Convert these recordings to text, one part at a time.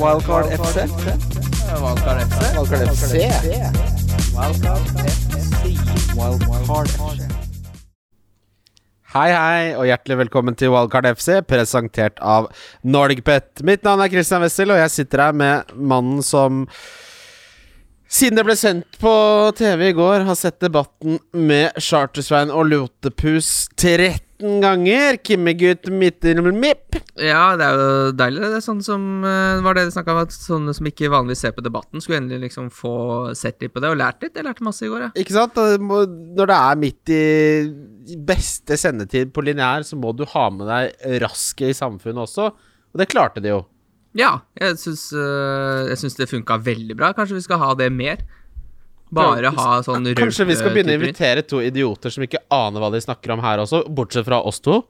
Wildcard FC. Wildcard FC. Wildcard FC. Wildcard FC. Hei, hei, og hjertelig velkommen til Wildcard FC, presentert av NordicBet. Mitt navn er Christian Wessel, og jeg sitter her med mannen som siden det ble sendt på TV i går, har sett debatten med Chartersvein og Lotepus 13 ganger. Kimmegutt mipp. Ja, det er jo deilig. Det er sånn som eh, var det det snakka om, at sånne som ikke vanligvis ser på debatten, skulle endelig liksom få sett litt på det og lært litt. Jeg lærte masse i går, jeg. Ikke sant? Når det er midt i beste sendetid på lineær, så må du ha med deg rasket i samfunnet også. Og det klarte de jo. Ja, jeg syns, eh, jeg syns det funka veldig bra. Kanskje vi skal ha det mer? Bare ha sånn rød Kanskje vi skal begynne å invitere to idioter som ikke aner hva de snakker om her også, bortsett fra oss to?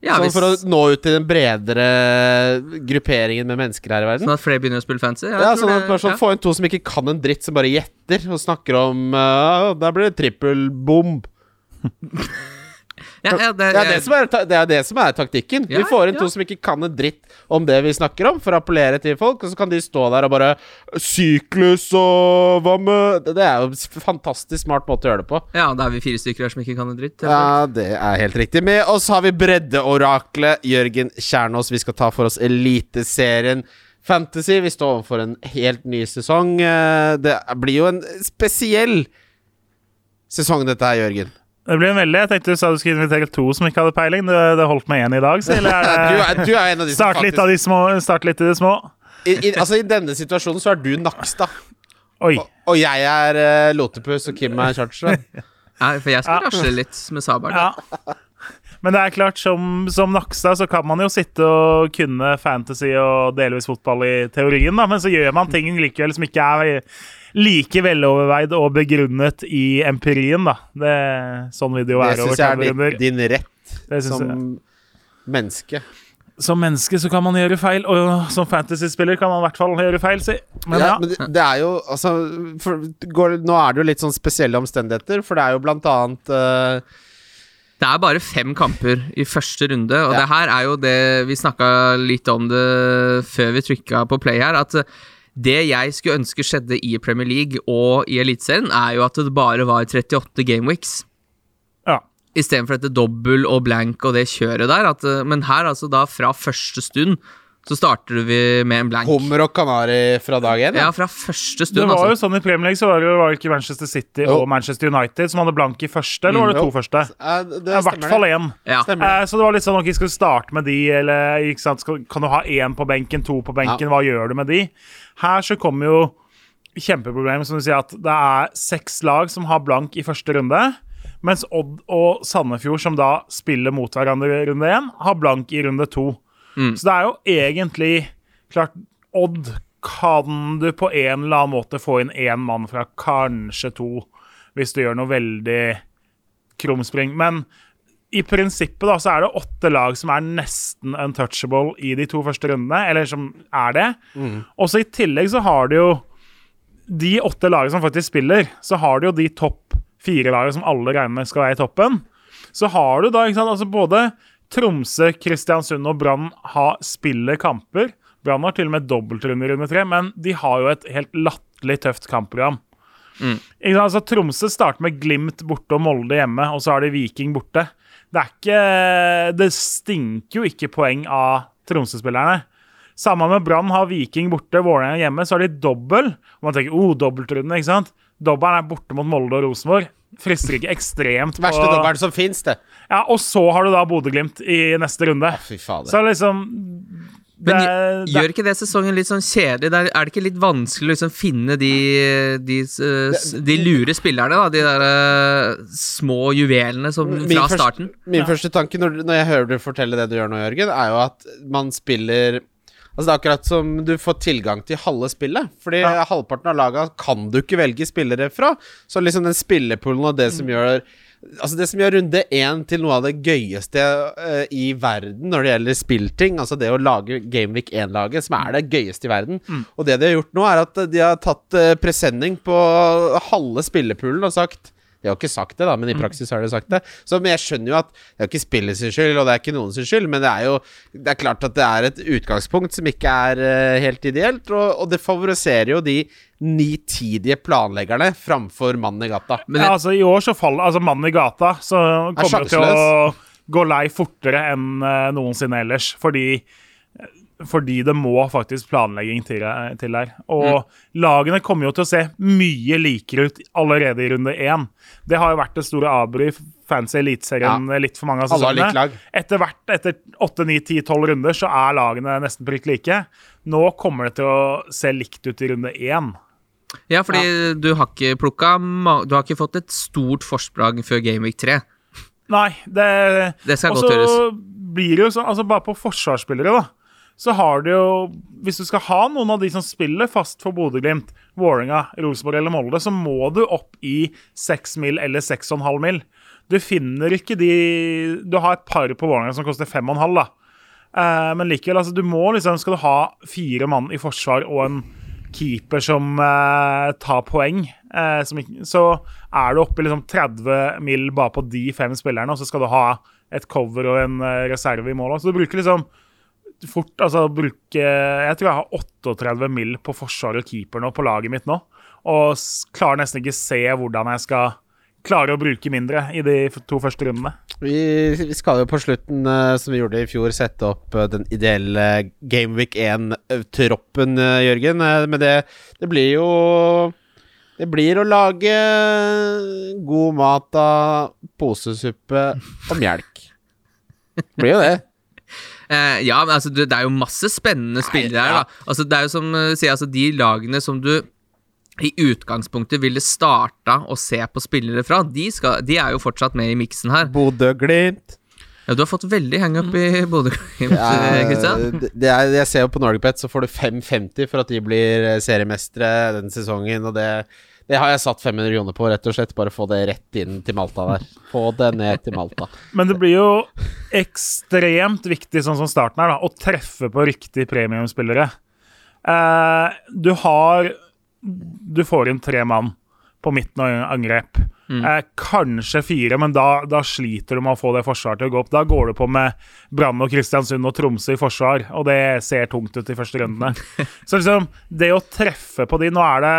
Ja, sånn hvis, for å nå ut til den bredere grupperingen med mennesker her i verden. Sånn at flere begynner å spille fancy? Ja, sånn at bare sånn, ja. Få inn to som ikke kan en dritt, som bare gjetter og snakker om uh, Der blir det trippelbom. Ja, ja, det, Det er det som er, det er, det som er taktikken. Vi får inn to som ikke kan en dritt om det vi snakker om, for å appellere til folk, og så kan de stå der og bare Syklus og hva med Det er jo en fantastisk smart måte å gjøre det på. ja, da er vi fire stykker her som ikke kan en dritt. Ja, det er helt riktig. Med oss har vi breddeoraklet Jørgen Kjernås. Vi skal ta for oss Eliteserien Fantasy. Vi står overfor en helt ny sesong. Eh, Det blir jo en spesiell sesong, dette her, Jørgen. Det blir en veldig, Jeg tenkte du sa du skulle invitere to som ikke hadde peiling. Det, det holdt med én i dag. Så, eller er det, er, du er en av de start litt av de små. Start litt i det små. I, i, altså, I denne situasjonen så er du Nakstad, og, og jeg er uh, Lotepus, og Kim er Chartersveien. Ja, for jeg skal Ja. rasle litt med sabelen. Ja. Men det er klart, som, som Nakstad så kan man jo sitte og kunne fantasy og delvis fotball i teorien, da, men så gjør man ting likevel som ikke er like veloverveid og begrunnet i empirien, da. Det, sånn vil det jo Det være over syns jeg er din, din rett som jeg. menneske. Som menneske så kan man gjøre feil, og som fantasyspiller kan man i hvert fall gjøre feil, si. Men ja, ja. men det, det er jo altså for, går, Nå er det jo litt sånn spesielle omstendigheter, for det er jo blant annet uh, Det er bare fem kamper i første runde, og Ja. det her er jo det Vi snakka litt om det før vi trykka på play her, at det jeg skulle ønske skjedde i Premier League og i Eliteserien, er jo at det bare var 38 gameweeks. ja. Istedenfor dette dobbel og blank og det kjøret der. At, eh, men her, altså da fra første stund, så starter vi med en blank. hummer og kanari fra dag én. Ja, Ja. fra første stund. Det var var jo altså. sånn i Premier League, så var det jo var ikke Manchester City Jo. og Manchester United som hadde blank i første, eller var det to jo. første? Eh, det I hvert fall én. Ja. Eh, Så det var litt sånn ok, skal du starte med de, eller ikke sant? Skal, kan du ha én på benken, to på benken, hva gjør du med de? Her så kommer jo kjempeproblemet, som du sier, at det er seks lag som har blank i første runde, mens Odd og Sandefjord, som da spiller mot hverandre i runde én, har blank i runde to. Så det er jo egentlig klart Odd kan du på en eller annen måte få inn én mann fra, kanskje to, hvis du gjør noe veldig krumspring. Men i prinsippet da, så er det åtte lag som er nesten untouchable i de to første rundene, eller som er det. Og så i tillegg så har du jo de åtte lagene som faktisk spiller, så har du jo de topp fire lagene som alle regner med skal være i toppen. Så har du da ikke sant, altså både Tromsø, Kristiansund og Brann spiller kamper. Brann har til og med dobbeltrunde i runde tre, men de har jo et helt latterlig tøft kampprogram. Sant? Altså, Tromsø starter med Glimt borte og Molde hjemme, og så har de Viking borte. Det er ikke Det stinker jo ikke poeng av Tromsø-spillerne. Samme med Brann har Viking borte, Vålerenga hjemme, så har de dobbel. Og man tenker oh, dobbeltrunde, ikke sant? Dobbelen er borte mot Molde og Rosenborg. Frister ikke ekstremt på Verste dobbelen som fins, det. Ja, Og så har du da Bodø-Glimt i neste runde. Fy fader. Så liksom Men det, gjør ikke det sesongen litt sånn kjedelig? Er det ikke litt vanskelig å liksom finne de, de, de lure spillerne, da? De der eh, små juvelene som, fra første- starten? Min første tanke når, når jeg hører du fortelle det du gjør nå, Jørgen, er jo at man spiller Altså Det er akkurat som du får tilgang til halve spillet. Fordi Ja. halvparten av laga kan du ikke velge spillere fra. Så liksom den spillepoolen og det som gjør Altså Det som gjør runde én til noe av det gøyeste uh, i verden når det gjelder spillting, altså det å lage Gameweek 1-laget, som er det gøyeste i verden. Og det de har gjort nå, er at de har tatt uh, presenning på halve spillepoolen og sagt De har ikke sagt det, da, men i praksis har de sagt det. Så men jeg skjønner jo at det er ikke spillet sin skyld, og det er ikke noen sin skyld, men det er jo Det er klart at det er et utgangspunkt som ikke er uh, helt ideelt, og, og, det favoriserer jo de nitidige planleggerne framfor mannen i gata. Men ja, altså, i år så faller Altså, mannen i gata så kommer til å gå lei fortere enn uh, noensinne ellers, fordi fordi det må faktisk planlegging til, til her. Og mm. lagene kommer jo til å se mye likere ut allerede i runde én. Det har jo vært det store avbry i fancy eliteserien ja. litt for mange av sesongene. Etter hvert, etter 8-9-10-12 runder, så er lagene nesten prikk like. Nå kommer det til å se likt ut i runde én. Ja, fordi ja. du har ikke plukka Du har ikke fått et stort forsprang før Gameweek 3. Nei, det, det skal godt gjøres. Blir det jo sånn, altså bare på forsvarsspillere, da så har du jo Hvis du skal ha noen av de som spiller fast for Bodø-Glimt, Vålerenga, Rosenborg eller Molde, så må du opp i 6 mil eller 6,5 mil. Du finner ikke de Du har et par på Vålerenga som koster 5,5, da. Eh, men likevel, altså, du må liksom Skal du ha fire mann i forsvar og en keeper som eh, tar poeng, eh, som, så er du oppe i liksom 30 mil bare på de fem spillerne, og så skal du ha et cover og en eh, reserve i mål. Så du bruker liksom fort altså bruke Jeg tror jeg har 38 mill. på forsvar og keeper nå på laget mitt nå. Og klarer nesten ikke se hvordan jeg skal klare å bruke mindre i de to første rundene. Vi, skal jo på slutten, uh, som vi gjorde i fjor, sette opp uh, den ideelle Gameweek 1-troppen, uh, eh, Jørgen. men det, det blir jo Det blir å lage god mat av posesuppe og melk. Det blir jo det. Eh, ja, men altså, det, er jo masse spennende spillere her, da. Altså, det er jo som uh, sier, altså, de lagene som du i utgangspunktet ville starta å se på spillere fra, de, skal, de er jo fortsatt med i miksen her. Bodø-Glimt. Ja, du har fått veldig hangup i Bodø-Glimt, ja, eh, Jeg ser jo på Norgepet, så får du 5,50 for at de blir eh, seriemestere denne sesongen, og det det har jeg satt 500 kroner på, rett og slett. Bare få det rett inn til Malta der. Få det ned til Malta. Men det blir jo ekstremt viktig, sånn som starten her, da, å treffe på riktig premiumspillere. Eh, du har Du får inn tre mann på midten av angrep. Mm. Eh, kanskje fire, men da, da, sliter du med å få det forsvaret til å gå opp. Da går du på med Brann og Kristiansund og Tromsø i forsvar, og det ser tungt ut i første rundene. Så liksom, det å treffe på de Nå er det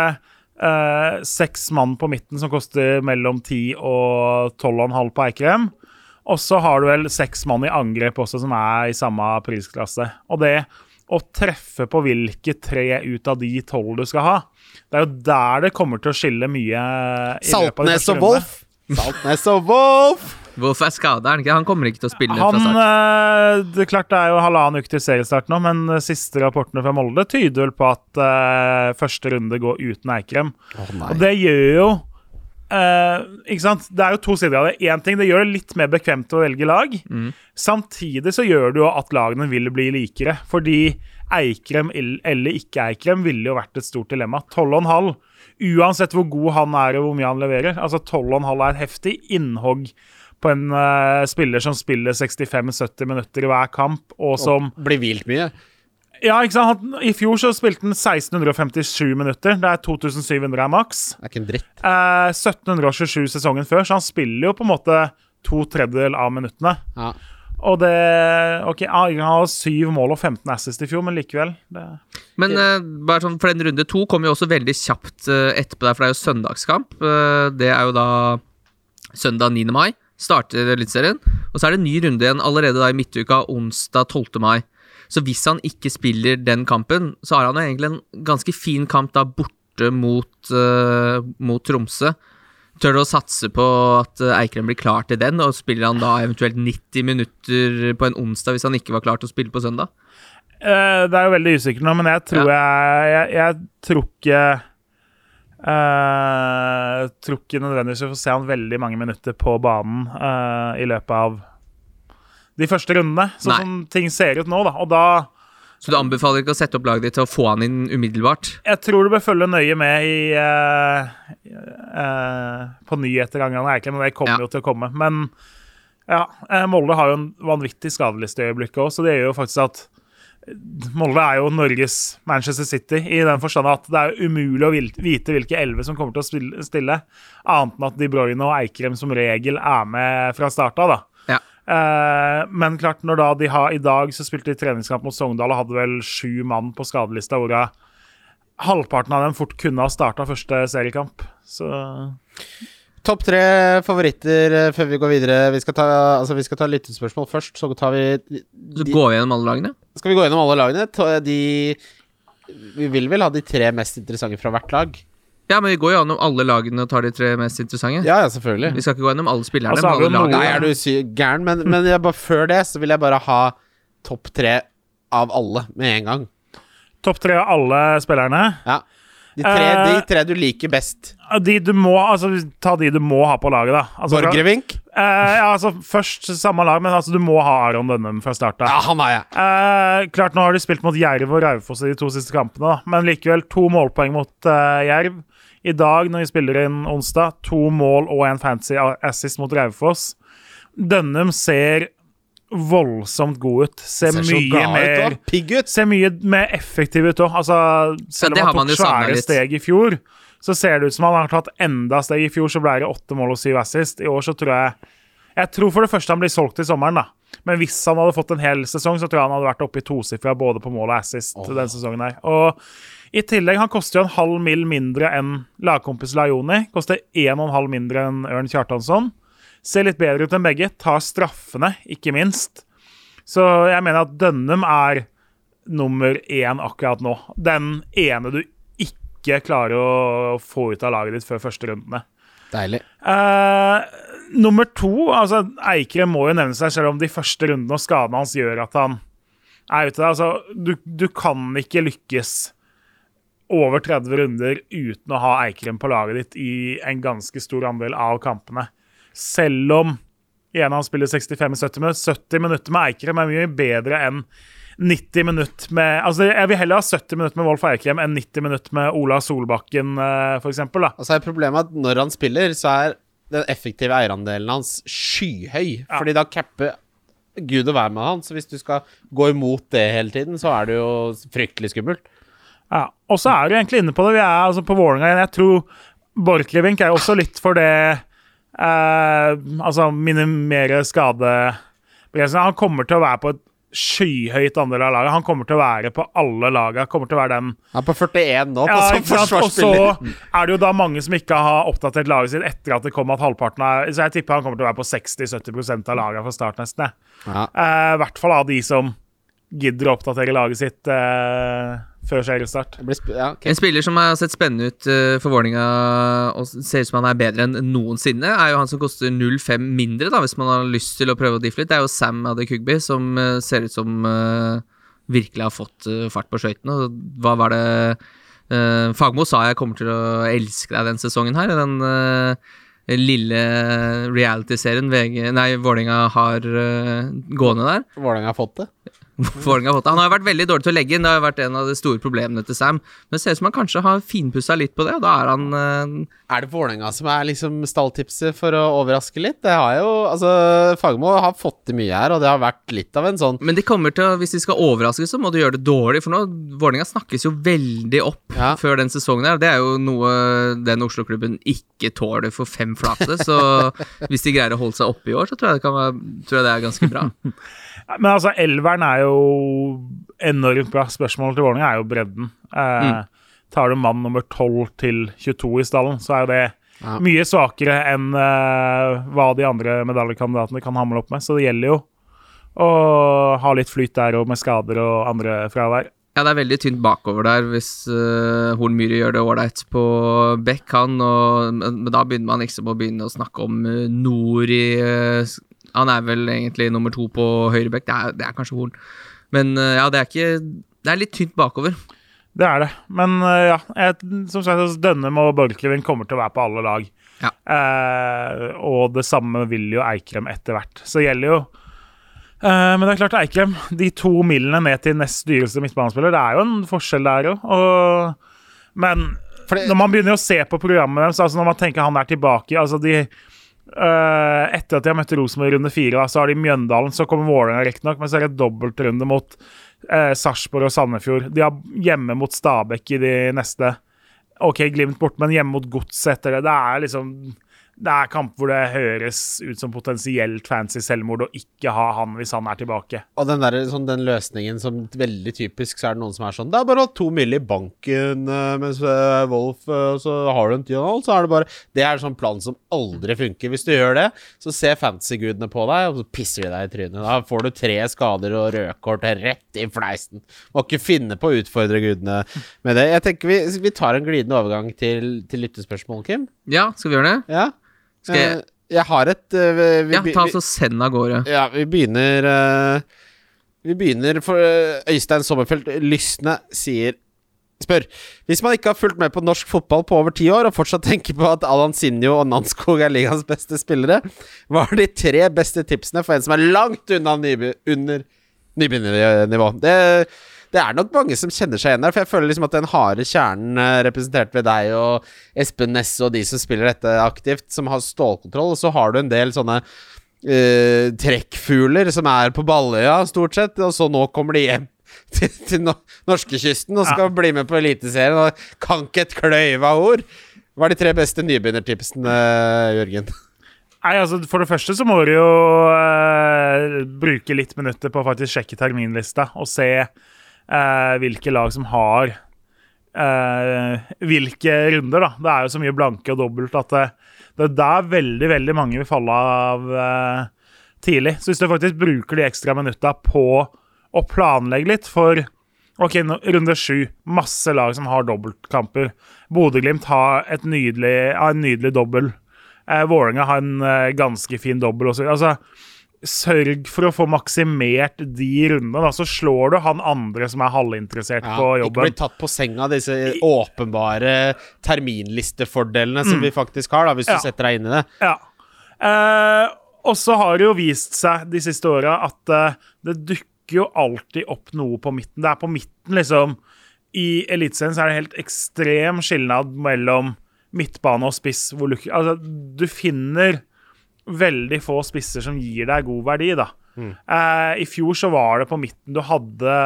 Uh, seks mann på midten som koster mellom 10 og 12,5 på Eikrem. Og så har du vel seks mann i angrep også, som er i samme prisklasse. Og det å treffe på hvilke tre ut av de tolv du skal ha, det er jo der det kommer til å skille mye. Saltnes og Wolf! Saltnes og Wolf! Hvorfor er skada? Han kommer ikke til å spille han, fra start. Eh, det er klart det er jo halvannen uke til seriestart nå, men siste rapportene fra Molde tyder vel på at uh, første runde går uten Eikrem. Oh, og det gjør jo uh, Ikke sant? Det er jo to sider av det. Én ting, det gjør det litt mer bekvemt å velge lag. Mm. Samtidig så gjør det jo at lagene vil bli likere. Fordi Eikrem eller ikke Eikrem ville jo vært et stort dilemma. 12,5 uansett hvor god han er og hvor mye han leverer. Altså 12,5 er et heftig innhogg på en uh, spiller som spiller 65-70 minutter i hver kamp, og som og Blir hvilt mye? Ja, ikke sant? I fjor så spilte han 1657 minutter. Det er 2700 er maks. Det er ikke en dritt. Uh, 1727 sesongen før, så han spiller jo på en måte to tredjedel av minuttene. Ja. Og det Ok, han har syv mål og 15 assist i fjor, men likevel. Det, men uh, bare sånn, for den runde to kommer jo også veldig kjapt uh, etterpå der, for det er jo søndagskamp. Uh, det er jo da søndag 9. mai starter Eliteserien. Og så er det en ny runde igjen allerede da i midtuka, onsdag 12. mai. Så hvis han ikke spiller den kampen, så har han jo egentlig en ganske fin kamp da borte mot, uh, mot Tromsø. Tør du å satse på at eh, Eikrem blir klar til den, og spiller han da eventuelt 90 minutter på en onsdag hvis han ikke var klar til å spille på søndag? Uh, det er jo veldig usikkert nå, men jeg tror ja. jeg, jeg, jeg tror ikke Uh, tror ikke nødvendigvis vi får se han veldig mange minutter på banen uh, i løpet av de første rundene, sånn som ting ser ut nå. da, og da Så du anbefaler ikke å sette opp laget ditt til å få han inn umiddelbart? Jeg tror du bør følge nøye med i uh, på nyheter angående Eikrem, og det kommer ja. jo til å komme. Men ja, Molde har jo en vanvittig skadeliste i øyeblikket òg, så det gjør jo faktisk at Molde er jo Norges Manchester City, i den forstand at det er umulig å vite hvilke elleve som kommer til å stille, annet enn at De Bruyne og Eikrem som regel er med fra start av. da. Ja. Eh, men klart, når da de har i dag så spilte de treningskamp mot Sogndal og hadde vel sju mann på skadelista, hvorav halvparten av dem fort kunne ha starta første seriekamp. Så Topp tre favoritter eh, før vi går videre. Vi skal ta, altså, vi skal ta lyttespørsmål først, så tar vi Så går vi gjennom alle lagene. Skal vi gå gjennom alle lagene? Ta De Vi vil vel ha de tre mest interessante fra hvert lag? Ja, men vi går jo gjennom alle lagene og tar de tre mest interessante. Ja, ja, selvfølgelig. Vi skal ikke gå gjennom alle spillerne. Og så har men vi alle jo Nei, er du sy gæren? Men, men jeg bare, før det så vil jeg bare ha topp tre av alle med en gang. topp tre av alle spillerne. Ja. De tre, uh, de tre du liker best. De du må, altså Ta de du må ha på laget, da. Altså, Borgervink? Eh, ja, altså Først samme lag, men altså du må ha Aron Dønnum fra start av. Ja, han har jeg. Uh, klart Nå har de spilt mot Jerv og Raufoss i de to siste kampene, da. men likevel to målpoeng mot Jerv. I dag, når vi spiller inn onsdag, to mål og en fancy assist mot Raufoss. Dønnum ser voldsomt god ut. Ser, Ser mye mer pigg ut. Ser mye mer effektiv ut òg. Altså, selv om han tok svære steg i fjor, så ser det ut som han har tatt enda steg. I fjor så ble det åtte mål og syv assist. I år så tror jeg Jeg tror for det første han blir solgt til sommeren, da. Men hvis han hadde fått en hel sesong, så tror jeg han hadde vært oppe i tosifra både på mål og assist oh. den sesongen her. Og i tillegg, han koster jo en halv mill. mindre enn lagkompis Lajoni. Koster en og en halv mindre enn Ørn Kjartansson. Ser litt bedre ut enn begge. Tar straffene, ikke minst. Så jeg mener at Dønnum er nummer én akkurat nå. Den ene du ikke klarer å få ut av laget ditt før første rundene. Deilig. Uh, nummer to altså Eikrem må jo nevne seg, selv om de første rundene og skadene hans gjør at han er ute. Altså, du, du kan ikke lykkes over 30 runder uten å ha Eikrem på laget ditt i en ganske stor andel av kampene. Selv om igjen han spiller 65-70 minutter. 70 minutter med Eikrem er mye bedre enn 90 minutter med Altså, jeg vil heller ha 70 minutter med Wolf Eikrem enn 90 minutter med Ola Solbakken, eh, for eksempel, da. Og så er problemet at når han spiller, så er den effektive eierandelen hans skyhøy. Ja. Fordi da capper Gud og være med han. Så hvis du skal gå imot det hele tiden, så er det jo fryktelig skummelt. Ja, og så er du egentlig inne på det. Vi er altså på Vålerenga igjen. Jeg tror Borchgrevink er også litt for det eh, Altså minimere skadebegrensninger. Han kommer til å være på et skyhøyt andel av laget. Han kommer til å være på alle lagene. Kommer til å være den Han er på 41 nå, på ja, som forsvarsspiller. Og så er det jo da mange som ikke har oppdatert laget sitt etter at det kom at halvparten er Så jeg tipper han kommer til å være på 60-70% av lagene fra start, nesten. jeg. Ja. uh, I hvert fall av de som gidder å oppdatere laget sitt eh, før seriestart. Sp ja, okay. En spiller som har sett spennende ut eh, for Vålerenga og ser ut som han er bedre enn noensinne, er jo han som koster 0,5 mindre, da, hvis man har lyst til å prøve å diffe litt. Det er jo Sam Adekugbi, som eh, ser ut som eh, virkelig har fått eh, fart på skøytene. Hva var det uh, Fagmo sa jeg kommer til å elske deg den sesongen her. Den eh, lille reality-serien VG Vålerenga har uh, gående der. Vålerenga har fått det. Vålerenga har fått. Han har vært veldig dårlig til å legge inn, det har vært en av de store problemene til Sam. Men det ser ut som han kanskje har finpussa litt på det, og da er han eh, Er det Vålerenga som er liksom stalltipset for å overraske litt? Det har jo Altså, Fagermo har fått til mye her, og det har vært litt av en sånn Men de kommer til å, hvis de skal overraske, så må de gjøre det dårlig. For nå, Vålerenga snakkes jo veldig opp Ja. før den sesongen her. Det er jo noe den Oslo-klubben ikke tåler for fem flate. Så hvis de greier å holde seg oppe i år, så tror jeg det, kan være, tror jeg det er ganske bra. Men altså, elveren er jo enormt bra. Spørsmålet til Vålerenga er jo bredden. Eh, Tar du mann nummer 12 til 22 i stallen, så er jo det Ja. mye svakere enn eh, hva de andre medaljekandidatene kan hamle opp med. Så det gjelder jo å ha litt flyt der og med skader og andre fravær. Ja, det er veldig tynt bakover der hvis uh, Hornmyhre gjør det ålreit på bekk, han, og, men, men da begynner man liksom å begynne å snakke om uh, Nori eh, s- Han er vel egentlig nummer to på høyrebekk. Det er, det er kanskje Horn. Men eh, ja, det er ikke Det er litt tynt bakover. Det er det. Men eh, ja, jeg, som sagt, Dønnem og Borchgrevink kommer til å være på alle lag. Ja. Eh, og det samme vil jo Eikrem etter hvert. Så det gjelder jo Eh, Men det er klart, Eikrem, de to millene ned til nest dyreste midtbanespiller, det er jo en forskjell der òg. Men Fordi... når man begynner å se på programmet deres, altså når man tenker han er tilbake altså de eh, Etter at de har møtt Rosenborg i runde fire, så har de Mjøndalen, så kommer Vålerenga riktignok, men så er det dobbeltrunde mot eh, Sarpsborg og Sandefjord. De har hjemme mot Stabæk i de neste. OK, Glimt bort, men hjemme mot Godset etter det. Det er liksom det er kamp hvor det høres ut som potensielt fancy selvmord å ikke ha han hvis han er tilbake. Og den, der, sånn, den løsningen som veldig typisk, så er det noen som er sånn Det er bare å ha to mill. i banken uh, mens uh, Wolf uh, Så har du en Tional, så er det bare Det er en sånn plan som aldri funker. Hvis du gjør det, så ser fancy-gudene på deg, og så pisser de deg i trynet. Da får du tre skader og rødkort rett i fleisen. Må ikke finne på å utfordre gudene med det. Jeg tenker vi, vi tar en glidende overgang til, til lyttespørsmål, Kim. Ja, skal vi gjøre det? Ja Skal jeg, uh, jeg har et uh, vi, vi, ja, ta altså send av gårde. Ja, vi begynner uh, Vi begynner for Øystein Sommerfelt Lysne sier Spør Hvis man ikke har fulgt med på norsk fotball på over ti år, og fortsatt tenker på at Alan Sinjo og Nanskog er ligaens beste spillere, hva er de tre beste tipsene for en som er langt unna nyby under nybegynnernivå? Det, det er nok mange som kjenner seg igjen der, for jeg føler liksom at den harde kjernen eh, representert ved deg og Espen Nesse og de som spiller dette aktivt, som har stålkontroll, og så har du en del sånne uh, trekkfugler som er på Balløya, stort sett, og så nå kommer de hjem til, til no norskekysten og skal bli med på Eliteserien og kan ikke et kløyva ord. Hva er de tre beste nybegynnertipsene, Jørgen? Nei, altså For det første så må du jo eh, bruke litt minutter på å faktisk sjekke terminlista og se eh, hvilke lag som har eh, hvilke runder, da. Det er jo så mye blanke og dobbelt at det, det er der veldig, veldig mange vil falle av eh, tidlig. Så hvis du faktisk bruker de ekstra minutta på å planlegge litt for OK, runde sju. Masse lag som har dobbeltkamper. Bodø-Glimt har et nydelig, en nydelig dobbel. Eh, Vålerenga har en eh, ganske fin dobbel. Altså, sørg for å få maksimert de rundene, da, så slår du han andre som er halvinteressert på jobben. ikke bli tatt på senga disse åpenbare terminlistefordelene som vi faktisk har, da, hvis Ja. du setter deg inn i det. Ja. Eh, og så har det jo vist seg de siste åra at eh, det dukker jo alltid opp noe på midten. Det er på midten, liksom. I Eliteserien er det helt ekstrem skilnad mellom midtbane og spiss. Hvor du, altså, du finner veldig få spisser som gir deg god verdi, da. Eh, I fjor så var det på midten du hadde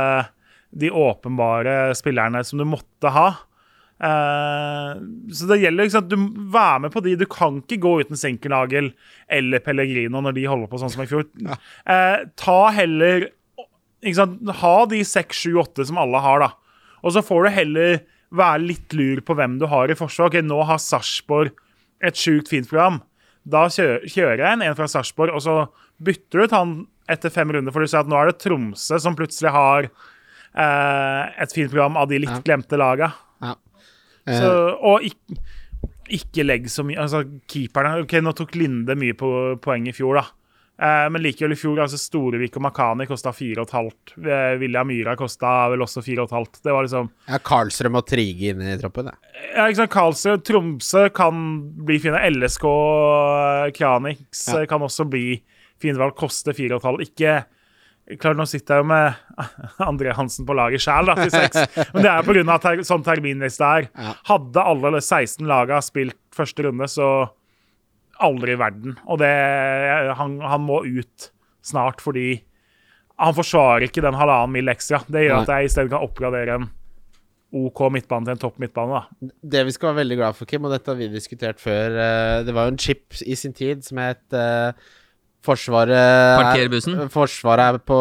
de åpenbare spillerne som du måtte ha. Eh, så det gjelder ikke sant, du Vær med på de. Du kan ikke gå uten Senkernagel eller Pellegrino når de holder på sånn som i fjor. Eh, ta heller ikke sant, Ha de seks, sju, åtte som alle har, da. Og så får du heller være litt lur på hvem du har i forsvar. Ok, Nå har Sarpsborg et sjukt fint program. Da kjører, jeg inn en fra Sarpsborg, og så bytter du ut han etter fem runder, for du ser at nå er det Tromsø som plutselig har eh, et fint program av de litt glemte laga. Ja. Så, og ikke, ikke legg så mye Altså, keeperne Ok, nå tok Linde mye på poeng i fjor, da. Eh, men likevel i fjor, altså Storevik og Makani kosta 4,5. Vilja Myra kosta vel også 4,5. Det var liksom Ja, Karlstrøm og Trige inne i troppen, det. Ja, ikke sant, Karlstrøm, Tromsø kan bli fine. LSK eh, Kranix Ja. eh, kan også bli fine valg. Koste 4,5. Ikke Klart, nå sitter jeg jo med André Hansen på laget sjæl, til seks. Men det er pga. Ter sånn terminliste er. Hadde alle 16 laga spilt første runde, så aldri i verden. Og det Han, han må ut snart fordi han forsvarer ikke den halvannen mil ekstra. Det gjør at jeg i stedet kan oppgradere en OK midtbane til en topp midtbane. da. Det vi skal være veldig glad for, Kim, og dette har vi diskutert før eh, Det var jo en chip i sin tid som het Forsvaret er- Forsvaret er på,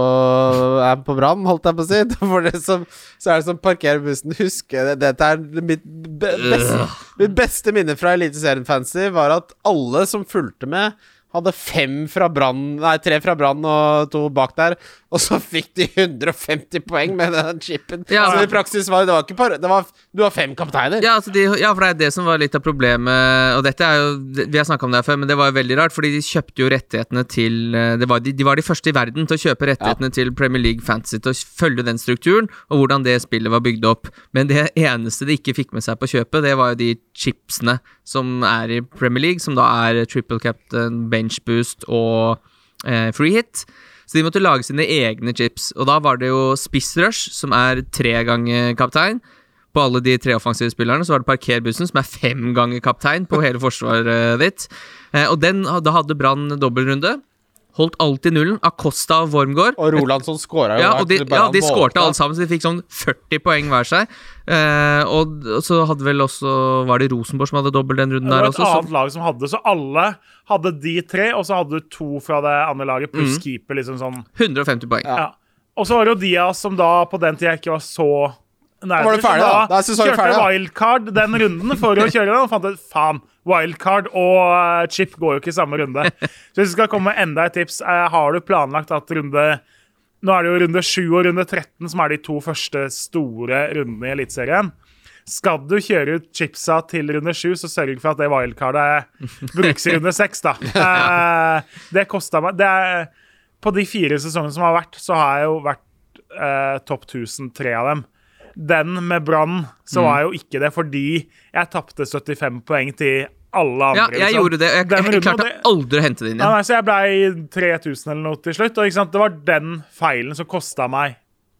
er på brann, holdt jeg på å si. For det som, så er det som parkerer bussen. Husk, det- dette er mitt be beste, mitt beste minne fra Eliteserien Fancy, var at alle som fulgte med, hadde fem fra Brann Nei, tre fra Brann og to bak der, og så fikk de 150 poeng med den chipen. Ja. så i praksis var det, det var ikke par, det var, Du har fem kapteiner. Ja, altså de, ja, for det er det som var litt av problemet. Og dette er jo Vi har snakka om det her før, men det var jo veldig rart, fordi de kjøpte jo rettighetene til eh, det var, de, de var de første i verden til å kjøpe rettighetene til Premier League Fantasy, til å følge den strukturen, og hvordan det spillet var bygd opp. Men det eneste de ikke fikk med seg på kjøpet, det var jo de chipsene som er i Premier League, som da er triple captain, bench boost og eh, free hit. Så de måtte lage sine egne chips. Og da var det jo Spiss Rush, som er tre ganger kaptein. På alle de tre offensive spillerne så var det parkerbussen, som er fem ganger kaptein på hele forsvaret ditt. Eh, og den, da hadde Brann dobbeltrunde. Holdt alltid nullen. Acosta og Wormgård. Og Rolandsson skåra jo. Ja, og de, ja, de skårte alle sammen, så de fikk sånn 40 poeng hver seg. Eh, og, og så hadde vel også Var det Rosenborg som hadde dobbelt den runden Det var et også? annet lag som hadde, så alle hadde de tre, og så hadde du to fra det andre laget, Mm. keeper, liksom sånn. 150 poeng. Ja. Og så var det jo Diaz som da på den tida ikke var så nær. Da var det ferdig, som da. Da jeg kjørte ferdig, wildcard den runden for å kjøre den, og fant ut faen, wildcard og eh, chip går jo ikke i samme runde. Så hvis vi skal komme med enda et tips, eh, har du planlagt at runde Nå er det jo runde 7 og runde 13 som er de to første store rundene i Eliteserien. Skal du kjøre ut chipsa til runde 7, så sørg for at det wildcardet brukes i runde 6, da. Eh, det kosta meg det er, På de fire sesongene som har vært, så har jeg jo vært eh, topp 1000 tre av dem. Den med Brann så Mm. var jo ikke det, fordi jeg tapte 75 poeng til alle andre. Ja, jeg liksom. gjorde det. Jeg, jeg, jeg, klarte det- aldri å hente det inn Ja, nei, så jeg blei 3000 eller noe til slutt. Og det var den feilen som kosta meg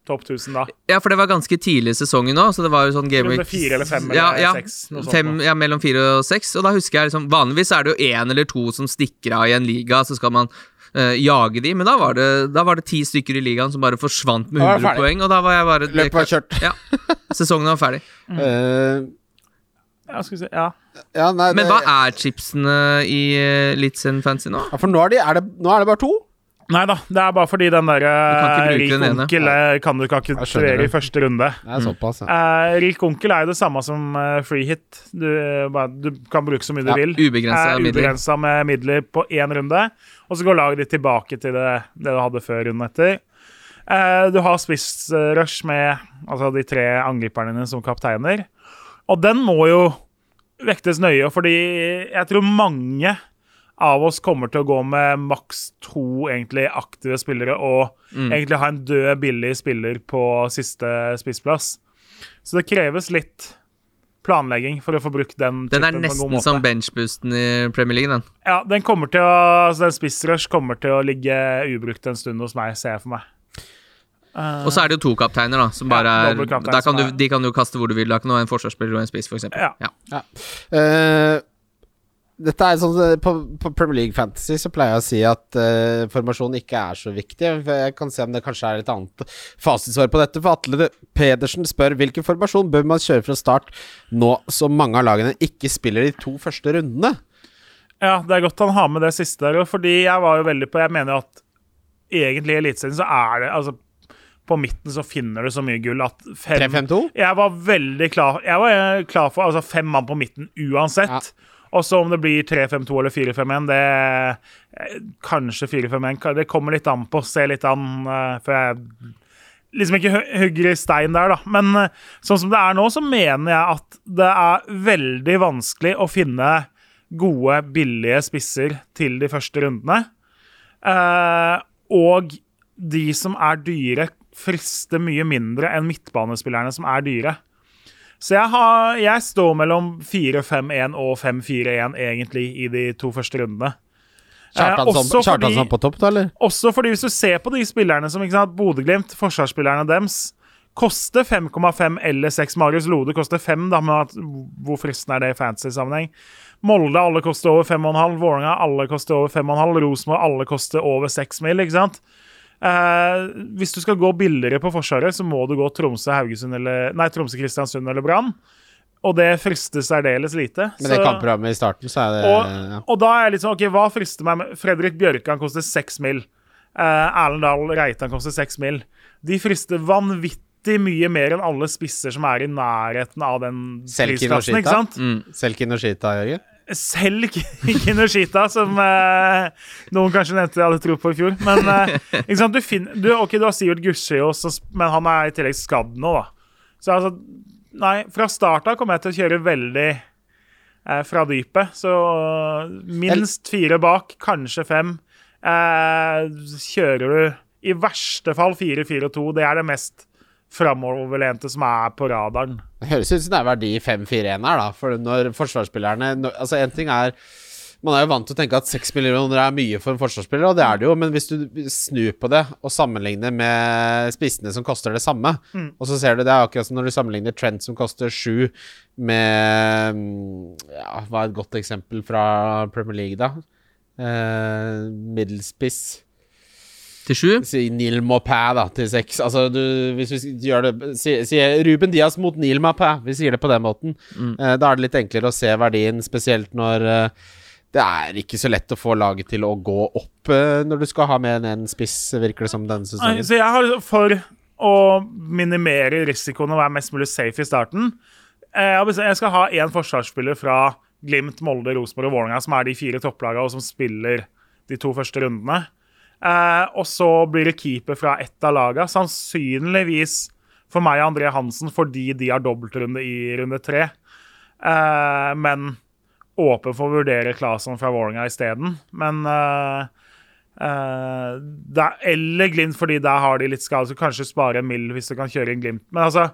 topp 1000 da. Ja, for det var ganske tidlig i sesongen òg, så det var jo sånn Game Week fire eller fem eller ja, ja, seks, Fem, ja, mellom fire og seks. Og da husker jeg liksom Vanligvis er det jo én eller to som stikker av i en liga, så skal man eh, jage de, men da var, det, da var det ti stykker i ligaen som bare forsvant med Da var 100 poeng, og da var jeg bare Løpet var kjørt. Ja, Sesongen var ferdig. Mm. Ja, skal vi se. Ja. ja, nei, Men det- hva er chipsene i uh, Litzen Fancy nå? ja, For nå er, de, er det, nå er det bare to? Nei da, det er bare fordi den derre ikke bruke rik onkel eh, kan du ikke aktivere i første runde. Det er såpass, ja. Uh, rik onkel er jo det samme som eh, free hit. Du, eh, du kan bruke så mye Ja, du vil. ubegrenset Eh, midler. Ubegrensa med midler på én runde. Og så går laget ditt tilbake til det, det du hadde før runden etter. Eh, du har spissrush med altså de tre angriperne dine som kapteiner. Og den må jo vektes nøye, fordi jeg tror mange av oss kommer til å gå med maks to egentlig aktive spillere og Mm. egentlig ha en død, billig spiller på siste spissplass. Så det kreves litt planlegging for å få brukt den Den er chipen på en god nesten måte. som benchboosten i Premier League, den. Ja, den kommer til å, altså den spissrush kommer til å ligge ubrukt en stund hos meg, ser jeg for meg. Og så er det jo to kapteiner, da, som Ja, bare er dobbeltkaptein da kan som du, er- De kan du kaste hvor du vil. Da kan du ha en forsvarsspiller og en spiss, f.eks. Ja. Ja. Eh, dette er sånn eh, på, på Premier League Fantasy så pleier jeg å si at uh, formasjon ikke er så viktig. Jeg kan se om det kanskje er et annet fasitsvar på dette. For Atle Pedersen spør hvilken formasjon bør man kjøre fra start nå som mange av lagene ikke spiller de to første rundene? Ja, det er godt han har med det siste der, fordi jeg var jo veldig på Jeg mener at egentlig i Eliteserien så er det altså På midten så finner du så mye gull at fem 3-5-2? Jeg var veldig klar Jeg var eh, klar for altså fem mann på midten uansett. Ja. Og så om det blir 3-5-2 eller 4-5-1, det eh, Kanskje 4-5-1. Det kommer litt an på. Se litt an for før jeg liksom ikke hugger i stein der, da. Men eh, sånn som det er nå, så mener jeg at det er veldig vanskelig å finne gode, billige spisser til de første rundene. Eh, og de som er dyre, frister mye mindre enn midtbanespillerne som er dyre. Så jeg, har, jeg står mellom 4-5-1 og 5-4-1 egentlig i de to første rundene. Eh, Kjartansson også på topp, da, eller? også fordi hvis du ser på de spillerne som Bodø-Glimt, forsvarsspillerne dems, koster 5,5 eller 6. Marius Lode koster 5, da, at, hvor fristende er det i fantasy-sammenheng? Molde, alle koster over 5,5. Vålerenga, alle koster over 5,5. Rosenborg, alle koster over 6 mil, ikke sant? Eh, hvis du skal gå billigere på Forsvaret, så må du gå Tromsø, eller Nei, Tromsø, Kristiansund eller Brann. Og det frister særdeles lite. Men det kampprogrammet i starten, så er det og, ja. og da er jeg litt sånn, ok, hva frister meg med Fredrik Bjørkan koster seks mil. Eh, Erlend Dahl Reitan koster seks mil. De frister vanvittig mye mer enn alle spisser som er i nærheten av den Selkin prisklassen, og ikke sant? Selkin og Shita, Jørgen? Selv Kinoshita, som eh, noen kanskje nevnte jeg hadde tro på i fjor. Men eh, ikke sant? Du, finner, du, ok, du har Sivert Gussiås, også, men han er i tillegg skadd nå, da. Så altså Nei, fra start av kommer jeg til å kjøre veldig eh, fra dypet. Så eh, minst fire bak, kanskje fem. Eh, kjører du i verste fall 4-4-2. Det er det mest framoverlente som er på radaren. Det høres ut som det er verdi 5-4-1 her, da. For når forsvarsspillerne når, Altså, en ting er Man er jo vant til å tenke at 6 millioner er mye for en forsvarsspiller, og det er det jo, men hvis du snur på det og sammenligner med spissene som koster det samme, og så ser du det er akkurat som når du sammenligner Trent som koster 7 med mm, Ja, hva er et godt eksempel fra Premier League, da? Eh, middelspiss. Til sju? Si Neil Maupin da, til seks. Altså, du, hvis vi gjør det Si, si Ruben Diaz mot Neil Maupin, vi sier det på den måten. Eh, da er det litt enklere å se verdien, spesielt når eh, det er ikke så lett å få laget til å gå opp eh, når du skal ha med en, en spiss, virker det som denne sesongen. Så jeg har for å minimere risikoen og være mest mulig safe i starten eh, Jeg jeg skal ha én forsvarsspiller fra Glimt, Molde, Rosenborg og Vålerenga, som er de fire topplagene og som spiller de to første rundene. Eh, og så blir det keeper fra ett av lagene. Sannsynligvis for meg og André Hansen fordi de har dobbeltrunde i runde tre. Eh, men åpen for å vurdere Claesson fra Vålerenga isteden. Men eh, eh, der, Eller Glimt, fordi der har de litt skade, så kanskje spare en mill hvis du kan kjøre inn Glimt. Men altså,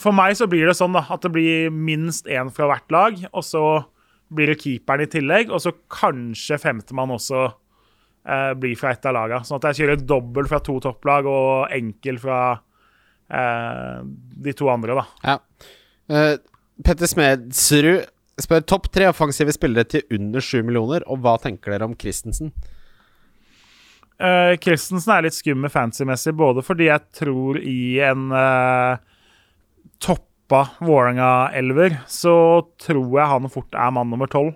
for meg så blir det sånn da, at det blir minst én fra hvert lag, og så blir det keeperen i tillegg, og så kanskje femtemann også eh, blir fra ett av lagene. Sånn at jeg kjører dobbel fra to topplag og enkel fra eh, de to andre, da. Ja. Eh, Petter Smedsrud spør topp tre offensive spillere til under sju millioner, og hva tenker dere om Christensen? Uh, Christensen er litt skummel fancy-messig, både fordi jeg tror i en uh, toppa Vålerenga-elver, så tror jeg han fort er mann nummer tolv.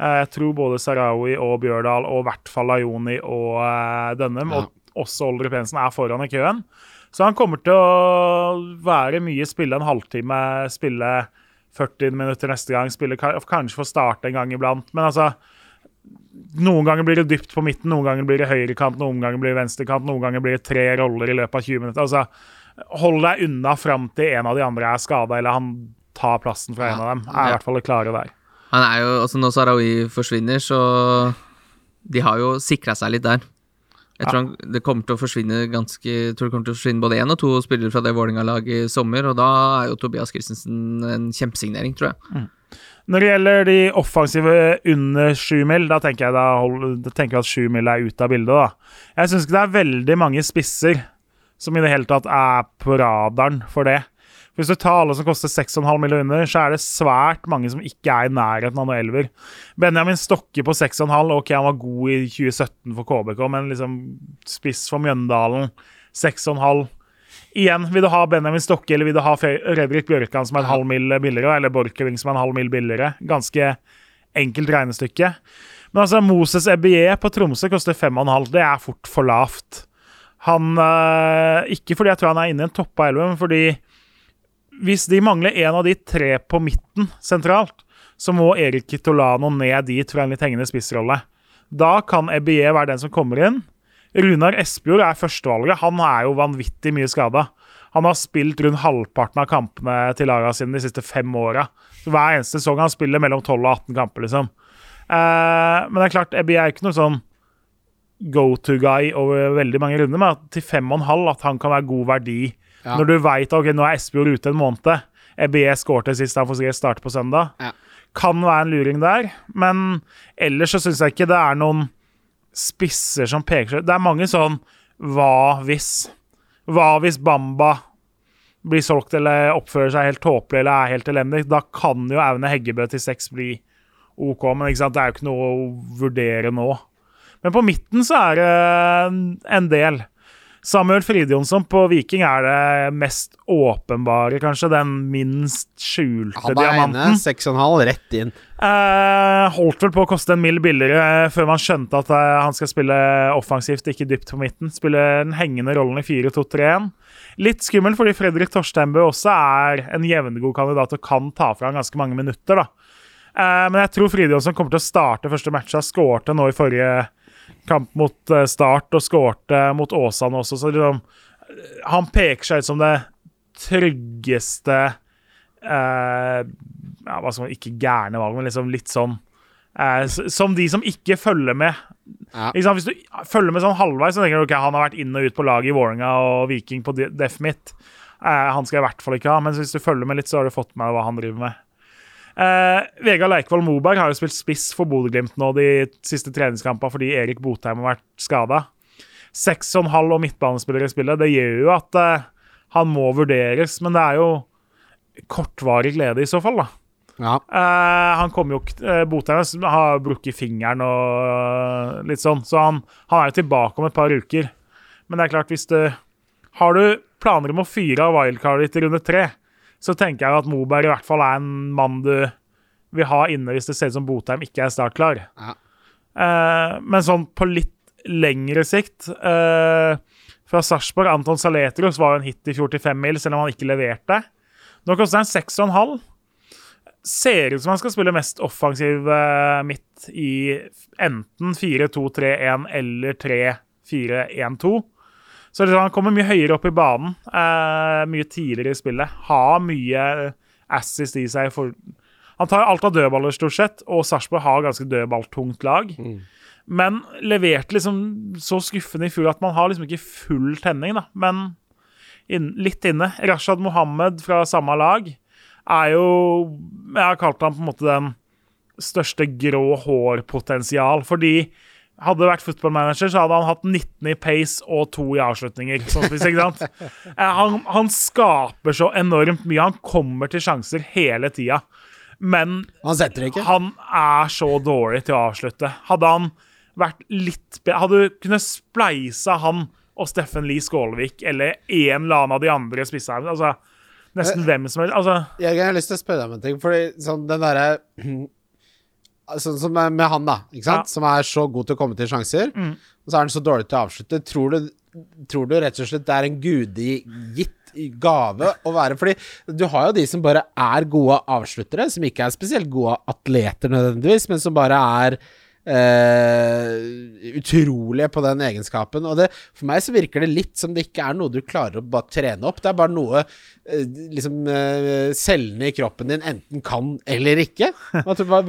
Eh, jeg tror både Sarawi og Bjørdal og i hvert fall Ajoni og Denne, Ja. og også Oldrup Jensen, er foran i køen. Så han kommer til å være mye spille en halvtime, spille 40 minutter neste gang, spille ka- kanskje få starte en gang iblant. Men altså noen ganger blir det dypt på midten, noen ganger blir det høyrekant, noen ganger blir det venstrekant, noen ganger blir det tre roller i løpet av 20 minutter. Altså, hold deg unna fram til en av de andre er skada, eller han tar plassen fra en av dem. Er i hvert fall det klare der. Han er jo, altså Når Sarawi forsvinner, så De har jo sikra seg litt der. Jeg tror han, det kommer til å forsvinne ganske Jeg tror det kommer til å forsvinne både én og to spillere fra det Vålerenga-laget i sommer, og da er jo Tobias Christensen en kjempesignering, tror jeg. Når det gjelder de offensive under sju mil, da tenker jeg, da hold, da tenker jeg at sju mil er ute av bildet. da. Jeg syns ikke det er veldig mange spisser som i det hele tatt er på radaren for det. Hvis du tar alle som koster 6,5 millioner, så er det svært mange som ikke er i nærheten av noen elver. Benjamin Stokke på 6,5. Ok, han var god i 2017 for KBK, men liksom spiss for Mjøndalen 6,5. Igjen, vil du ha Benjamin Stokke eller vil du ha Fre- Fredrik Bjørkan som er en halv mil billigere, eller Borchgrevink som er en halv mil billigere? Ganske enkelt regnestykke. Men altså, Moses Ebie på Tromsø koster 5,5. Det er fort for lavt. Han øh, Ikke fordi jeg tror han er inne i en toppa elven, men fordi hvis de mangler en av de tre på midten sentralt, så må Erik Kitolano ned dit fra en litt hengende spissrolle. Da kan Ebie være den som kommer inn. Runar Espejord er førstevalget. Han er jo vanvittig mye skada. Han har spilt rundt halvparten av kampene til laga sine de siste fem åra. Hver eneste sesong han spiller mellom 12 og 18 kamper, liksom. Eh, men det er klart, Ebie er ikke noe sånn go to guy over veldig mange runder, men til fem og en halv at han kan være god verdi. Ja. Når du veit ok, nå er Espejord ute en måned, Ebie skårte sist han får sikkert starte på søndag. Ja. Kan være en luring der, men ellers så syns jeg ikke det er noen spisser som peker seg Det er mange sånn hva hvis? Hva hvis Bamba blir solgt eller oppfører seg helt tåpelig eller er helt elendig? Da kan jo Aune Heggebø til seks bli OK, men det er jo ikke noe å vurdere nå. Men på midten så er det en del. Samuel Fridjonsson på Viking er det mest åpenbare, kanskje. Den minst skjulte Han er diamanten. ene, seks og en halv, rett inn. Eh, holdt vel på å koste en mill billigere før man skjønte at eh, han skal spille offensivt, ikke dypt på midten. Spille den hengende rollen i 4-2-3-1. Litt skummel fordi Fredrik Torsteinbø også er en jevngod kandidat og kan ta fra han ganske mange minutter. da. Eh, men jeg tror Fridjonsson kommer til å starte første matcha. Skårte nå i forrige kamp mot eh, Start og skårte mot Åsane også, så liksom Han peker seg ut som det tryggeste eh, ja, hva skal man, Ikke gærne valg, men liksom litt sånn eh, Som de som ikke følger med. Ja. Ikke? Hvis du følger med sånn halvveis, så tenker du ok, han har vært inn og ut på laget i Vålerenga og Viking på def mitt. Eh, han skal jeg i hvert fall ikke ha, men hvis du følger med litt, så har du fått med deg hva han driver med. Eh, Vegard Leikvoll Moberg har jo spilt spiss for Bodø-Glimt nå de siste treningskampene fordi Erik Botheim har vært skada. Seks og en halv og midtbanespillere i spillet, det gjør jo at eh, han må vurderes, men det er jo kortvarig glede i så fall, da. Ja. Eh, han kommer jo uh, Botheim har brukket fingeren og eh, litt sånn, så han, han er jo tilbake om et par uker. Men det er klart, hvis du Har du planer om å fyre av wildcardet ditt i runde tre, så tenker jeg at Moberg i hvert fall er en mann du vil ha inne hvis det ser ut som Botheim ikke er startklar. Ja. Eh, men sånn på litt lengre sikt eh, Fra Sarpsborg, Anton Saletros var jo en hit i fjor til fem mil, selv om han ikke leverte. Nå koster han seks og en halv. Ser ut som han skal spille mest offensiv eh, midt i enten 4-2-3-1 eller 3-4-1-2. Så liksom, han kommer mye høyere opp i banen, uh, mye tidligere i spillet. Har mye assist i seg. For, han tar alt av dødballer, stort sett, og Sarpsborg har ganske dødballtungt lag. Men leverte liksom så skuffende i fjor at man har liksom ikke full tenning, da. Men inn, litt inne. Rashad Mohammed fra samme lag er jo Jeg har kalt ham på en måte den største grå hår-potensial, fordi hadde det vært footballmanager, så hadde han hatt 19 i pace og to i avslutninger. Sånn? Eh, Han, han skaper så enormt mye. Han kommer til sjanser hele tida. Men Han han er så dårlig til å avslutte. Hadde han vært litt bedre Hadde du kunnet spleisa han og Steffen Lie Skålevik eller en eller annen av de andre spisserne Altså nesten hvem som helst. Altså, Jeg, jeg har lyst til å spørre deg om en ting. Fordi sånn den derre Sånn som med han, da. Ja. Som er så god til å komme til sjanser. Mm. Og så er han så dårlig til å avslutte. Tror du, tror du rett og slett det er en gudegitt gave å være Fordi du har jo de som bare er gode avsluttere, som ikke er spesielt gode atleter nødvendigvis, men som bare er eh, utrolige på den egenskapen. Og det, for meg så virker det litt som det ikke er noe du klarer å bare trene opp. Det er bare noe eh, liksom eh, cellene i kroppen din enten kan eller ikke.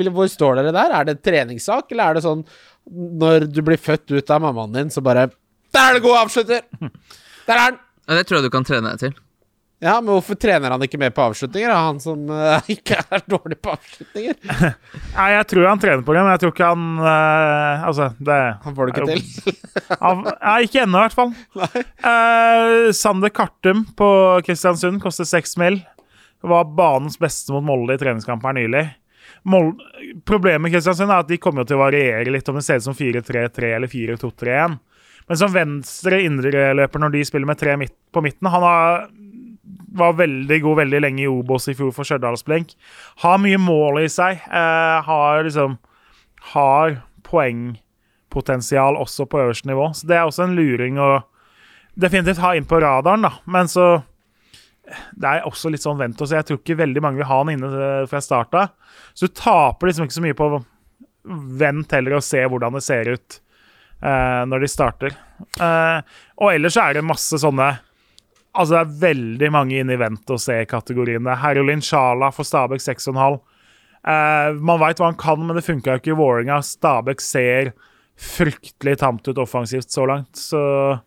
Vil- hvor står dere der? Er det en treningssak, eller er det sånn når du blir født ut av mammaen din, så bare Der er det god avslutter! Der er den! Det tror jeg du kan trene deg til. Ja, men hvorfor trener han ikke mer på avslutninger? Han som uh, ikke er dårlig på avslutninger. nei, jeg tror han trener på det, men jeg tror ikke han uh, Altså, det Han får det ikke til. Av, nei, ikke ennå, i hvert fall. Uh, Sander Kartum på Kristiansund koster seks mil. Var banens beste mot Molde i treningskamp her nylig. Mol Problemet med Kristiansund er at de kommer til å variere litt om det ser ut som 4-3-3 eller 4-2-3-1. Men som venstre indreløper når de spiller med tre midt på midten Han har, var veldig god veldig lenge i Obos i fjor for Stjørdalsblink. Har mye mål i seg. Eh, har liksom Har poengpotensial også på øverste nivå. Så det er også en luring å definitivt ha inn på radaren, da. Men så Det er også litt sånn vent og se. Jeg tror ikke veldig mange vil ha han inne eh, fra start av. Så du taper liksom ikke så mye på vent heller og se hvordan det ser ut eh, når de starter. Eh, og ellers så er det masse sånne Altså, det er veldig mange inne i vent og se-kategoriene. Er Herolin Sjala for Stabæk 6,5. Eh, man veit hva han kan, men det funka ikke i Vålerenga. Stabæk ser fryktelig tamt ut offensivt så langt, så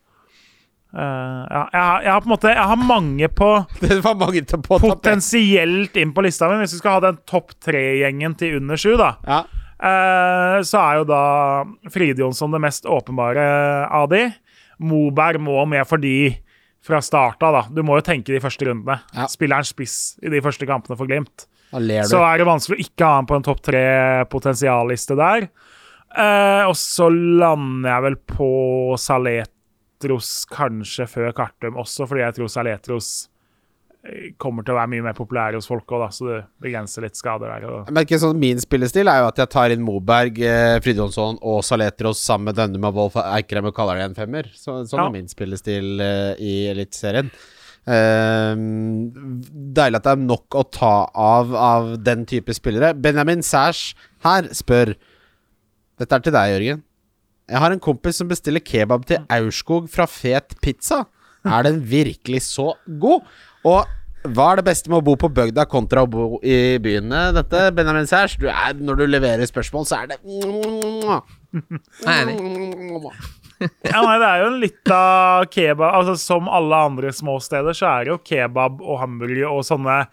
Uh, ja, jeg, har- jeg har på en måte Jeg har mange på Det var mange på potensielt inn på lista mi. Hvis vi skal ha den topp tre-gjengen til under sju, da, Ja. uh, så er jo da Fridjonsson det mest åpenbare av de. Moberg må med fordi fra starta, da. Du må jo tenke de første rundene. Ja. Spiller han spiss i de første kampene for Glimt, så er det vanskelig å ikke ha han på en topp tre-potensialliste der. Eh, og så lander jeg vel på Saletros kanskje før Kartum også, fordi jeg tror Saletros kommer til å være mye mer populær hos folk òg, så det begrenser litt skader der. Og Men ikke sånn Min spillestil er jo at jeg tar inn Moberg, eh, Fridjonsson og Saletros sammen med denne og Wolf Eikrem og kaller det en femmer. Så, sånn Ja. er min spillestil eh, i Eliteserien. Eh, deilig at det er nok å ta av av den type spillere. Benjamin Sæsj her spør Dette er til deg, Jørgen. Jeg har en kompis som bestiller kebab til Aurskog fra Fet Pizza. Er den virkelig så god? Og hva er det beste med å bo på bygda kontra å bo i byene? Dette, Benjamin Sæsj, du er, når du leverer spørsmål, så er det. Ja, nei, det er jo en litt av kebab Altså, Som alle andre små steder, så er det jo kebab og hamburger og sånne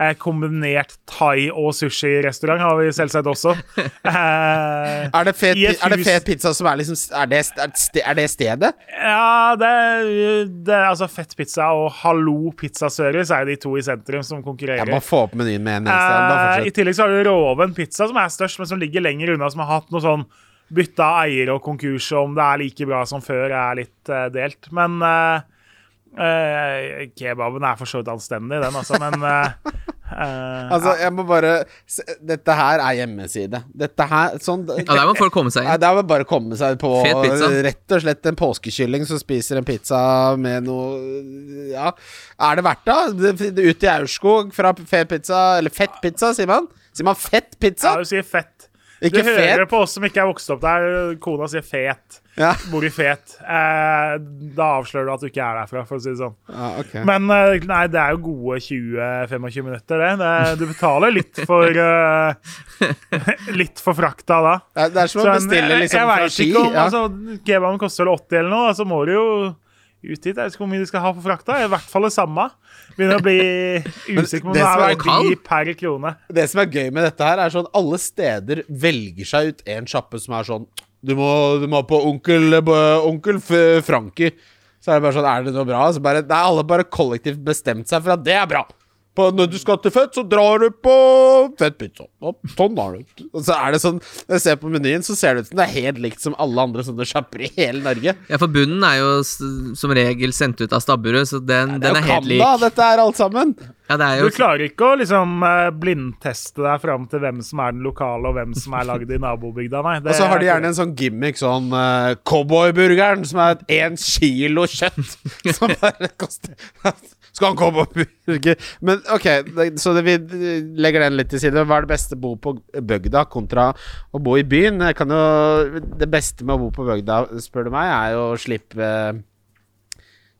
eh, kombinert thai- og sushi-restaurant har vi selvsagt også. Eh, Er det, fet, er det fet pizza som er liksom Er det, er det det stedet? ja, det, det er altså Fett pizza og Hallo pizzaservice er de to i sentrum som konkurrerer. Jeg må få opp menyen med en eneste. Eh, I tillegg så har du Roven pizza, som er størst, men som ligger lenger unna, som har hatt noe sånn bytte av eier og konkurs, og om det er like bra som før, er litt eh, delt. Men eh, eh, kebaben er for så vidt anstendig, den, altså. Men uh, uh, Altså, jeg må bare se, Dette her er hjemmeside. Dette her sånn, Ja, der må folk komme seg inn. Det er vel bare komme seg på rett og slett en påskekylling som spiser en pizza med noe Ja, er det verdt det? Det- det- Ut i Aurskog fra fet pizza Eller fett pizza, sier man? Sier man fett pizza? ja, du sier fett. Ikke du hører fet? på oss som ikke er vokst opp der. Kona sier fet. Ja. Bor i fet. Eh, da avslører du at du ikke er derfra, for å si det sånn. ja, okay. Men eh, nei, det er jo gode 20-25 minutter, det. det. Du betaler litt for uh, Litt for frakta da. Det er- det er som å bestille jeg, liksom jeg fra Ski. ikke om altså, Kebaben koster vel 80 eller noe, så må du jo ut hit. Jeg vet ikke hvor mye de skal ha for frakta. I hvert fall det samme. Begynner å bli usikker på om det det som er er verdi per krone. Det som er gøy med dette her, er sånn alle steder velger seg ut en sjappe som er sånn Du må, du må på onkel, onkel Frankie. Så er det bare sånn Er det noe bra? Så bare, nei, alle bare kollektivt bestemt seg for at det er bra. På, når du skal til fett, så drar du på fett pizza. Og sånn er det. Og så er det sånn Når jeg ser på menyen, så ser det ut som det er helt likt som alle andre sånne sjapper i hele Norge. Ja, for bunnen er jo som regel sendt ut av stabburet, så den, Det den er er jo helt lik. Canada, dette er alt sammen. Ja, det er Du klarer ikke å liksom eh, blindteste deg fram til hvem som er den lokale, og hvem som er lagd i nabobygda, nei. Det Og så har de er gjerne en sånn gimmick, sånn uh, cowboyburgeren, som er én kilo kjøtt. som bare koster Skal han komme og purke? Men OK, så det, vi legger den litt til side. Hva er det beste å bo på bygda kontra å bo i byen? Jeg kan jo, det beste med å bo på bygda, spør du meg, er jo å slippe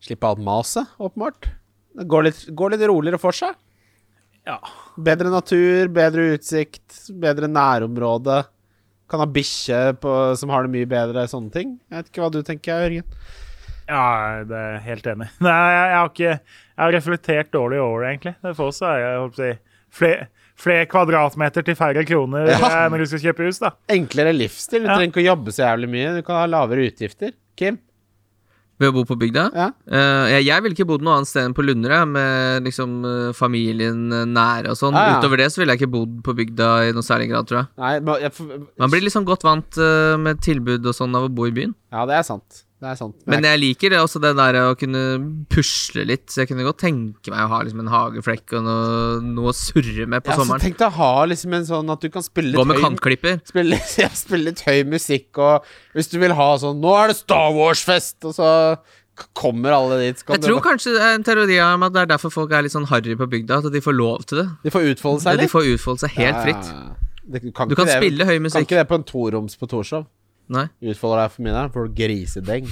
Slippe alt maset, åpenbart. Det går litt, går litt roligere for seg. Ja. Bedre natur, bedre utsikt, bedre nærområde. Kan ha bikkje som har det mye bedre, sånne ting. Jeg vet ikke hva du tenker, Jørgen. Ja, det er helt enig. Nei, jeg, jeg har ikke Jeg har reflektert dårlig over det, egentlig. For oss er jeg holdt på å si, flere, flere kvadratmeter til færre kroner Ja. eh, når du skal kjøpe hus, da. Enklere livsstil. Du Ja. trenger ikke å jobbe så jævlig mye. Du kan ha lavere utgifter. Kim? ved å bo på bygda. Ja. Uh, jeg, jeg ville ikke bodd noe annet sted enn på Lunderud, med liksom eh, familien nær nære og sånn. Ja, ja. Utover det så ville jeg ikke bodd på bygda i noe særlig grad, tror jeg. Nei, men jeg, Man blir liksom godt vant uh, med tilbud og sånn av å bo i byen. Ja, det er sant. Det er sant. Men jeg liker det også det der å kunne pusle litt. Så jeg kunne godt tenke meg å ha liksom en hageflekk og noe, noe å surre med på ja, sommeren. tenk deg å ha liksom en sånn at du kan spille Gå litt med høy kantklipper. spille, ja, spille litt høy musikk, og hvis du vil ha sånn Nå er det Star Wars-fest! Og så kommer alle dit. Jeg tror kanskje det er en teori om at det er derfor folk er litt sånn harry på bygda. At de får lov til det. De får utfolde seg De får utfolde seg helt fritt. Ja, ja, ja. Det, kan Du kan det, spille høy musikk. Kan ikke det på en toroms på Torshov. Nei. Utfolder deg for der, får du grisedeng.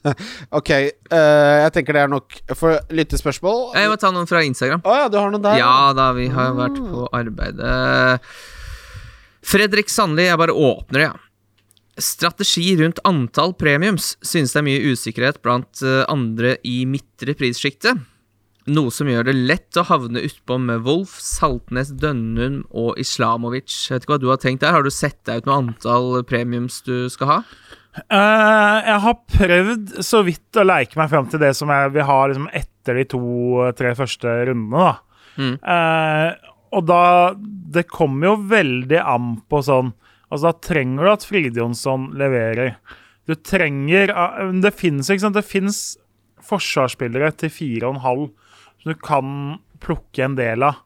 ok, uh, jeg tenker det er nok for lyttespørsmål. Jeg må ta noen fra Instagram. Å ja, du har noen der? Ja da, vi har vært på arbeid. Eh, Fredrik Sandli, jeg bare åpner det, ja. Strategi rundt antall premiums synes det er mye usikkerhet blant eh, andre i midtre prissjiktet. Noe som gjør det lett å havne utpå med Wolf, Saltnes, Dønnum og Islamovic. Jeg vet ikke hva du har tenkt der. Har du sett deg ut noe antall premiums du skal ha? Uh, jeg har prøvd så vidt å leike meg fram til det som jeg vil ha liksom, etter de to-tre første rundene, da. Mm. Uh, og da Det kommer jo veldig an på sånn Altså, da trenger du at Fridjonsson leverer. Du trenger uh, fins, Det fins forsvarsspillere til fire og en halv som du kan plukke en del av.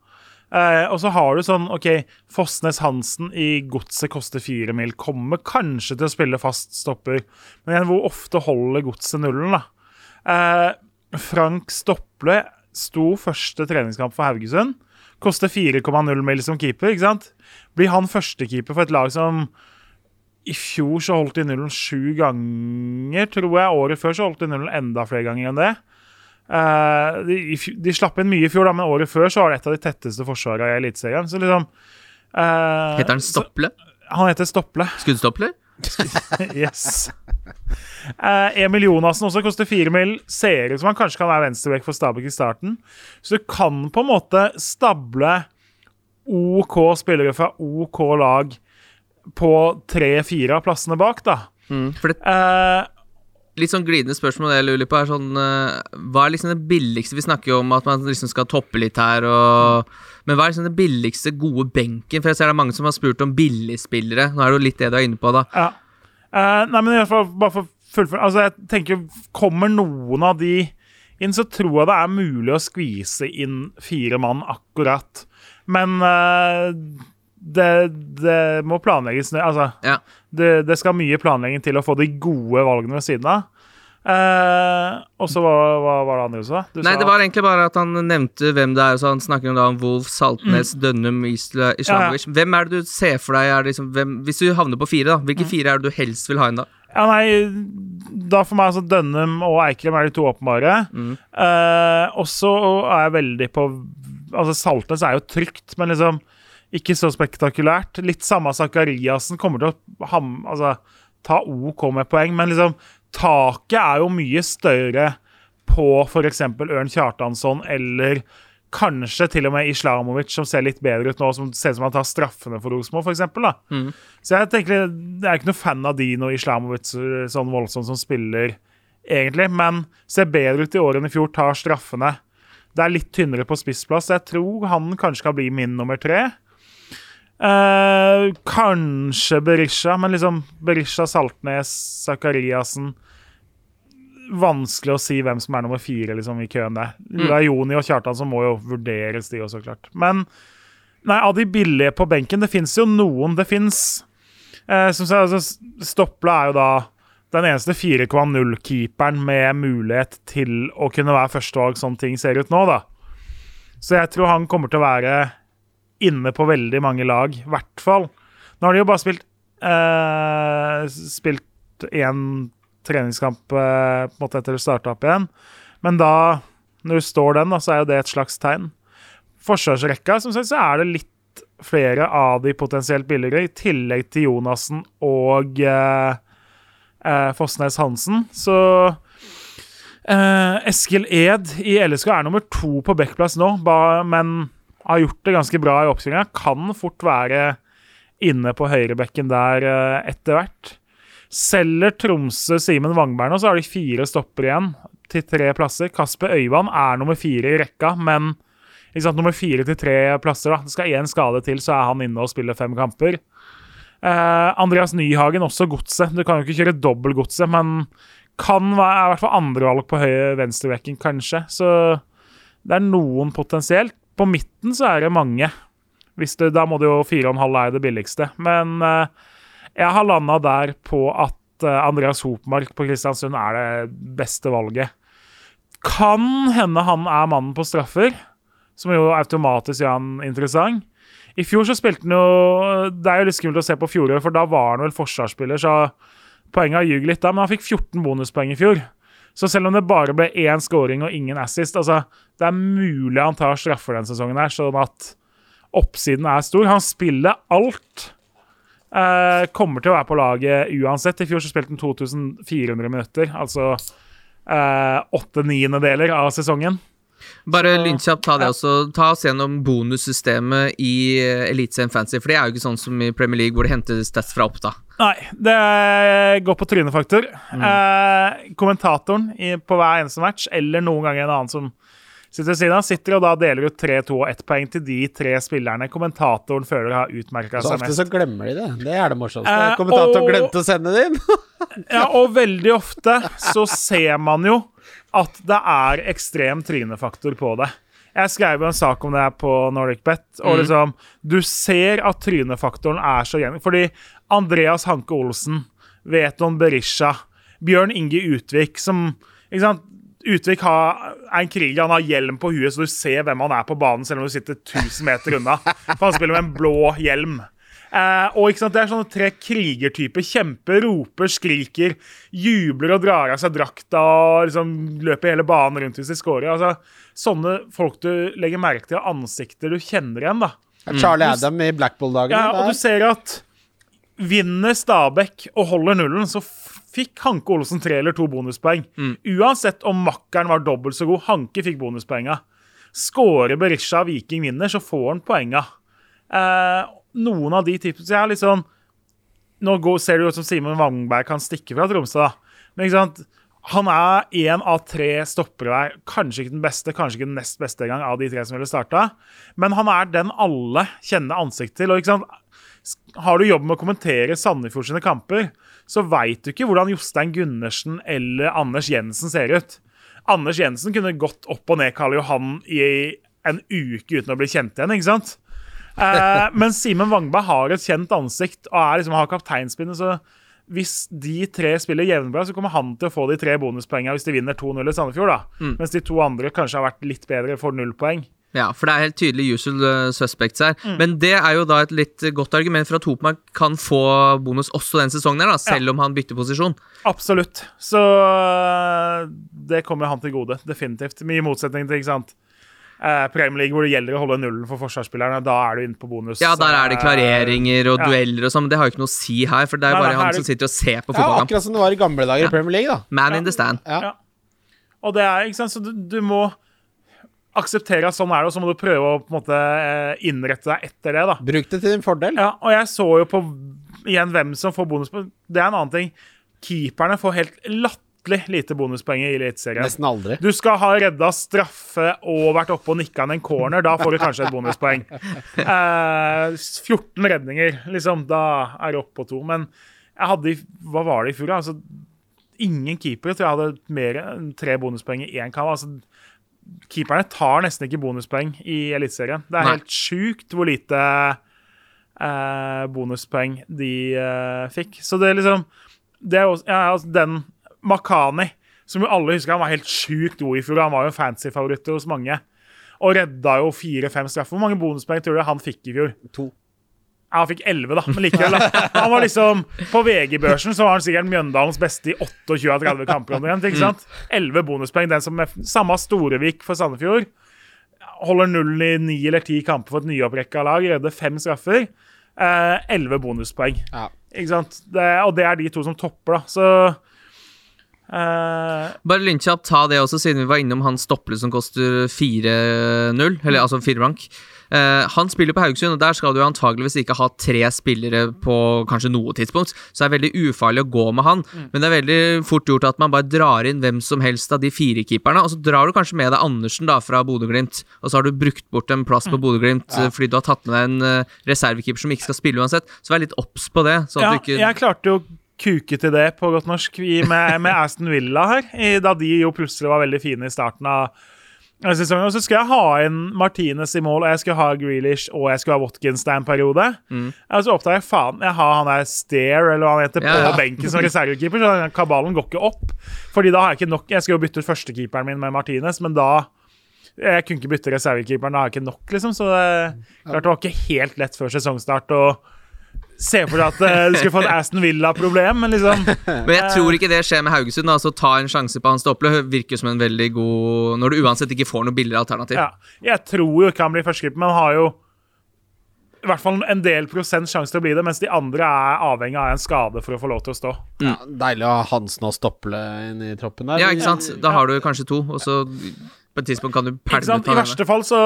Eh, og så har du sånn OK, Fossnes Hansen i Godset koster fire mil. Kommer kanskje til å spille fast stopper, men igjen, hvor ofte holder Godset nullen, da? Eh, Frank Stople sto første treningskamp for Haugesund. Koster 4,0 mil som keeper, ikke sant? Blir han førstekeeper for et lag som i fjor så holdt de nullen sju ganger, tror jeg. Året før så holdt de nullen enda flere ganger enn det. Eh, de, de slapp inn mye i fjor, da, men året før så var det et av de tetteste forsvarene i Eliteserien. Så liksom uh, Heter han så- Stopple? Han heter Stople. Skuddstopler? yes. Uh, Emil Jonassen også koster fire mil. Ser ut som han kanskje kan være venstrebekk for Stabæk i starten. Så du kan på en måte stable OK spillere fra OK lag på tre-fire av plassene bak, da. For det litt sånn glidende spørsmål jeg lurer på, er sånn eh, Hva er liksom det billigste Vi snakker jo om at man liksom skal toppe litt her, og Men hva er liksom det billigste gode benken? For jeg ser det er mange som har spurt om billigspillere. Nå er det jo litt det du er inne på, da. ja. Uh, nei, men fall, bare for fullføre Altså, jeg tenker, kommer noen av de inn, så tror jeg det er mulig å skvise inn fire mann akkurat. Men eh, det, det må planlegges. Altså, Ja. det, det skal mye planlegging til å få de gode valgene ved siden av. Eh, og så hva, hva var det andre du sa? Du Nei, sa det var egentlig bare at han nevnte hvem det er. Så han snakker om, da om Wolf, Saltnes, Dønnum, Isla, Islamovic. Hvem er det du ser for deg er liksom, hvem, Hvis du havner på fire, da hvilke fire er det du helst vil ha inn da? Ja, nei, da for meg altså Dønnum og Eikrem er de to åpenbare. Eh, og så er jeg veldig på Altså, Saltnes er jo trygt, men liksom ikke så spektakulært. Litt samme Zakariassen kommer til å ham, altså, ta OK med poeng, men liksom taket er jo mye større på f.eks. Ørn Kjartansson eller kanskje til og med Islamovic, som ser litt bedre ut nå, som ser ut som han tar straffene for Rosenborg, f.eks. Så jeg tenker, jeg er ikke noe fan av Dino Islamovic sånn voldsomt som spiller, egentlig, men ser bedre ut i år enn i fjor, tar straffene. Det er litt tynnere på spissplass. Jeg tror han kanskje kan bli min nummer tre. Eh, kanskje Berisha, men liksom Berisha, Saltnes, Zakariassen Vanskelig å si hvem som er nummer fire liksom, i køen der. Det er Joni og Kjartan som må jo vurderes, de også, klart. Men nei, av de billige på benken, det fins jo noen. Det fins eh, altså, Stopla er jo da den eneste 4,0-keeperen med mulighet til å kunne være førstevalg, sånn ting ser ut nå, da. Så jeg tror han kommer til å være inne på veldig mange lag, i hvert fall. Nå har de jo bare spilt eh, Spilt én treningskamp eh, på en måte etter å starte opp igjen. Men da, når du står den, da, så er jo det et slags tegn. Forsvarsrekka, som sagt, så er det litt flere av de potensielt billigere, i tillegg til Jonassen og eh, eh, Fossnes Hansen. Så eh, Eskil Ed i LSK er nummer to på backplass nå, ba, men har gjort det ganske bra i oppstillinga. Kan fort være inne på høyrebekken der eh, etter hvert. Selger Tromsø Simen Wangberg nå, så har de fire stopper igjen til tre plasser. Kasper Øyvand er nummer fire i rekka, men sant, nummer fire til tre plasser. da. Det skal én skade til, så er han inne og spiller fem kamper. Eh, Andreas Nyhagen, også godset. Du kan jo ikke kjøre dobbel godset, men kan være i hvert fall andrevalg på høyre venstrebekken, kanskje. Så det er noen potensielt. På midten så er det mange. Det, da må det jo 4,5 er det billigste. Men eh, jeg har landa der på at eh, Andreas Hopmark på Kristiansund er det beste valget. Kan hende han er mannen på straffer, som jo automatisk gjør han interessant. I fjor så spilte han jo Det er jo litt skummelt å se på fjoråret, for da var han vel forsvarsspiller, så poenget har ljuget litt da, men han fikk 14 bonuspoeng i fjor. Så selv om det bare ble én scoring og ingen assist, altså det er mulig han tar straffer denne sesongen, her, sånn at oppsiden er stor. Han spiller alt. Eh, kommer til å være på laget uansett. I fjor så spilte han 2400 minutter, altså eh, åtte niendedeler av sesongen. Bare Så- lynkjapt ta det ja. også. Ta oss gjennom bonussystemet i uh, Eliteserien Fancy, for det er jo ikke sånn som i Premier League, hvor det henter stats fra opp, da. Nei, det går på trynefaktor. Eh, kommentatoren i, på hver eneste match, eller noen ganger en annen som sitter ved siden av, sitter og da deler ut 3, 2 og 1 poeng til de tre spillerne kommentatoren føler har utmerka Så seg ofte mest. så glemmer de det. Det er det morsomste. Eh, Kommentatoren og- glemte å sende det inn. Ja, og veldig ofte så ser man jo at det er ekstrem trynefaktor på det. Jeg skrev jo en sak om det her på NordicBet, og liksom Du ser at trynefaktoren er så gjennom Fordi Andreas Hanke Olsen, Veton Berisha, Bjørn Inge Utvik, som Ikke sant? Utvik har, er en kriger, han har hjelm på huet, så du ser hvem han er på banen, selv om du sitter 1000 meter unna. For han spiller med en blå hjelm. Eh, og Det er sånne tre krigertyper. Kjemper, roper, skriker, jubler og drar av seg drakta og liksom løper hele banen rundt hvis de scorer. Altså, sånne folk du legger merke til, og ansikter du kjenner igjen. da. Charlie Adam i Blackpool-dagene. Ja, og du ser at vinner Stabæk og holder nullen, så fikk Hanke Olsen tre eller to bonuspoeng. Uansett om makkeren var dobbelt så god. Hanke fikk bonuspoenga. Skårer Berisha Viking vinner, så får han poenga. Eh, noen av de tipsene jeg er litt sånn Nå går, ser det ut som Simon Wangberg kan stikke fra Tromsø, da. Men ikke sant? Han er én av tre stoppere der. Kanskje ikke den beste, kanskje ikke den nest beste engang av de tre som ville starta. Men han er den alle kjenner ansikt til. Og ikke sant? har du jobb med å kommentere Sandefjord sine kamper, så veit du ikke hvordan Jostein Gundersen eller Anders Jensen ser ut. Anders Jensen kunne gått opp og ned Karl Johan i en uke uten å bli kjent igjen, ikke sant? Eh, men Simen Wangberg har et kjent ansikt og er liksom, har kapteinspinnet, så hvis de tre spiller jevnbra, så kommer han til å få de tre bonuspoengene hvis de vinner 2-0 i Sandefjord. da. Mens de to andre kanskje har vært litt bedre, får null poeng. Ja, for det er helt tydelig usual uh, suspects her. Mm. Men det er jo da et litt godt argument for at Hopmark kan få bonus også den sesongen, her da, selv om han bytter posisjon. Absolutt. Så øh, det kommer han til gode. Definitivt. Mye motsetning til ikke sant? Eh, Premier League hvor det gjelder å holde nullen for forsvarsspillerne. Da er du inne på bonus. Ja, der er det klareringer og ja. dueller og sånn, men det har jo ikke noe å si her, for det er jo bare nei, han som sitter og ser på Ja, akkurat som det var i gamle dager i Premier League, da. Man in the stand. Ja. Ja. Og det er, ikke sant, så du, du må akseptere at sånn er det, og så må du prøve å på en måte eh, innrette deg etter det. da. Bruk det til din fordel. Ja, og jeg så jo på igjen hvem som får bonuspoeng. Det er en annen ting. Keeperne får helt latterlig lite bonuspoeng i Eliteserien. Nesten aldri. Du skal ha redda straffe og vært oppe og nikka en corner. Da får du kanskje et bonuspoeng. Eh, 14 redninger, liksom. Da er det opp på to. Men jeg hadde Hva var det i fjor? Altså, ingen keepere tror jeg hadde mer enn tre bonuspoeng i én kamp. Altså, keeperne tar nesten ikke bonuspoeng i Eliteserien. Det er Nei. helt sjukt hvor lite eh, bonuspoeng de eh, fikk. Så det er liksom det er også, ja, altså Den Makani, som jo alle husker, han var helt sjukt god i fjor. Han var jo fancy-favoritt hos mange. Og redda jo fire-fem straffer. Hvor mange bonuspoeng tror du han fikk i fjor? To. Ja, han fikk 11, da, men likevel. Da. Han var liksom, På VG-børsen så var han sikkert Mjøndalens beste i 28 av 30 kamper. omtrent, ikke sant? 11 bonuspoeng. Den som er samme Storevik for Sandefjord. Holder nullen i ni eller ti kamper for et nyopprekka lag. Redder fem straffer. Eh, 11 bonuspoeng. Ja. Ikke sant? Det, og det er de to som topper, da. Så eh, Bare lynkjapt ta det også, siden vi var innom han Stopple som koster 4-0, eller altså 4 blank. Uh, han spiller på Haugesund, og der skal du antageligvis ikke ha tre spillere på kanskje noe tidspunkt, så det er veldig ufarlig å gå med han. Men det er veldig fort gjort at man bare drar inn hvem som helst av de fire keeperne, og så drar du kanskje med deg Andersen da fra Bodø-Glimt, og så har du brukt bort en plass på Bodø-Glimt ja. fordi du har tatt med deg en eh, reservekeeper som ikke skal spille uansett. Så vær litt obs på det. Ja, ikke jeg klarte jo kuke til det på godt norsk i- med, med Aston Villa her, i, da de jo plutselig var veldig fine i starten av sesongen. Og så skal jeg ha inn Martinez i mål, og jeg skal ha Grealish og jeg skal ha Watkins der en periode. Og så oppdager jeg faen, jeg har han der Stair, eller hva han heter, på Ja, benken som reservekeeper, så den kabalen går ikke opp. Fordi da har jeg ikke nok Jeg skal jo bytte ut førstekeeperen min med Martinez, men da jeg kunne ikke bytte reservekeeperen, da har jeg ikke nok, liksom. Så det, klart det var ikke helt lett før sesongstart å se for deg at eh, du skulle få et Aston Villa-problem, men liksom Men jeg tror ikke det skjer med Haugesund. Altså Ta en sjanse på Hans Dopple virker som en veldig god Når du uansett ikke får noe billigere alternativ. Ja. Jeg tror jo ikke han blir førstekeeper, men han har jo i hvert fall en del prosent sjanse til å bli det, mens de andre er avhengig av en skade for å få lov til å stå. Ja, deilig å ha Hansen og Stopple inn i troppen der. Ja, ikke sant? Da har du kanskje to, og så på et tidspunkt kan du pælme ut I verste fall så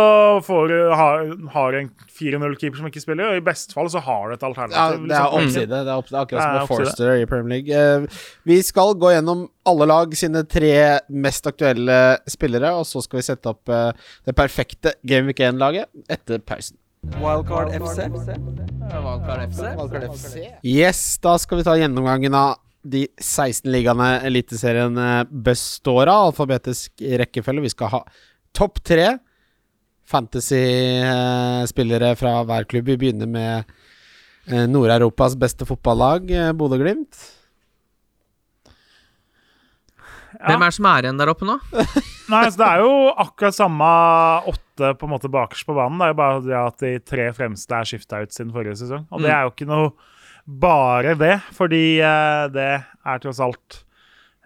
får du har, har en 4-0-keeper som ikke spiller, og i beste fall så har du et Ja, alternativ. det er liksom. oppside. Det er, oppside. akkurat som med. Forster i Premier League. Eh, vi skal gå gjennom alle lag sine tre mest aktuelle spillere, og så skal vi sette opp eh, det perfekte Game Week 1-laget etter pausen. Wildcard FC. Wildcard FC. Yes, da skal vi ta gjennomgangen av de 16 ligaene Eliteserien eh, består av. Alfabetisk rekkefølge. Vi skal ha topp tre fantasy-spillere fra hver klubb. Vi begynner med eh, Nord-Europas beste fotballag, eh, Bodø-Glimt. Hvem er det som er igjen der oppe nå? Nei, altså Det er jo akkurat samme åtte på en måte bakerst på banen. Det er jo bare det at de tre fremste er skifta ut siden forrige sesong. Og det er jo ikke noe bare det, fordi eh, det er tross alt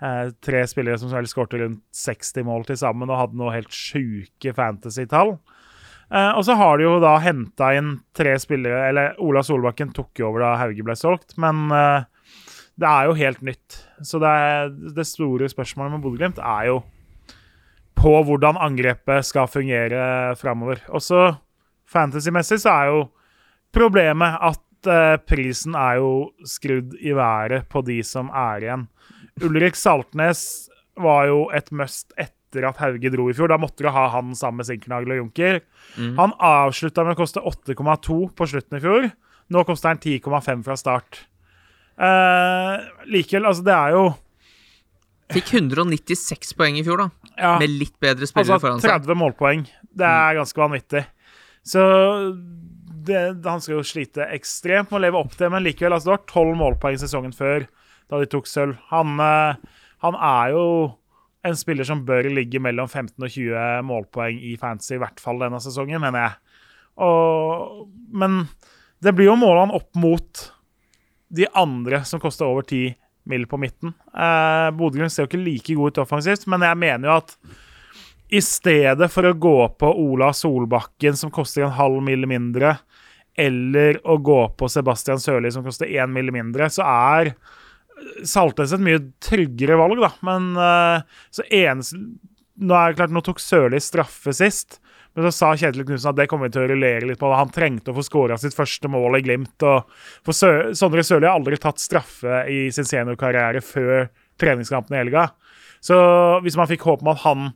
eh, tre spillere som vel rundt 60 mål til sammen og hadde noe helt sjuke fantasy-tall. Eh, og så har de jo da henta inn tre spillere Eller Ola Solbakken tok jo over da Hauge ble solgt, men det er jo helt nytt. Så det, er, det store spørsmålet med Bodø-Glimt er jo på hvordan angrepet skal fungere framover. Også fantasymessig så er jo problemet at prisen er jo skrudd i været på de som er igjen. Ulrik Saltnes var jo et must etter at Hauge dro i fjor. Da måtte du ha han sammen med Sinkernagel og Junker. Han avslutta med å koste 8,2 på slutten i fjor. Nå koster han 10,5 fra start. Eh, likevel, altså, det er jo Fikk 196 poeng i fjor, da. ja, Med litt bedre spillere altså, foran seg. 30 målpoeng. Det Mm. er ganske vanvittig. Så det, han skal jo slite ekstremt med å leve opp til men likevel, altså, det var 12 målpoeng sesongen før, da de tok sølv. Han, eh, han er jo en spiller som bør ligge mellom 15 og 20 målpoeng i fantasy, i hvert fall denne sesongen, mener jeg. Og, men det blir jo måla han opp mot de andre som koster over 10 mill. på midten. Eh, Bodø-Glimt ser jo ikke like god ut offensivt, men jeg mener jo at i stedet for å gå på Ola Solbakken, som koster en halv mille mindre, eller å gå på Sebastian Sørli, som koster én mille mindre, så er Saltnes et mye tryggere valg, da. Men eh, så eneste Nå er det klart, nå tok Sørli straffe sist, men så sa Kjetil Knutsen at det kommer vi til å rullere litt på. Han trengte å få skåra sitt første mål i Glimt. for Sø Sondre Sørli har aldri tatt straffe i sin seniorkarriere før treningskampen i helga. Så hvis man fikk håp om at han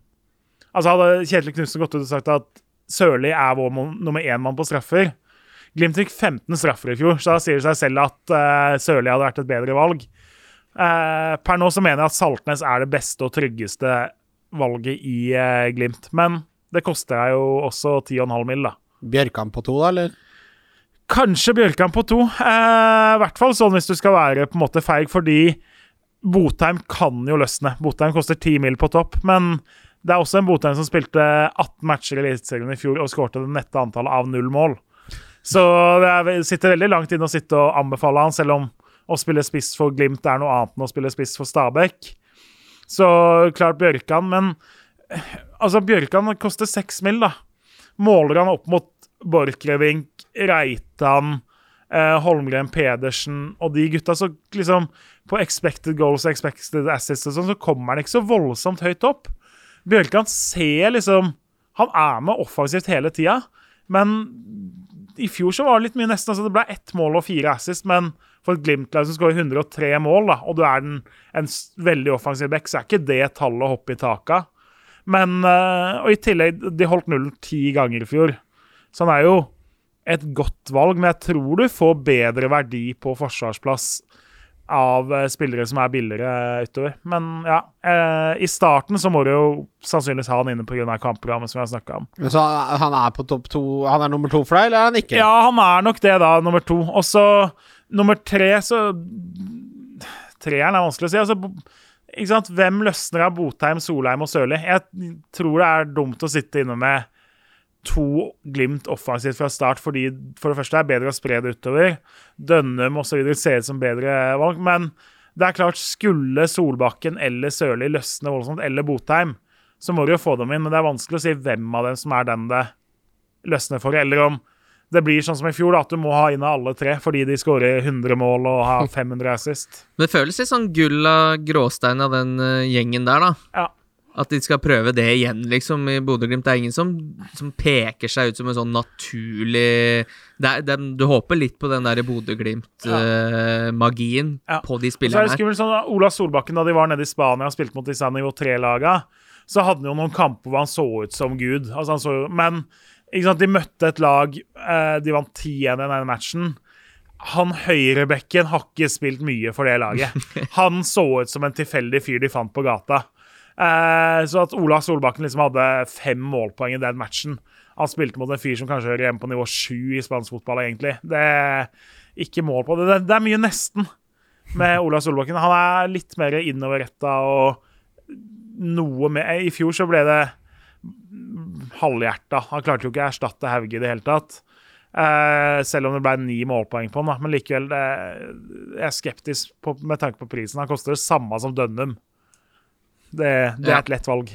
Altså Hadde Kjetil Knutsen gått ut og sagt at Sørli er vår nummer én-mann på straffer Glimt fikk 15 straffer i fjor, så da sier det seg selv at uh, Sørli hadde vært et bedre valg. Uh, per nå så mener jeg at Saltnes er det beste og tryggeste valget i uh, Glimt. Men det koster deg jo også 10,5 mill., da. Bjørkan på to, da, eller? Kanskje Bjørkan på to. Eh, I hvert fall sånn hvis du skal være på en måte feig, fordi Botheim kan jo løsne. Botheim koster 10 mil på topp, men det er også en Botheim som spilte 18 matcher i Eliteserien i fjor og skårte det nette antallet av null mål. Så det er, sitter veldig langt inne å sitte og anbefale han, selv om å spille spiss for Glimt er noe annet enn å spille spiss for Stabæk. Så klart Bjørkan, men eh, altså Bjørkan koster 6 mil, da. Måler han opp mot Borchgrevink, Reitan, eh, Holmgren Pedersen og de gutta, så liksom På expected goals og expected assists og sånn, så kommer han ikke så voldsomt høyt opp. Bjørkan ser liksom Han er med offensivt hele tida, men i fjor så var det litt mye nesten. altså Det ble ett mål og fire assist, men for et Glimt-lag som skårer 103 mål, da, og du er den, en veldig offensiv back, så er ikke det tallet å hoppe i taket av. Men eh, Og i tillegg, de holdt nullen ti ganger i fjor. Så han er jo et godt valg, men jeg tror du får bedre verdi på forsvarsplass av eh, spillere som er billigere utover. Men ja, eh, i starten så må du jo sannsynligvis ha han inne pga. kampprogrammet som jeg snakka om. Men Så han er på topp to Han er nummer to for deg, eller er han ikke? Ja, han er nok det, da, nummer to. Og så nummer tre, så Treeren er vanskelig å si. Altså, ikke sant? Hvem løsner av Botheim, Solheim og Sørli? Jeg tror det er dumt å sitte inne med to Glimt offensivt fra start, fordi for det første er det bedre å spre det utover. Dønnum osv. ser ut som bedre valg. Men det er klart, skulle Solbakken eller Sørli løsne voldsomt, eller Botheim, så må du jo få dem inn. Men det er vanskelig å si hvem av dem som er den det løsner for, eller om det blir sånn som i fjor, da, at du må ha inn av alle tre fordi de skårer 100 mål og har 500 assist. Men det føles litt sånn gull av gråstein av den eh, gjengen der, da. Ja. At de skal prøve det igjen, liksom, i Bodø-Glimt. Det er ingen som, som peker seg ut som en sånn naturlig er, det, Du håper litt på den der Bodø-Glimt-magien Ja. på de Så er det spillerne her. skummelt sånn Ola Solbakken, da de var nede i Spania og spilte mot disse nivå 3-laga, så hadde han jo noen kamper hvor han så ut som Gud. Altså, han så, men sant, de møtte et lag uh, De vant 10-1 i den matchen. Han høyrebekken har ikke spilt mye for det laget. Han så ut som en tilfeldig fyr de fant på gata. Eh, så at Ola Solbakken liksom hadde fem målpoeng i den matchen Han spilte mot en fyr som kanskje hører hjemme på nivå sju i spansk fotball, egentlig. Det er ikke mål på det. Det, er mye nesten med Ola Solbakken. Han er litt mer innoverretta og noe mer I fjor så ble det halvhjerta. Han klarte jo ikke å erstatte Hauge i det hele tatt. Uh, selv om det ble ni målpoeng på han. da. Men likevel, det, jeg er skeptisk på, med tanke på prisen. Han koster det samme som Dønnum. Det, det Ja. er et lett valg.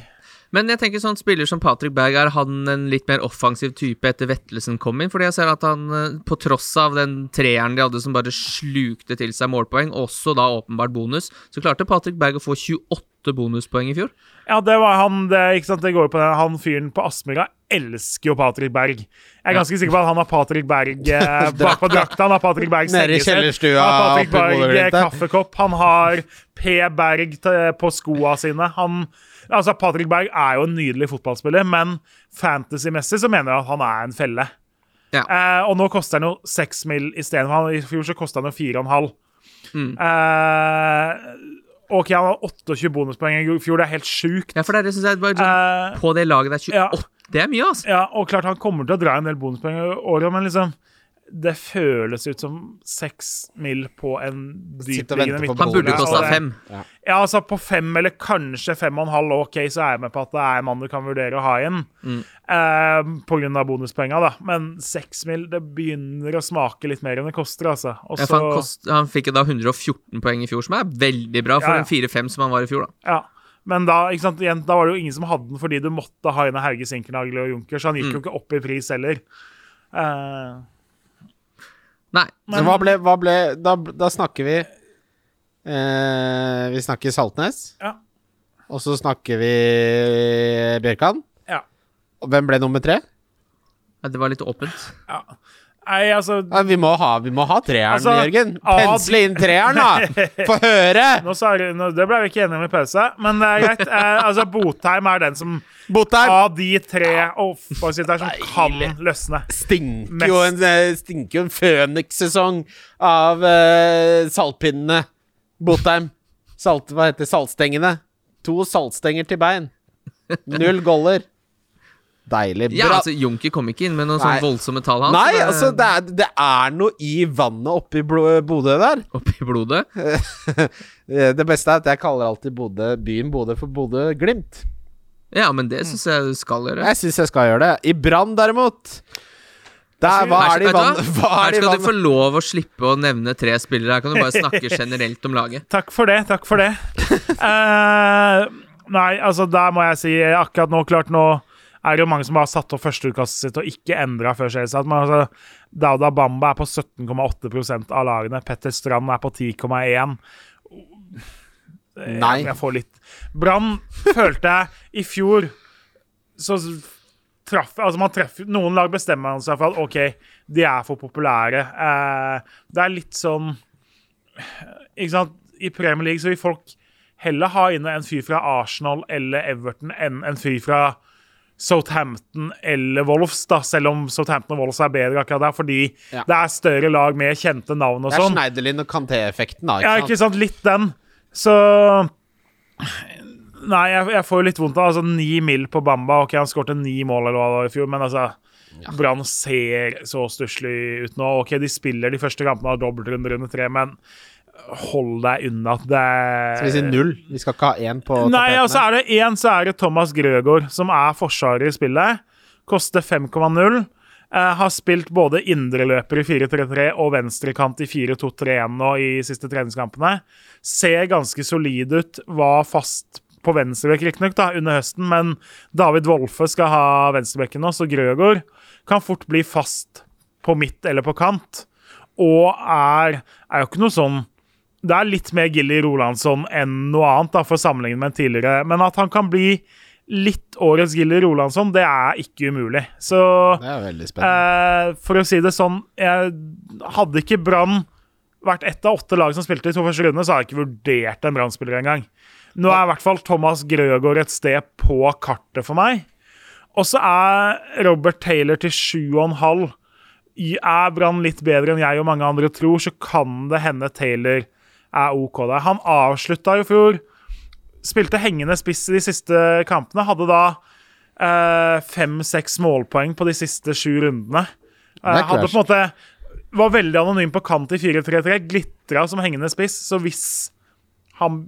Men jeg tenker sånn spiller som Patrick Berg, er han en litt mer offensiv type etter Vettelsen kom inn? Fordi jeg ser at han, eh, på tross av den treeren de hadde som bare slukte til seg målpoeng, også da åpenbart bonus, så klarte Patrick Berg å få 28 bonuspoeng i fjor. Ja, det var han det, ikke sant? Det går på den, Han fyren på Aspmyra elsker jo Patrick Berg. Jeg er ganske sikker på at han har Patrick Berg eh, bak på drakta. Han har Patrick Berg Nede i sengesett. kjellerstua Han har Patrick Berg eh, kaffekopp. Han har P. Berg på skoa sine. Han, altså Patrick Berg er jo en nydelig fotballspiller, men fantasymessig så mener jeg at han er en felle. Ja. Eh, og nå koster han jo 6 mill. istedenfor. I fjor så kosta han jo 4,5. Mm. Eh, OK, han har 28 bonuspoeng i fjor, det er helt sjukt. Ja, for det er det synes jeg bare sånn, Eh, På det laget der, 28 ja. Det er mye, altså. ja, og klart han kommer til å dra en del bonuspoeng i året, men liksom det føles ut som seks mil på en dypliggende midtbane. Han burde kosta fem. Ja, altså på fem eller kanskje fem og en halv, OK, så er jeg med på at det er en mann du kan vurdere å ha inn. Mm. Eh, av bonuspoenga, da. Men seks mil, det begynner å smake litt mer enn det koster, altså. Også, Ja, han, kost, han fikk jo da 114 poeng i fjor, som er veldig bra for Ja, ja. en 4-5 som han var i fjor. da ja. Men da, ikke sant, igjen, da var det jo ingen som hadde den fordi du måtte ha inn Hauge, Sinkernagel og Junker, så han gikk jo Mm. ikke opp i pris heller. Eh, Nei. Så hva ble, hva ble da, da snakker vi eh, Vi snakker Saltnes. Ja. Og så snakker vi Bjørkan. ja. Og hvem ble nummer tre? Ja, Det var litt åpent. ja. Nei, altså Ja, vi, må ha, vi må ha treeren, Altså, Jørgen. Pensle inn treeren, da! Få høre! nå jeg, nå, Det ble vi ikke enige om i pause, men det er greit. Eh, altså, Botheim er den som Botheim av de tre offensive der som kan løsne. stinker jo en, eh, stinker en Føniks-sesong av uh, saltpinnene. Botheim. Salt, hva heter saltstengene? To saltstenger til bein. Null goller. Deilig. Ja, altså Junker kom ikke inn med noen sånn voldsomme tall. Han, Nei, altså, det er, det er noe i vannet oppi i Bodø der. Oppi blodet. Eh, Det beste er at jeg kaller alltid Bodø, byen Bodø for Bodø-Glimt. Ja, men det syns jeg du skal gjøre. Jeg syns jeg skal gjøre det. I Brann, derimot der, Hva er det i vannet? Hva Her er skal du få lov å slippe å nevne tre spillere. Her kan du bare snakke generelt om laget. Takk for det. Takk for det. Uh, nei, altså, der må jeg si akkurat nå Klart, nå er det jo mange som har satt opp førsteutkastet sitt og ikke endra før seriestart. Men altså, Dauda Bamba er på 17,8% av lagene. Petter Strand er på 10,1. Nei. Jeg, jeg får litt Brann følte jeg i fjor så traff Altså, man treffer Noen lag bestemmer seg for at OK, de er for populære. Eh, det er litt sånn Ikke sant? I Premier League så vil folk heller ha inne en fyr fra Arsenal eller Everton enn en fyr fra Southampton eller Wolves, da, selv om Southampton og Wolves er bedre akkurat der, fordi Ja. det er større lag med kjente navn og Det er sånn. Schneiderlin og Canté-effekten, da. Ja, Ikke ikke sant? Litt den. Så Nei, jeg, jeg får jo litt vondt av altså Ni mil på Bamba. Ok, han skårte ni mål eller hva det var i fjor, men altså Brann ser så stusslig ut nå. Ok, de spiller de første kampene av dobbeltrunde runde tre, men hold deg unna. Det Skal vi si null? Vi skal ikke ha én på Nei, altså så er det én, så er det Thomas Grøgaard, som er forsvarer i spillet. Koster 5,0. Uh, har spilt både indreløper i 4-3-3 og venstrekant i 4-2-3-1 nå i siste treningskampene. Ser ganske solid ut. Var fast på venstrebekk, riktignok, under høsten, men David Wolfe skal ha venstrebekken nå, så Grøgaard kan fort bli fast på midt eller på kant. Og er, er jo ikke noe sånn det er litt mer Gilly Rolandsson enn noe annet, da, for sammenlignet med en tidligere. Men at han kan bli litt årets Gilly Rolandsson, det er ikke umulig. Så Det er veldig spennende. eh, for å si det sånn jeg Hadde ikke Brann vært ett av åtte lag som spilte i to første runde, så hadde jeg ikke vurdert en Brann-spiller engang. Nå er i hvert fall Thomas Grøgaard et sted på kartet for meg. Og så er Robert Taylor til 7,5. halv. Er Brann litt bedre enn jeg og mange andre tror, så kan det hende Taylor er OK der. Han avslutta jo i fjor. Spilte hengende spiss i de siste kampene. Hadde da fem-seks målpoeng på de siste sju rundene. Eh, hadde på en måte Var veldig anonym på kant i 4-3-3. Glitra som hengende spiss. Så hvis han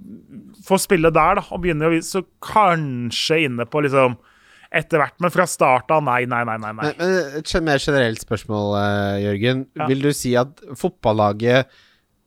får spille der, da, og begynner å vise, så kanskje inne på liksom etter hvert. Men fra start av, nei, nei, nei. nei, nei. Men, men et mer generelt spørsmål, eh, Jørgen. Ja. Vil du si at fotballaget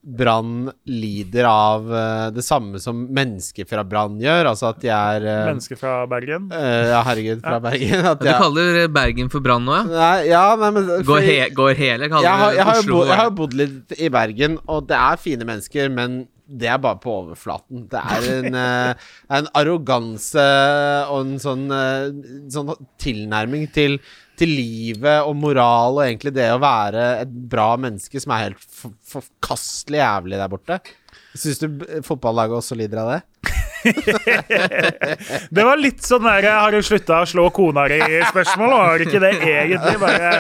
Brann lider av uh, det samme som mennesker fra Brann gjør? Altså at de er uh, Mennesker fra Bergen. Uh, Ja, herregud, fra Ja. Bergen. At Du er- kaller Bergen for Brann nå, ja? Nei, ja, nei, men Går, he går hele, kaller jeg har, jeg, har jo Oslo bo, jeg har bodd litt i Bergen, og det er fine mennesker, men det er bare på overflaten. Det er en, en arroganse og en sånn, sånn tilnærming til, til livet og moral og egentlig det å være et bra menneske som er helt for- forkastelig jævlig der borte. Syns du fotballaget også lider av det? Det var litt sånn der Har du slutta å slå kona di-spørsmål, var det ikke det egentlig? Bare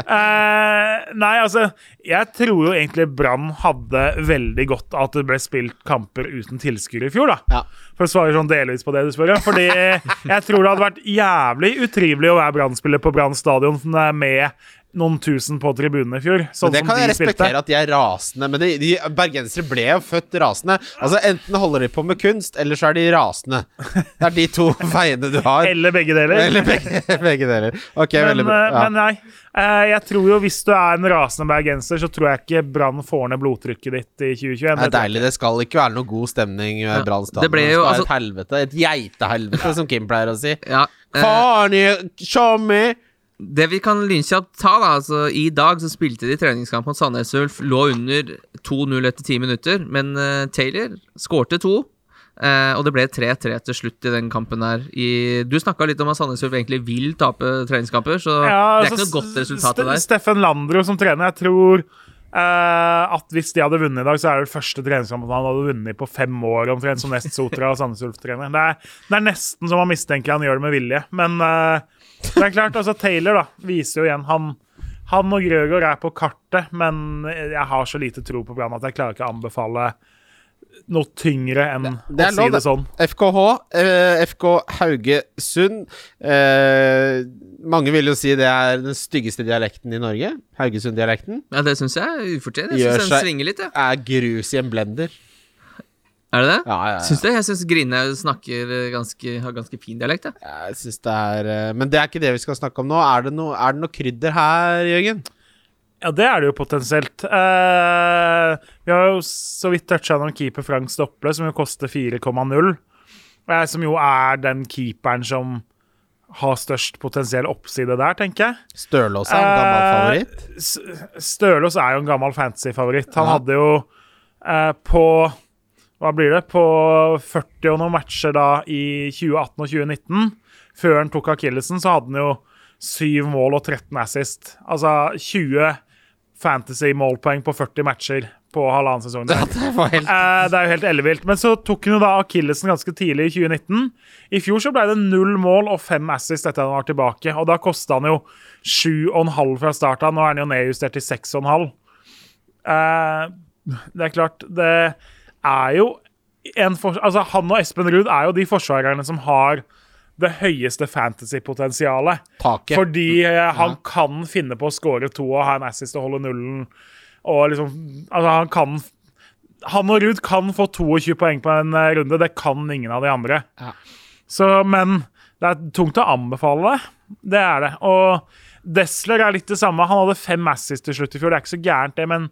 eh, Nei, altså Jeg tror jo egentlig Brann hadde veldig godt at det ble spilt kamper uten tilskuere i fjor, da. Ja. For å svare sånn delvis på det du spør om. Fordi jeg tror det hadde vært jævlig utrivelig å være Brann-spiller på Brann stadion med noen tusen på tribunen i fjor. Sånn Men det som kan jeg respektere spilte. at de er rasende, men de, de bergensere ble jo født rasende. Altså Enten holder de på med kunst, eller så er de rasende. Det er de to veiene du har. Eller begge deler. Eller begge, begge deler. Ok, Men, veldig bra. eh, Ja. men nei. eh, Jeg tror jo hvis du er en rasende bergenser, så tror jeg ikke Brann får ned blodtrykket ditt i 2021. Det er Det deilig. Det skal ikke være noe god stemning ved Ja, Brann det stadion. ble jo, altså- et helvete. Et geitehelvete, som Kim pleier å si. Ja, eh, Faen i Tjommi! Det vi kan lynkjapt ta, da altså I dag så spilte de treningskamp mot Sandnes Ulf. Lå under 2-0 etter 10 minutter, men uh, Taylor skårte to. Uh, og det ble 3-3 til slutt i den kampen her. I, du snakka litt om at Sandnes Ulf egentlig vil tape treningskamper, så Ja, det er altså, ikke noe godt resultat Ste- der. Steffen Landro som trener, jeg tror Uh, at hvis de hadde vunnet i dag, så er det det første treningskampen han hadde vunnet på fem år, omtrent som Nest Sotra og Sandnes Ulf-trener. Det, det er nesten som man mistenker han gjør det med vilje. Men eh, det er klart, altså Taylor da, viser jo igjen han han og Grøgaard er på kartet, men jeg har så lite tro på Brann at jeg klarer ikke å anbefale noe tyngre enn Det å er si det sånn. FKH, eh, FK Haugesund. Eh, mange vil jo si det er den styggeste dialekten i Norge. Haugesund-dialekten. Ja, Det syns jeg er ufortjent. Jeg syns den seg- svinger litt. Ja. Er grus i en blender. Er det det? Ja, ja, ja. Syns du? Jeg syns Grine snakker eh, ganske, har ganske fin dialekt. Jeg. Jeg synes det er eh, Men det er ikke det vi skal snakke om nå. Er det noe, er det noe krydder her, Jørgen? Ja, det er det jo potensielt. Uh, vi har jo så vidt toucha noen keeper Frank Stopple, som jo koster 4,0. Uh, som jo er den keeperen som har størst potensiell oppside der, tenker jeg. Stølås er en gammel Eh, favoritt. Uh, Stølås er jo en gammel fantasy-favoritt. Han Ja. hadde jo eh, på Hva blir det? På 40 og noen matcher da i 2018 og 2019, før han tok akillesen, så hadde han jo syv mål og 13 assist. Altså 20 fantasy-målpoeng på 40 matcher på halvannen sesong. Det var helt Eh, det er jo helt ellevilt. Men så tok han jo da akillesen ganske tidlig i 2019. I fjor så ble det null mål og fem assist etter at han var tilbake. Og da kosta han jo 7,5 fra start av. Nå er han jo nedjustert til 6,5. Eh, det er klart, det er jo en for, Altså, han og Espen Ruud er jo de forsvarerne som har det høyeste fantasy-potensialet. Fordi eh, han kan finne på å score to og ha en assist og holde nullen. Og liksom Altså, han kan Han og Ruud kan få 22 poeng på en eh, runde. Det kan ingen av de andre. Ja. Så, men det er tungt å anbefale det. Det er det. Og Desler er litt det samme. Han hadde fem assist til slutt i fjor. Det er ikke så gærent, det, men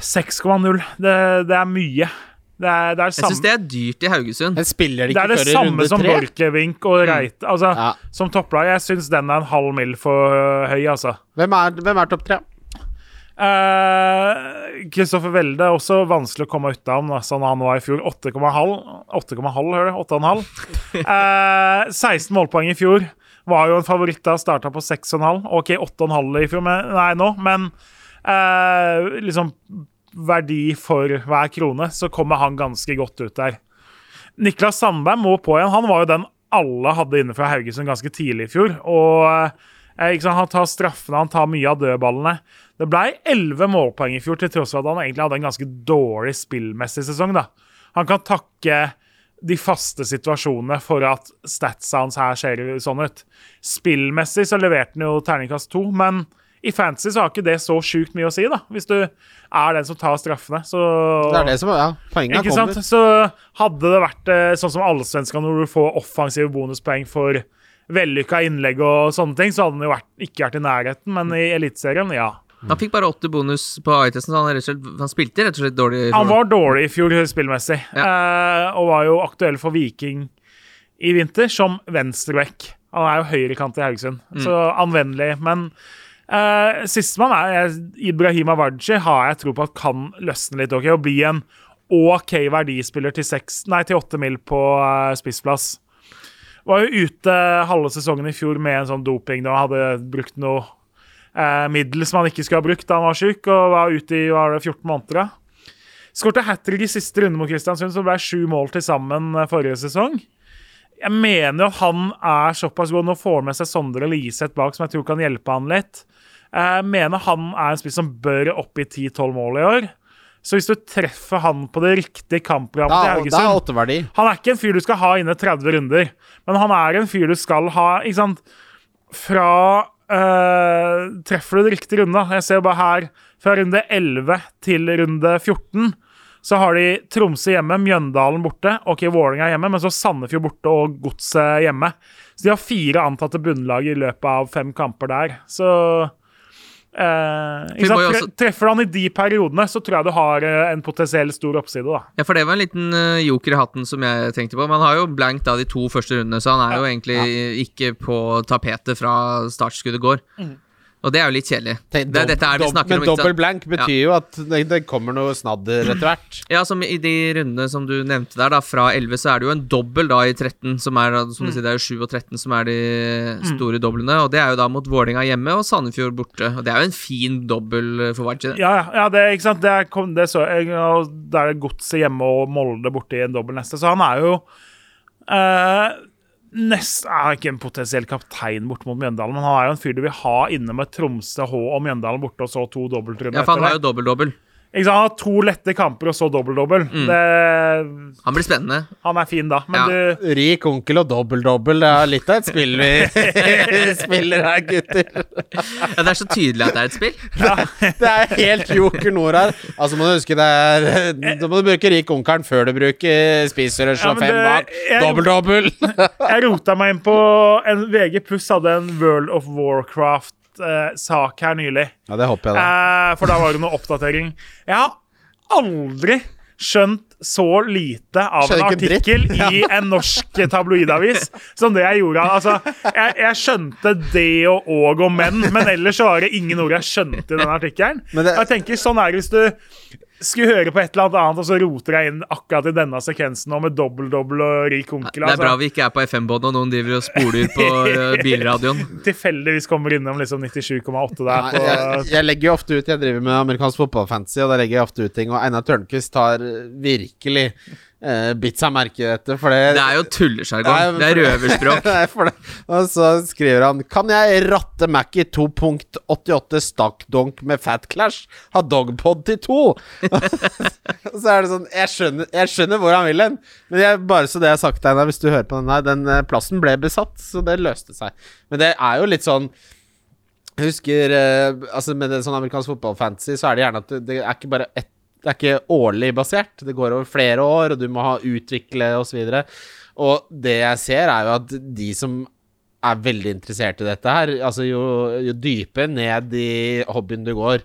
6,0 det, det er mye. Det er det, er Jeg syns det er dyrt i Haugesund. De det, er det før samme som? Borchgrevink og Reit. Altså, Ja. Som topplag. Jeg syns den er en halv mil for øh, høy, altså. Hvem er, hvem er topp tre? Kristoffer Welde er også vanskelig å komme ut av, da, sånn han var i fjor. 8,5. 8,5, hører du? 8,5. Uh, 16 målpoeng i fjor. Var jo en favoritt da, starta på 6,5. OK, 8,5 i fjor, men, nei nå, men eh, liksom verdi for hver krone, så kommer han ganske godt ut der. Niklas Sandberg må på igjen. Han var jo den alle hadde inne fra Haugesund ganske tidlig i fjor. Og eh, sant, Han tar straffene, han tar mye av dødballene. Det ble 11 målpoeng i fjor, til tross for at han egentlig hadde en ganske dårlig spillmessig sesong. da. Han kan takke de faste situasjonene for at statsa hans her ser sånn ut. Spillmessig så leverte han jo terningkast to, men i fantasy så har ikke det så sjukt mye å si, da. Hvis du er den som tar straffene. Så Det er det som Ja, poenget ikke kommer. sant? Så hadde det vært eh, sånn som allsvenska, når du får offensive bonuspoeng for vellykka innlegg og sånne ting, så hadde han jo vært, ikke vært i nærheten, men i Eliteserien, ja. Han fikk bare åtte bonus på AI-testen, så han, rett og slett, han spilte rett og slett dårlig. Han var dårlig i fjor spillmessig, eh, og var jo aktuell for Viking i vinter som venstreback. Han er jo høyrekant i Haugesund, så anvendelig. Men uh, sistemann er Ibrahim Awarji, har jeg tro på at kan løsne litt. ok, Og bli en OK verdispiller til 6, nei, til 8 mil på uh, spissplass. Var jo ute halve sesongen i fjor med en sånn doping da han hadde brukt noe uh, middel som han ikke skulle ha brukt da han var syk, og var ute i var det 14 måneder. da. Skårte hat trick i siste runde mot Kristiansund, så ble sju mål til sammen forrige sesong. Jeg mener jo han er såpass god. Nå får han med seg Sondre Liseth bak, som jeg tror kan hjelpe han litt. Jeg mener han er en spiss som bør opp i 10-12 mål i år. Så hvis du treffer han på det riktige kampprogrammet til Haugesund da er Han er ikke en fyr du skal ha inne 30 runder, men han er en fyr du skal ha ikke sant? Fra øh, Treffer du det riktige runde Jeg ser bare her fra runde 11 til runde 14 så har de Tromsø hjemme, Mjøndalen borte, ok, Vålerenga hjemme, men så Sandefjord borte og Godset hjemme. Så de har fire antatte bunnlag i løpet av fem kamper der. Så eh, også- Treffer du han i de periodene, så tror jeg du har eh, en potensiell stor oppside. da. Ja, for det var en liten eh, joker i hatten som jeg tenkte på. Man har jo blankt da de to første rundene, så han er jo egentlig ikke på tapetet fra startskuddet går. Og det er jo litt kjedelig. Tenk, Det, dette er vi dob- snakker men om. ikke dobbel blank betyr jo at det, det kommer noe snadder etter hvert. Ja, som i de rundene som du nevnte der, da, fra 11, så er det jo en dobbel da i 13, som er som du sier, det er jo 7 og 13 som er de store doblene. Og det er jo da mot Vålinga hjemme og Sandefjord borte. Og det er jo en fin dobbel for Vardø. Ja, ja, ja, det, ikke sant? Det, er, kom- det så jeg, og Da er det Godset hjemme og Molde borte i en dobbel neste. Så han er jo eh, nest, er ikke en potensiell kaptein borte mot Mjøndalen, men han er jo en fyr du vil ha inne med Tromsø, H og Mjøndalen borte, og så to dobbeltrunder Ja, for han har jo det. dobbel-dobbel. Ikke sant? Han har to lette kamper, og så dobbel-dobbel. Mm. Det- Han blir spennende. Han er fin da, men Ja. du Rik onkel og dobbel-dobbel, det er litt av et spill vi spiller her, gutter. Ja, det er så tydelig at det er et spill. Det er helt joker nord her. Altså må du huske det er Da må du bruke rik onkelen før du bruker spiser Ja, og men fem bak. Dobbel-dobbel. Jeg rota meg inn på en VG pluss hadde en World of Warcraft-sak her nylig. Ja, det håper jeg, da. Uh, for da var det noe oppdatering. Jeg har aldri skjønt så lite av en artikkel ja. i en norsk tabloidavis som det jeg gjorde. Altså, jeg, jeg skjønte det og og og men, men ellers så var det ingen ord jeg skjønte i den artikkelen. Jeg tenker sånn er det hvis du skulle høre på et eller annet og så roter jeg inn akkurat i denne sekvensen og med dobbel-dobbel og rik onkel. Det er bra altså. vi ikke er på FM-bånd og noen driver og spoler på eh, bilradioen. Tilfeldigvis kommer innom liksom 97,8 der. På, jeg, jeg legger jo ofte ut Jeg driver med amerikansk fotballfantasy, og da legger jeg ofte ut ting. Og Einar Tørnquist har virkelig eh, bitt seg merke i dette, for det Det er jo tullesjargong. Det er røverspråk. Og så skriver han Kan jeg ratte Mac i 2.88 stakkdonk med Fat Clash? Ha dogpod til to? og så er det sånn jeg skjønner, jeg skjønner hvor han vil hen, men jeg, bare så det jeg har sagt, Einar, hvis du hører på den her, den eh, plassen ble besatt, så det løste seg. Men det er jo litt sånn jeg husker eh, altså Med det sånn amerikansk fotballfantasy Så er det gjerne at det, det er ikke bare ett Det er ikke årlig basert. Det går over flere år, og du må ha utvikle osv. Og, så og det jeg ser, er jo at de som er veldig interessert i dette her Altså jo, jo dypere ned i hobbyen du går,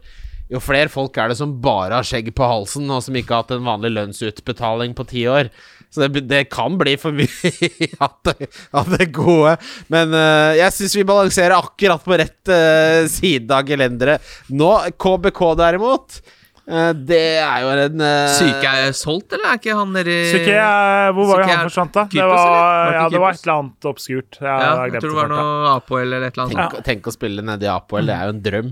jo flere folk er det som bare har skjegg på halsen, og som ikke har hatt en vanlig lønnsutbetaling på ti år. Så det, det kan bli for mye av det, gode. Men uh, jeg syns vi balanserer akkurat på rett uh, side av gelenderet. Nå, KBK derimot, det er jo en uh, Syke er solgt, eller er ikke han nedi i Syke, eh, hvor var det han forsvant, da? Det var, ja, det var et eller annet obskurt. Ja, Ja, jeg jeg tror det var noe Apoel eller et eller annet. tenk, tenk å spille nedi Apoel, det er jo en drøm.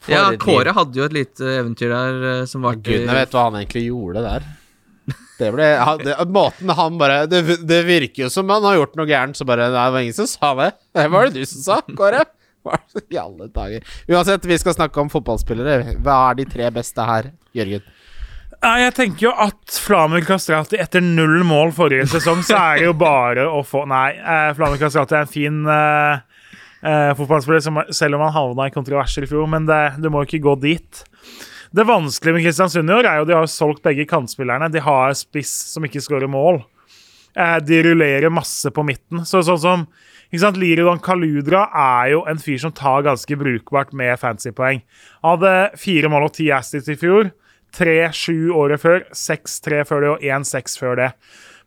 For Ja. Kåre hadde jo et lite eventyr der eh, som varte Gudene vet hva han egentlig gjorde der. Det ble han, det, Måten han bare det, det virker jo som han har gjort noe gærent, så bare det var ingen som sa det. Det var det du som sa, Kåre. I alle dager. Uansett, vi skal snakke om fotballspillere. Hva er de tre beste her, Jørgen? Jeg tenker jo at Flamur Kastrati etter null mål forrige sesong, så er det jo bare å få Nei, eh, Flamur Kastrati er en fin uh, uh, fotballspiller, som, selv om han havna i kontroverser i fjor, men det, du må ikke gå dit. Det vanskelige med Kristiansund i år er jo de har solgt begge kantspillerne. De har spiss som ikke skårer mål. Uh, de rullerer masse på midten. Så sånn som ikke sant, Liridon Kaludra er jo en fyr som tar ganske brukbart med fancypoeng. Han hadde fire mål og ti assists i fjor. 3-7 året før, 6-3 før det og 1-6 før det.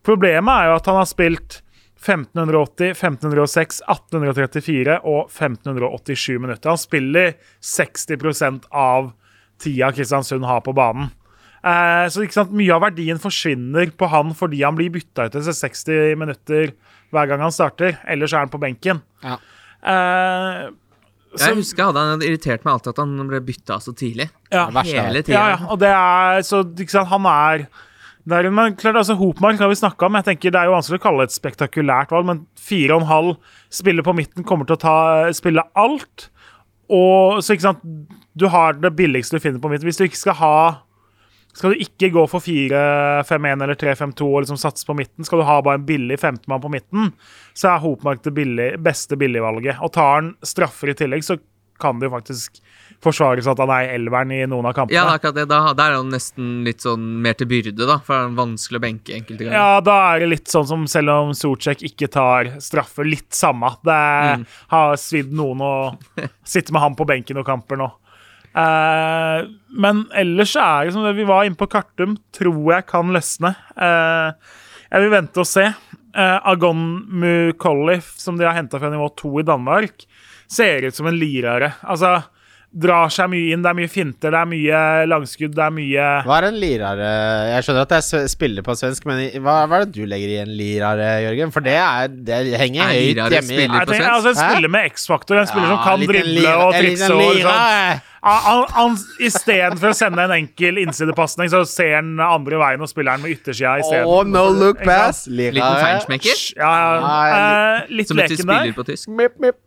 Problemet er jo at han har spilt 1580, 1506, 1834 og 1587 minutter. Han spiller 60 av tida Kristiansund har på banen. Eh, så Mye av verdien forsvinner på han fordi han blir bytta ut etter 60 minutter hver gang han starter. Ellers er han på benken. Ja. Eh, Jeg husker hadde han irritert meg alltid at han ble bytta så tidlig. Ja. Hele tida. Ja, ja, og det er så ikke sant, Han er der, men klart, altså Hopmark har vi snakka om. Jeg tenker Det er jo vanskelig å kalle det et spektakulært valg, men fire og en halv spiller på midten kommer til å ta, spille alt. Og så ikke sant Du har det billigste du finner på midten. Hvis du ikke skal ha Skal du ikke gå for 4-5-1 eller 3-5-2 og liksom satse på midten, skal du ha bare en billig 15-mann på midten, så er Hopmark det billig, beste billigvalget. Og tar han straffer i tillegg, så kan det jo faktisk forsvares at han er i elveren i noen av kampene. Ja, akkurat det. Da, da er han nesten litt sånn mer til byrde, da. For det er vanskelig å benke enkelte ganger. Ja, da er det litt sånn som selv om Socek ikke tar straffer, litt samme. Det mm. har svidd noen å sitte med han på benken noen kamper nå. Eh, men ellers så er det som det vi var inne på Kartum, tror jeg kan løsne. Eh, jeg vil vente og se. Eh, Agon Mukollif, som de har henta fra nivå 2 i Danmark, ser ut som en lirare. Altså, drar seg mye inn. Det er mye finter, det er mye langskudd, det er mye Hva er en lirare Jeg skjønner at jeg spiller på svensk, men hva, hva er det du legger i en lirare, Jørgen? For det, er, det henger Er høyt hjemme spiller tenker, svensk? altså, en spiller med X-faktor, en spiller som kan drible og trikse. og sånn. Han, han, Istedenfor å sende en enkel innsidepasning, så ser han andre veien og spiller han med yttersida isteden. Oh, no look pass. Liten feinschmecker. Ja, ja. Nei, Eh, litt Som leken der. spiller på tysk. Mip, mip.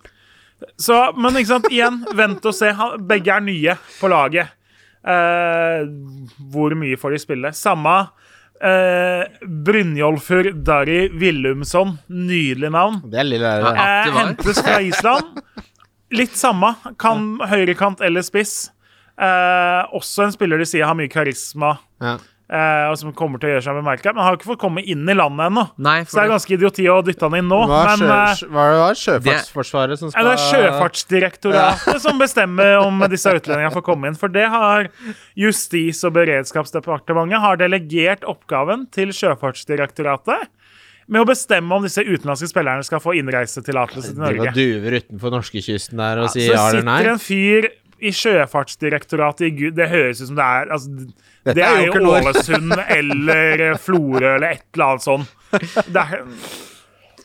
Så, men ikke sant, igjen, vent og se. Begge er nye på laget. Eh, hvor mye får de spille? Samme eh, Brynjolfur Dari Willumsson. Nydelig navn. Det er lirare. Ja. Eh, hentes fra Island. Litt samme. Kan høyrekant eller spiss. Eh, også en spiller de sier har mye karisma, Ja. Eh, og som kommer til å gjøre seg bemerka, Men har ikke fått komme inn i landet ennå. Nei, Så det er ganske idioti å dytte han inn nå. Hva er, men sjø, eh, hva er det var Sjøfartsforsvaret som skal det er Sjøfartsdirektoratet som bestemmer om disse utlendingene får komme inn. For det har Justis- og beredskapsdepartementet har delegert oppgaven til Sjøfartsdirektoratet med å bestemme om disse utenlandske spillerne skal få innreisetillatelse til Norge. var duver utenfor norskekysten der og sier ja eller nei? Så sitter en fyr i Sjøfartsdirektoratet i Gud Det høres ut som det er altså, Det er jo Ålesund eller Florø eller et eller annet sånt. Er,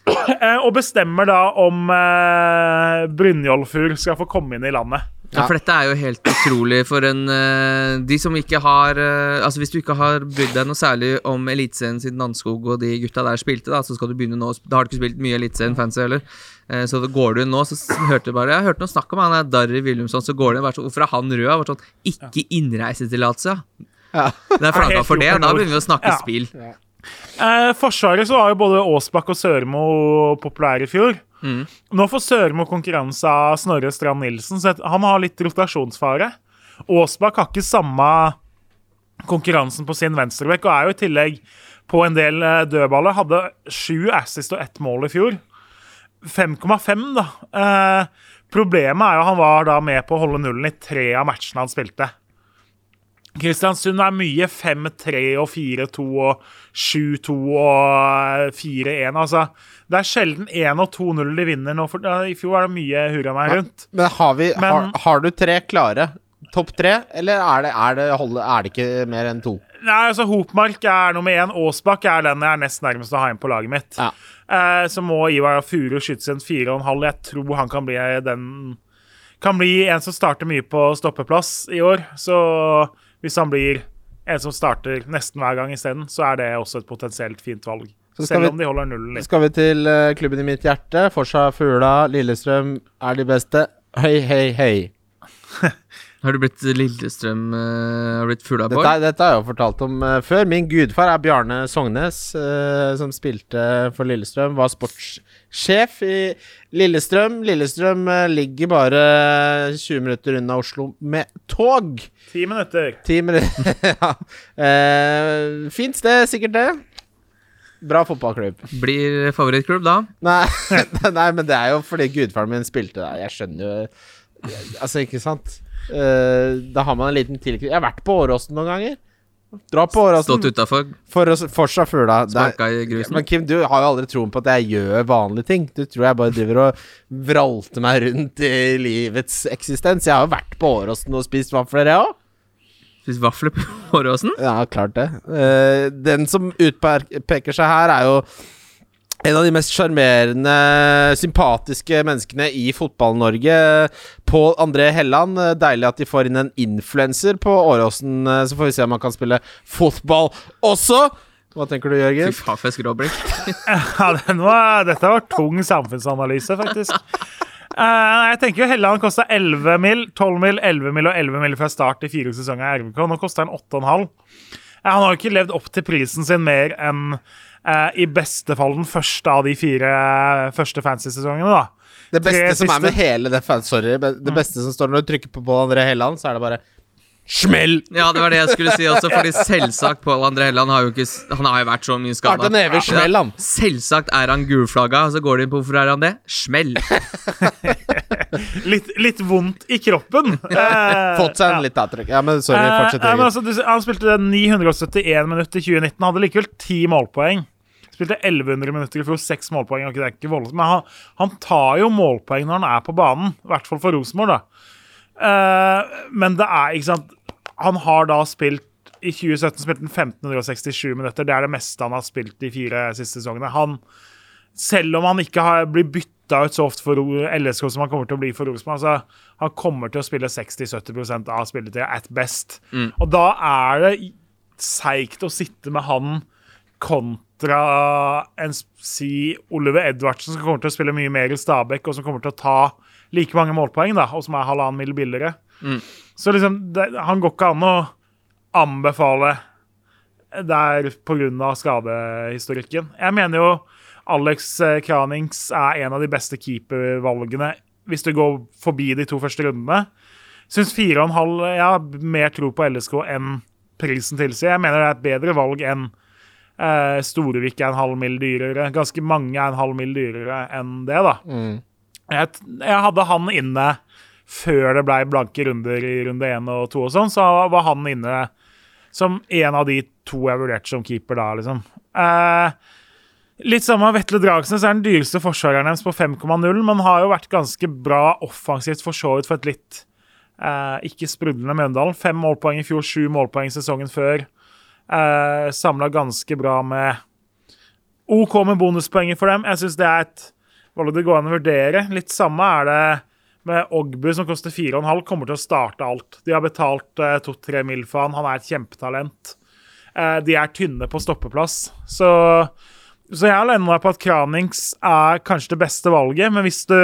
Eh, og bestemmer da om eh, Brynjolfur skal få komme inn i landet. Ja, for dette er jo helt utrolig for en eh, De som ikke har eh, Altså Hvis du ikke har brydd deg noe særlig om Eliteserien siden Nanskog og de gutta der spilte, da så skal du begynne nå. Da har du ikke spilt mye Eliteserien fancy heller. Eh, så da går du inn nå, så hørte du bare Jeg hørte noe snakk om han der Darry Williamson, så går det sånn Hvorfor er han rød? Vært sånn Ikke innreisetillatelse, ja. Ja. Det er flagga for det, da begynner vi å snakke Ja. spill. Eh, forsvaret så var jo både Aasbakk og Sørmo populære i fjor. Mm. Nå får Sørmo konkurranse av Snorre Strand Nilsen, så han har litt rotasjonsfare. Aasbakk har ikke samme konkurransen på sin venstrebekk, og er jo i tillegg på en del eh, dødballer. Hadde sju assist og ett mål i fjor. 5,5, da. Eh, problemet er jo han var da med på å holde nullen i tre av matchene han spilte. Kristiansund er mye 5-3 og 4-2 og 7-2 og 4-1. Altså, det er sjelden 1 og 2-0 de vinner nå. For, I fjor var det mye hurra meg rundt. Men har, vi, Men- har, har du tre klare? Topp tre? Eller er det, er, det, er det ikke mer enn to? Nei, altså Hopmark er nummer én. Aasbakk er den jeg er nest nærmest å ha inn på laget mitt. Ja. Eh, så må Ivar Furu skyte sin 4,5. Jeg tror han kan bli den Kan bli en som starter mye på stoppeplass i år. Så hvis han blir en som starter nesten hver gang isteden, så er det også et potensielt fint valg. Så skal Selv vi- om de holder nullen litt. Skal vi til eh, klubben i mitt hjerte. Forsa Fugla, Lillestrøm er de beste. Hei, hei, hei. Har du blitt Lillestrøm uh, Har du blitt Fugla-borg? Dette, dette har jeg jo fortalt om uh, før. Min gudfar er Bjarne Sognes, uh, som spilte for Lillestrøm. Var sportssjef i Lillestrøm. Lillestrøm eh, ligger bare 20 minutter unna Oslo med tog. Ti minutter. Ti minutter ja. Eh, Fint sted, sikkert det. Bra fotballklubb. Blir favorittklubb da? Nei, nei, men det er jo fordi gudfaren min spilte der. Jeg skjønner jo Altså, ikke sant? Eh, da har man en liten tilknytning. Jeg har vært på Åråsen noen ganger. Dra på Åråsen Stått utafor, for å fortsa fugla. Men Kim, du har jo aldri troen på at jeg gjør vanlige ting. Du tror jeg bare driver og vralter meg rundt i livets eksistens. Jeg har jo vært på Åråsen og spist vafler, jeg òg. Spist vafler på Åråsen? Ja, klart det. Eh, den som utpeker seg her, er jo en av de mest sjarmerende, sympatiske menneskene i Fotball-Norge. Pål André Helland. Deilig at de får inn en influenser på Åråsen. Så får vi se om han kan spille fotball også. Hva tenker du, Fy Jørgen? faen, for et skråblikk. Ja, det var, dette var tung samfunnsanalyse, faktisk. Uh, jeg tenker jo Helland kosta 11 mil, 12 mil, 11 mil og 11 mil fra start i fire sesonger i RBK. Nå koster han 8,5. Eh, han har jo ikke levd opp til prisen sin mer enn i beste fall den første av de fire første fancy-sesongene, da. Det beste Tre som er med hele det fan- Sorry. Det beste som står når du trykker på Pål André Helland, så er det bare smell! Ja, det var det jeg skulle si også, fordi selvsagt Pål André Helland har jo ikke Han har jo vært så mye skada. han. Selvsagt er han gulflagga, så går de inn på hvorfor er han det? Smell. Litt, litt vondt i kroppen. Eh, Fått seg en litt avtrykk. Ja, men sorry, Eh, fortsett. eh, altså, han spilte 971 minutter i 2019, hadde likevel 10 målpoeng. Spilte 1100 minutter i fjor, seks målpoeng. det er ikke voldsomt, Men han, han tar jo målpoeng når han er på banen, i hvert fall for Rosenborg. da. Eh, men det er ikke sant Han har da spilt I 2017 spilte han 1567 minutter. Det er det meste han har spilt de fire siste sesongene. Han, selv om han ikke har, blir bytta ut så ofte for LSK som han kommer til å bli for Rosenborg, altså, han kommer til å spille 60-70% av spilletida at best. Og da er det seigt å sitte med han kontra en si Oliver Edvardsen, som kommer til å spille mye mer i Stabæk, og som kommer til å ta like mange målpoeng, da, og som er halvannen mil billigere. Så liksom, det, han går ikke an å anbefale der pga. skadehistorikken. Jeg mener jo Alex eh, Kranings er en av de beste keepervalgene hvis du går forbi de to første rundene. Syns 4,5 Jeg har mer tro på LSK enn prisen tilsier. Jeg mener det er et bedre valg enn eh, Storevik er en halv mil dyrere. Ganske mange er en halv mil dyrere enn det, da. Jeg, jeg hadde han inne før det ble blanke runder i runde én og to og sånn, så var han inne som en av de to jeg vurderte som keeper da, liksom. Eh, litt samme Vetle Dragsnes er den dyreste forsvareren deres på 5,0, men har jo vært ganske bra offensivt for så vidt for et litt eh, ikke sprudlende Mjøndalen. Fem målpoeng i fjor, sju målpoeng sesongen før. Eh, Samla ganske bra med OK med bonuspoenger for dem. Jeg syns det er et valg det går an å vurdere. Litt samme er det med Ogbu, som koster 4,5, kommer til å starte alt. De har betalt eh, 2-3 mil for han. Han er et kjempetalent. Eh, de er tynne på stoppeplass. Så, så jeg lener meg på at Kranings er kanskje det beste valget, men hvis du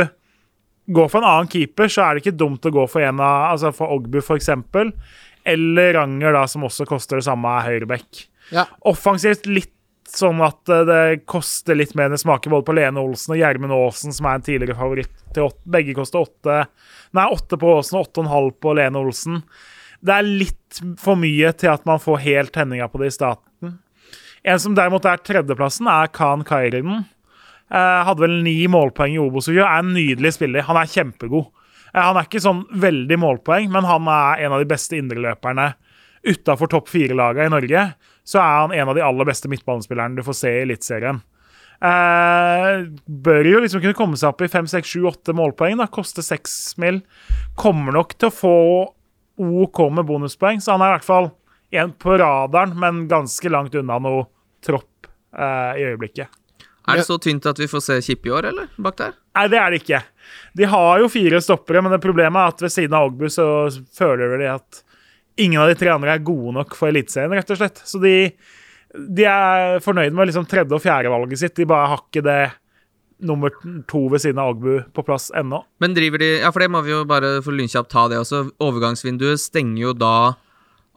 går for en annen keeper, så er det ikke dumt å gå for en av Altså for Ogbu, eksempel. Eller Ranger, da, som også koster det samme, høyreback. Ja. Offensivt litt sånn at eh, det koster litt mer enn det smaker både på Lene Olsen og Gjermund Aasen, som er en tidligere favoritt til åtte. Begge koster åtte Nei, åtte på Aasen og åtte og en halv på Lene Olsen. Det er litt for mye til at man får helt tenninga på det i staten. En som derimot er tredjeplassen, er Khan Kairinen. Eh, hadde vel ni målpoeng i Obos. Er en nydelig spiller. Han er kjempegod. Eh, han er ikke sånn veldig målpoeng, men han er en av de beste indreløperne utafor topp fire-laga i Norge. Så er han en av de aller beste midtbanespillerne du får se i Eliteserien. Eh, bør jo liksom kunne komme seg opp i 5, 6, 7, 8 målpoeng. da, Koster 6 mil. Kommer nok til å få OK med bonuspoeng, så han er i hvert fall en på radaren, men ganske langt unna noe tropp eh, i øyeblikket. Er det så tynt at vi får se Kipp i år, eller? Bak der? Nei, det er det ikke. De har jo fire stoppere, men det problemet er at ved siden av Ogbu så føler de at ingen av de tre andre er gode nok for Eliteserien, rett og slett. Så de, de er fornøyd med liksom tredje- og fjerdevalget sitt. De bare har ikke det nummer to ved siden av Agbu på plass ennå. Men driver de Ja, for det må vi jo bare for lynkjapt ta det også. Overgangsvinduet stenger jo da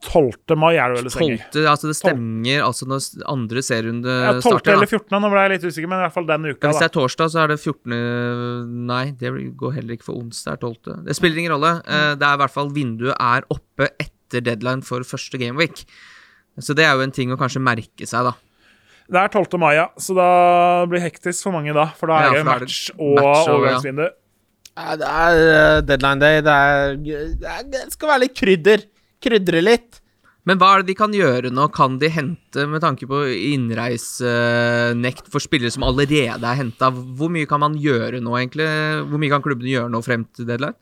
12. mai er det vel det stenger. 12. Altså det stenger altså når andre serierunde Ja, 12. starter. eller 14., nå ble jeg litt usikker, men i hvert fall den uka. Hvis det er torsdag, så er det 14. Nei, det går heller ikke for onsdag. er 12. Det spiller ingen rolle. Mm. Det er i hvert fall vinduet er oppe etter deadline for første gameweek. Så det er jo en ting å kanskje merke seg, da. Det er 12. mai, ja. Så da blir det hektisk for mange da, for da Ja, er det er det match og overgangsvindu. Ja, det er eh, deadline day. Det, er, det, er, det skal være litt krydder. Krydre litt. Men hva er det de kan gjøre nå? Kan de hente, med tanke på innreisenekt for spillere som allerede er henta, hvor mye kan man gjøre nå, egentlig? Hvor mye kan klubbene gjøre nå frem til deadline?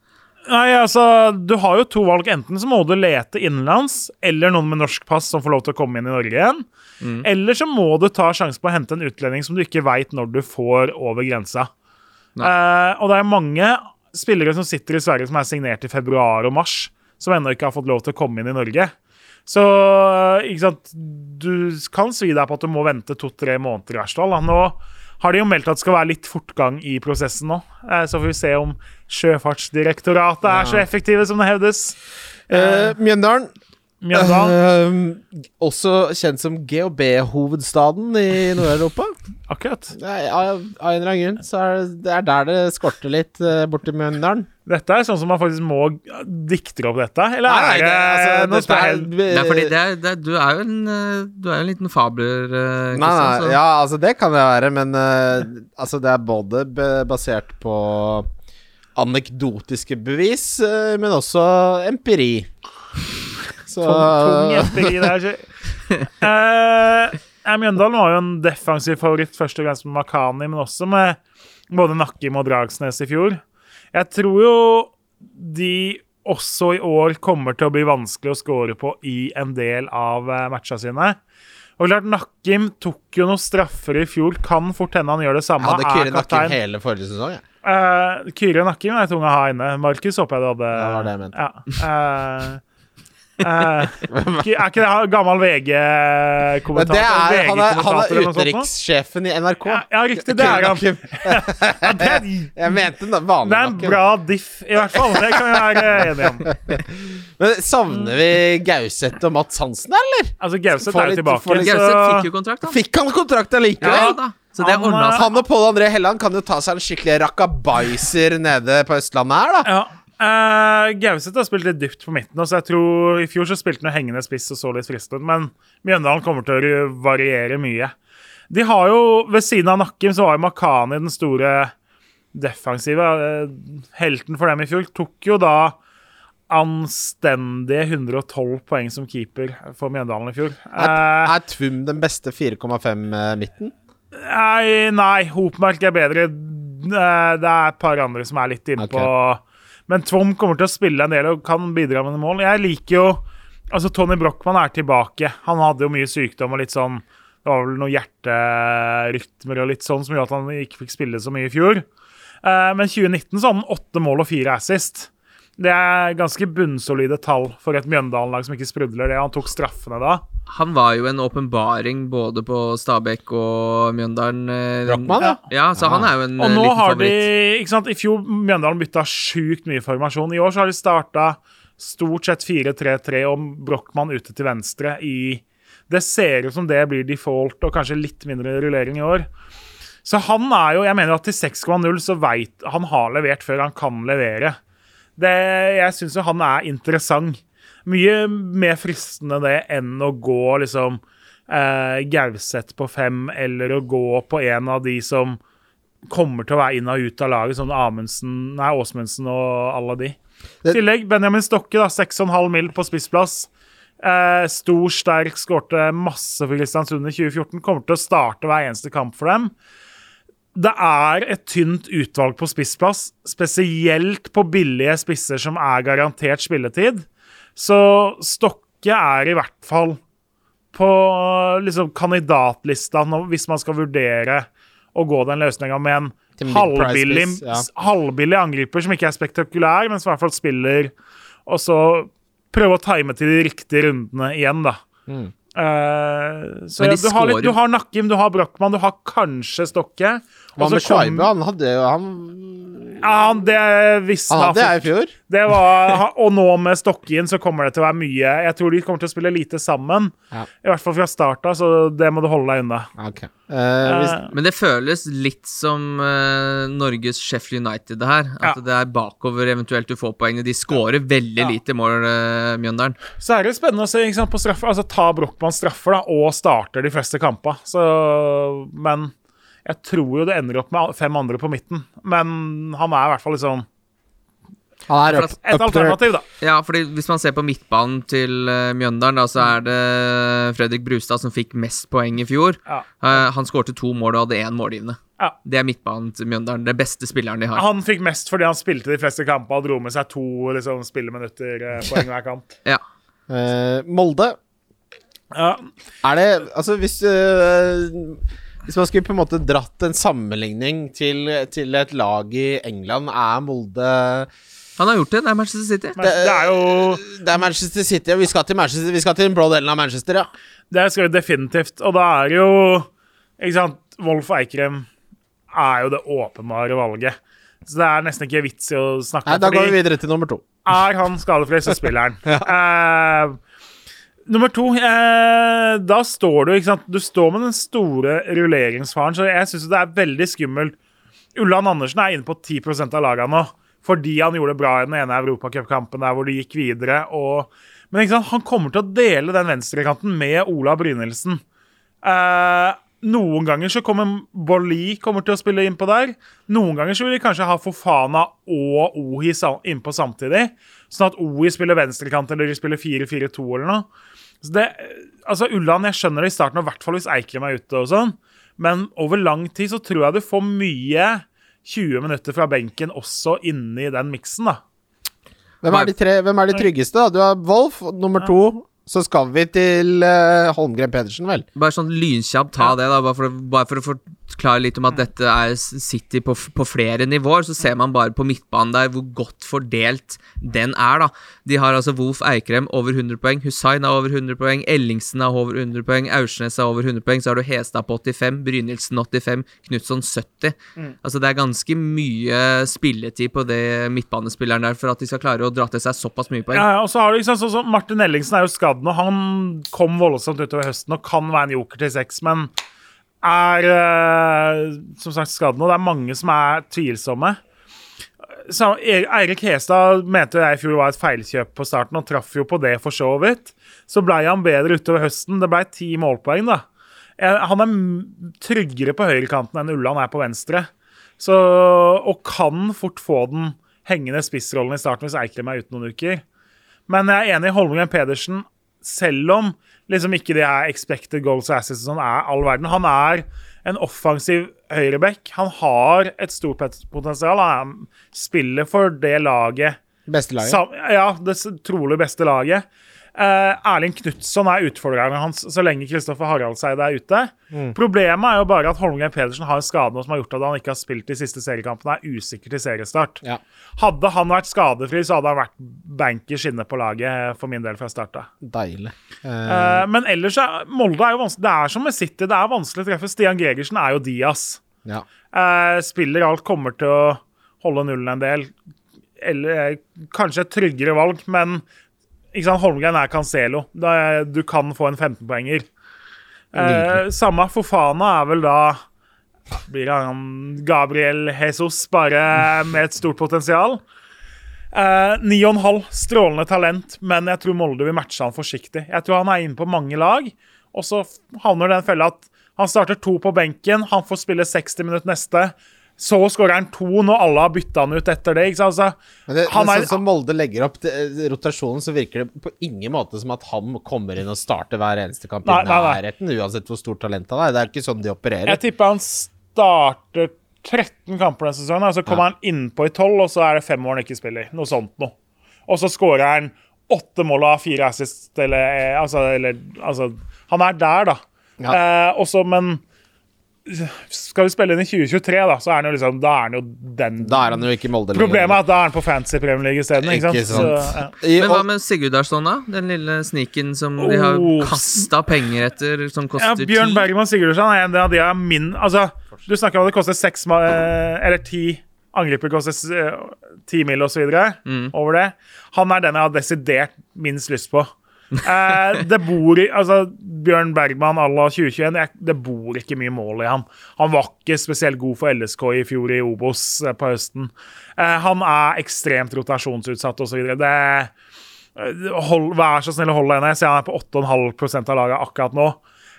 Nei, altså, du har jo to valg. Enten så må du lete innenlands, eller noen med norsk pass som får lov til å komme inn i Norge igjen. Eller så må du ta sjansen på å hente en utlending som du ikke veit når du får over grensa. Eh, og det er mange spillere som sitter i Sverige som er signert i februar og mars, som ennå ikke har fått lov til å komme inn i Norge. Så ikke sant, du kan svi deg på at du må vente to-tre måneder i hvert fall. Nå har de jo meldt at det skal være litt fortgang i prosessen nå. Eh, Så får vi se om Sjøfartsdirektoratet er så effektive som det hevdes. Eh, Mjøndalen. Mjøndalen, Uh, også kjent som GHB-hovedstaden i Nord-Europa. akkurat. Nei, Av, av en eller annen grunn så er det, det er der det skorter litt uh, borti Mjøndalen. Dette er sånn som man faktisk må dikte opp dette, eller Nei, er det, altså, noe spesielt? Det er fordi det er, det er, du er jo en eh, Du er jo en liten fabler, Kristian. Nei, nei, ja, altså det kan det være, men uh, altså det er både basert på anekdotiske bevis, uh, men også empiri. Så Tung, tung Eh, Mjøndalen var jo en defensiv favoritt, først og fremst med Makani, men også med både Nakkim og Dragsnes i fjor. Jeg tror jo de også i år kommer til å bli vanskelig å score på i en del av eh, matcha sine. Og klart, Nakkim tok jo noen straffer i fjor. Kan fort hende han gjør det samme. jeg hadde Kyrre Nakkim hele forrige sesong. jeg. Uh, Kyrre Nakkim er tung å ha inne. Markus håper jeg du hadde Ja, Det var det jeg mente. Ja. Eh, eh, ikke- er ikke det gammel VG-kommentator? det han, er, han er utenrikssjefen i NRK. Ja, ja, riktig. Det er han. Ja, det, er, Jeg mente vanlig det er en bra diff, i hvert fall. Det kan vi være enige om. Men savner vi Gauseth og Mats Hansen, eller? Altså, Gauseth er jo tilbake. Gauseth fikk jo kontrakt, da. Fikk han kontrakt allikevel? Ja da. Så det Han. Han og Pål André Helland kan jo ta seg en skikkelig rakabaiser nede på Østlandet her, da. ja. Uh, Gauseth har spilt litt dypt på midten, så jeg tror i fjor så spilte han hengende spiss og så litt fristende men Mjøndalen kommer til å variere mye. De har jo, Ved siden av Nakkim så var jo Makani den store defensive. eh, helten for dem i fjor. Tok jo da anstendige 112 poeng som keeper for Mjøndalen i fjor. Er, Eh, er Tvum den beste 4,5-midten? Nei, nei, Hopmark er bedre. Det er et par andre som er litt innpå. Men Tvom kommer til å spille en del og kan bidra med noen mål. Jeg liker jo Altså, Tony Brochmann er tilbake. Han hadde jo mye sykdom og litt sånn Det var vel noen hjerterytmer og litt sånn som gjorde at han ikke fikk spille så mye i fjor. Eh, Men 2019 så hadde han åtte mål og fire assist. Det er ganske bunnsolide tall for et Mjøndalen-lag som ikke sprudler det. Han tok straffene da. Han var jo en åpenbaring både på Stabæk og Mjøndalen. eh, Brochmann, ja. Ja, så han er jo en Og eh, nå liten har de favoritt. ikke sant, I fjor Mjøndalen bytta sjukt mye formasjon. I år så har de starta stort sett 4-3-3 og Brochmann ute til venstre i Det ser ut som det blir default og kanskje litt mindre rullering i år. Så han er jo Jeg mener at til 6,0 så veit Han har levert før han kan levere. Det, jeg syns jo han er interessant. Mye mer fristende det enn å gå liksom eh, Gauseth på fem, eller å gå på en av de som kommer til å være inn og ut av laget, sånn Amundsen, nei, Åsmundsen og alle de. I tillegg Benjamin Stokke, da, 6,5 mil på spissplass. Eh, stor, sterk, skårte masse for Kristiansund i 2014. Kommer til å starte hver eneste kamp for dem. Det er et tynt utvalg på spissplass, spesielt på billige spisser som er garantert spilletid. Så Stokke er i hvert fall på liksom, kandidatlista hvis man skal vurdere å gå den løsninga med en halvbillig, ja. halvbillig angriper som ikke er spektakulær, men som i hvert fall spiller, og så prøve å time til de riktige rundene igjen, da. Mm. Eh, så ja, du, har litt, du har Nakkim, du har Brochmann, du har kanskje Stokke. Hva med Scheibe? Han hadde jo Han, Ja, det visste han hadde jeg i fjor. det var, og nå med Stokkien så kommer det til å være mye Jeg tror de kommer til å spille lite sammen. Ja. I hvert fall fra start av, så det må du holde deg unna. Ok. Eh, hvis, Eh, Men det føles litt som eh, Norges Sheffield United, det her. At Ja. det er bakover eventuelt du får poengene. De scorer veldig Ja. lite mål, uh, Mjøndalen. så er det spennende å se ikke sant, på straffer. Altså ta Brochmann straffer da, og starter de fleste kamper. Så, men jeg tror jo det ender opp med fem andre på midten. Men han er i hvert fall liksom han er up, et alternativ, da. Ja, fordi hvis man ser på midtbanen til eh, Mjøndalen, da, så er det Fredrik Brustad som fikk mest poeng i fjor. Ja. Uh, han skårte to mål og hadde én målgivende. Ja. Det er midtbanen til Mjøndalen. Den beste spilleren de har. Han fikk mest fordi han spilte de fleste kamper og dro med seg to liksom, spilleminutter eh, poeng hver kamp. Ja. Uh, Molde. Ja. Er det Altså, hvis eh, Hvis man skulle på en måte dratt en sammenligning til, til et lag i England, er Molde Han har gjort det. Det er Manchester City. Det, det er jo Det er Manchester City, og vi skal til Manchester Vi skal til den blå delen av Manchester, ja. Det skal vi definitivt. Og da er jo Ikke sant Wolf Eikrem er jo det åpenbare valget. Så det er nesten ikke vits i å snakke Nei, da går vi videre til nummer to. Er han skadefri, så spiller han. eh, nummer to eh, Da står du ikke sant? Du står med den store rulleringsfaren, så jeg syns det er veldig skummelt. Ulland Andersen er inne på 10% av lagene nå, fordi han gjorde det bra i den ene europacupkampen der hvor de gikk videre. Og, men ikke sant? han kommer til å dele den venstrekanten med Ola Brynildsen. Eh, noen ganger så kommer Bolli til å spille innpå der. Noen ganger så vil de kanskje ha Fofana og Ohi innpå samtidig. Sånn at Ohi spiller venstrekant eller de spiller 4-4-2 eller noe. Så det, altså Ulland, jeg skjønner det i starten, og i hvert fall hvis Eikrem er ute og sånn. Men over lang tid så tror jeg du får mye 20 minutter fra benken også inni den miksen, da. Hvem er de, tre, hvem er de tryggeste? da? Du har Wolf, nummer nummer to. Så skal vi til uh, Holmgren Pedersen, vel? Bare sånn lynkjapt ta det, da, bare for, bare for å forklare litt om at dette er City på, på flere nivåer. Så ser man bare på midtbanen der hvor godt fordelt den er, da. De har altså Wolf Eikrem over 100 poeng, Hussain har over 100 poeng, Ellingsen har over 100 poeng, Aursnes har over 100 poeng, så har du Hestad på 85, Brynildsen 85, Knutson 70. Altså det er ganske mye spilletid på det midtbanespilleren der for at de skal klare å dra til seg såpass mye poeng. Ja, ja, og så har du liksom sånn som Martin Ellingsen er jo skadd nå. Han kom voldsomt utover høsten og kan være en joker til seks, men er eh, som sagt skadende, nå. Det er mange som er tvilsomme. Så E- Eirik Hestad mente jeg i fjor var et feilkjøp på starten, og traff jo på det for så vidt. Så blei han bedre utover høsten. Det blei ti målpoeng, da. Eh, Han er tryggere på høyrekanten enn Ulland er på venstre. Så, og kan fort få den hengende spissrollen i starten hvis Eikrem er ute noen uker. Men jeg er enig i Holmgren Pedersen, selv om liksom ikke det er expected goals og assets som sånn er all verden. Han er en offensiv høyreback. Han har et stort potensial. Han er, spiller for det laget Beste laget. Sam, ja, det trolig beste laget. Eh, Erling Knutson er utfordreren hans så lenge Kristoffer Haraldseide er ute. Problemet er jo bare at Holmgren Pedersen har en skade nå som har gjort at han ikke har spilt de siste seriekampene, er usikker til seriestart. Ja. Hadde han vært skadefri, så hadde han vært bankers inne på laget eh, for min del fra start av. Deilig. Eh, men ellers er Molde er jo vanskelig. Det er som med City, det er vanskelig å treffe. Stian Gregersen er jo Diaz. ja. Uh, spiller alt, kommer til å holde nullen en del. Eller kanskje et tryggere valg, men ikke sant, Holmgren er Cancelo. Da, du kan få en 15-poenger. Eh, samme Fofana er vel da Blir han Gabriel Jesus, bare med et stort potensial. Eh, Ni og en halv, strålende talent, men jeg tror Molde vil matche han forsiktig. Jeg tror han er inne på mange lag, og så havner den fella at han starter to på benken, han får spille 60 minutter neste. Så skårer han to når alle har bytta han ut etter det. Altså, Men, det, han men er- sånn som Molde legger opp rotasjonen, så virker det på ingen måte som at han kommer inn og starter hver eneste kamp Nei, i nærheten, uansett hvor stort talent han er. Det er ikke sånn de opererer. Jeg tipper han starter 13 kamper denne sesongen, og så kommer han innpå i 12, og så er det fem år han ikke spiller. Noe sånt noe. Og så skårer han åtte mål av fire assist, eller, eh, altså, eller altså, Han er der, da. Ja. Eh, også, men skal vi spille inn i 2023, da, så er han jo liksom Da er han jo den Da er han jo ikke i lenger. Problemet er at da er han på Fantasy Premier League isteden. Ikke sant? Ikke sant. Så, ja. Men hva med Sigurdarsson, da? Den lille sniken som de har Oh. kasta penger etter, som Ja, koster Bjørn? Bergman Sigurdarsson er en av de av min Altså, du snakker om at det koster seks eh, Eller ti angriper koster eh, ti mil og så videre. Over det. Han er den jeg har desidert minst lyst på. Eh, det bor i Altså, Bjørn Bergman à la 2021, jeg, det bor ikke mye mål i han. Han var ikke spesielt god for LSK i fjor i Obos eh, på høsten. Eh, han er ekstremt rotasjonsutsatt osv. Eh, hold, Vær så snill å holde henne. Jeg ser han er på 8,5% av laget akkurat nå.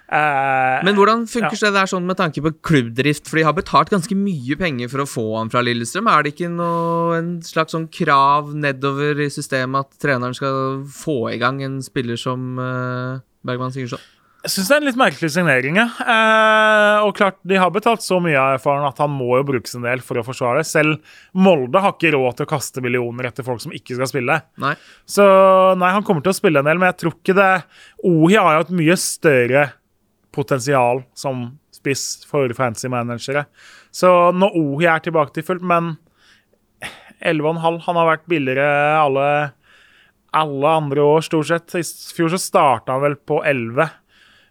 Eh, Men hvordan funker det der sånn med tanke på klubbdrift? For de har betalt ganske mye penger for å få han fra Lillestrøm. Er det ikke noe, en slags sånn krav nedover i systemet at treneren skal få i gang en spiller som uh, Bergman Sigurdsson? Jeg syns det er en litt merkelig signering. ja. Eh, og klart, De har betalt så mye av erfaren at han må jo brukes en del for å forsvare. Selv Molde har ikke råd til å kaste millioner etter folk som ikke skal spille. Nei. Så nei, han kommer til å spille en del, men jeg tror ikke det Ohi har jo et mye større potensial som spiss for fancy managere. Så nå Ohi er tilbake til fullt, men 11,5 Han har vært billigere alle, alle andre år, stort sett. I fjor så starta han vel på 11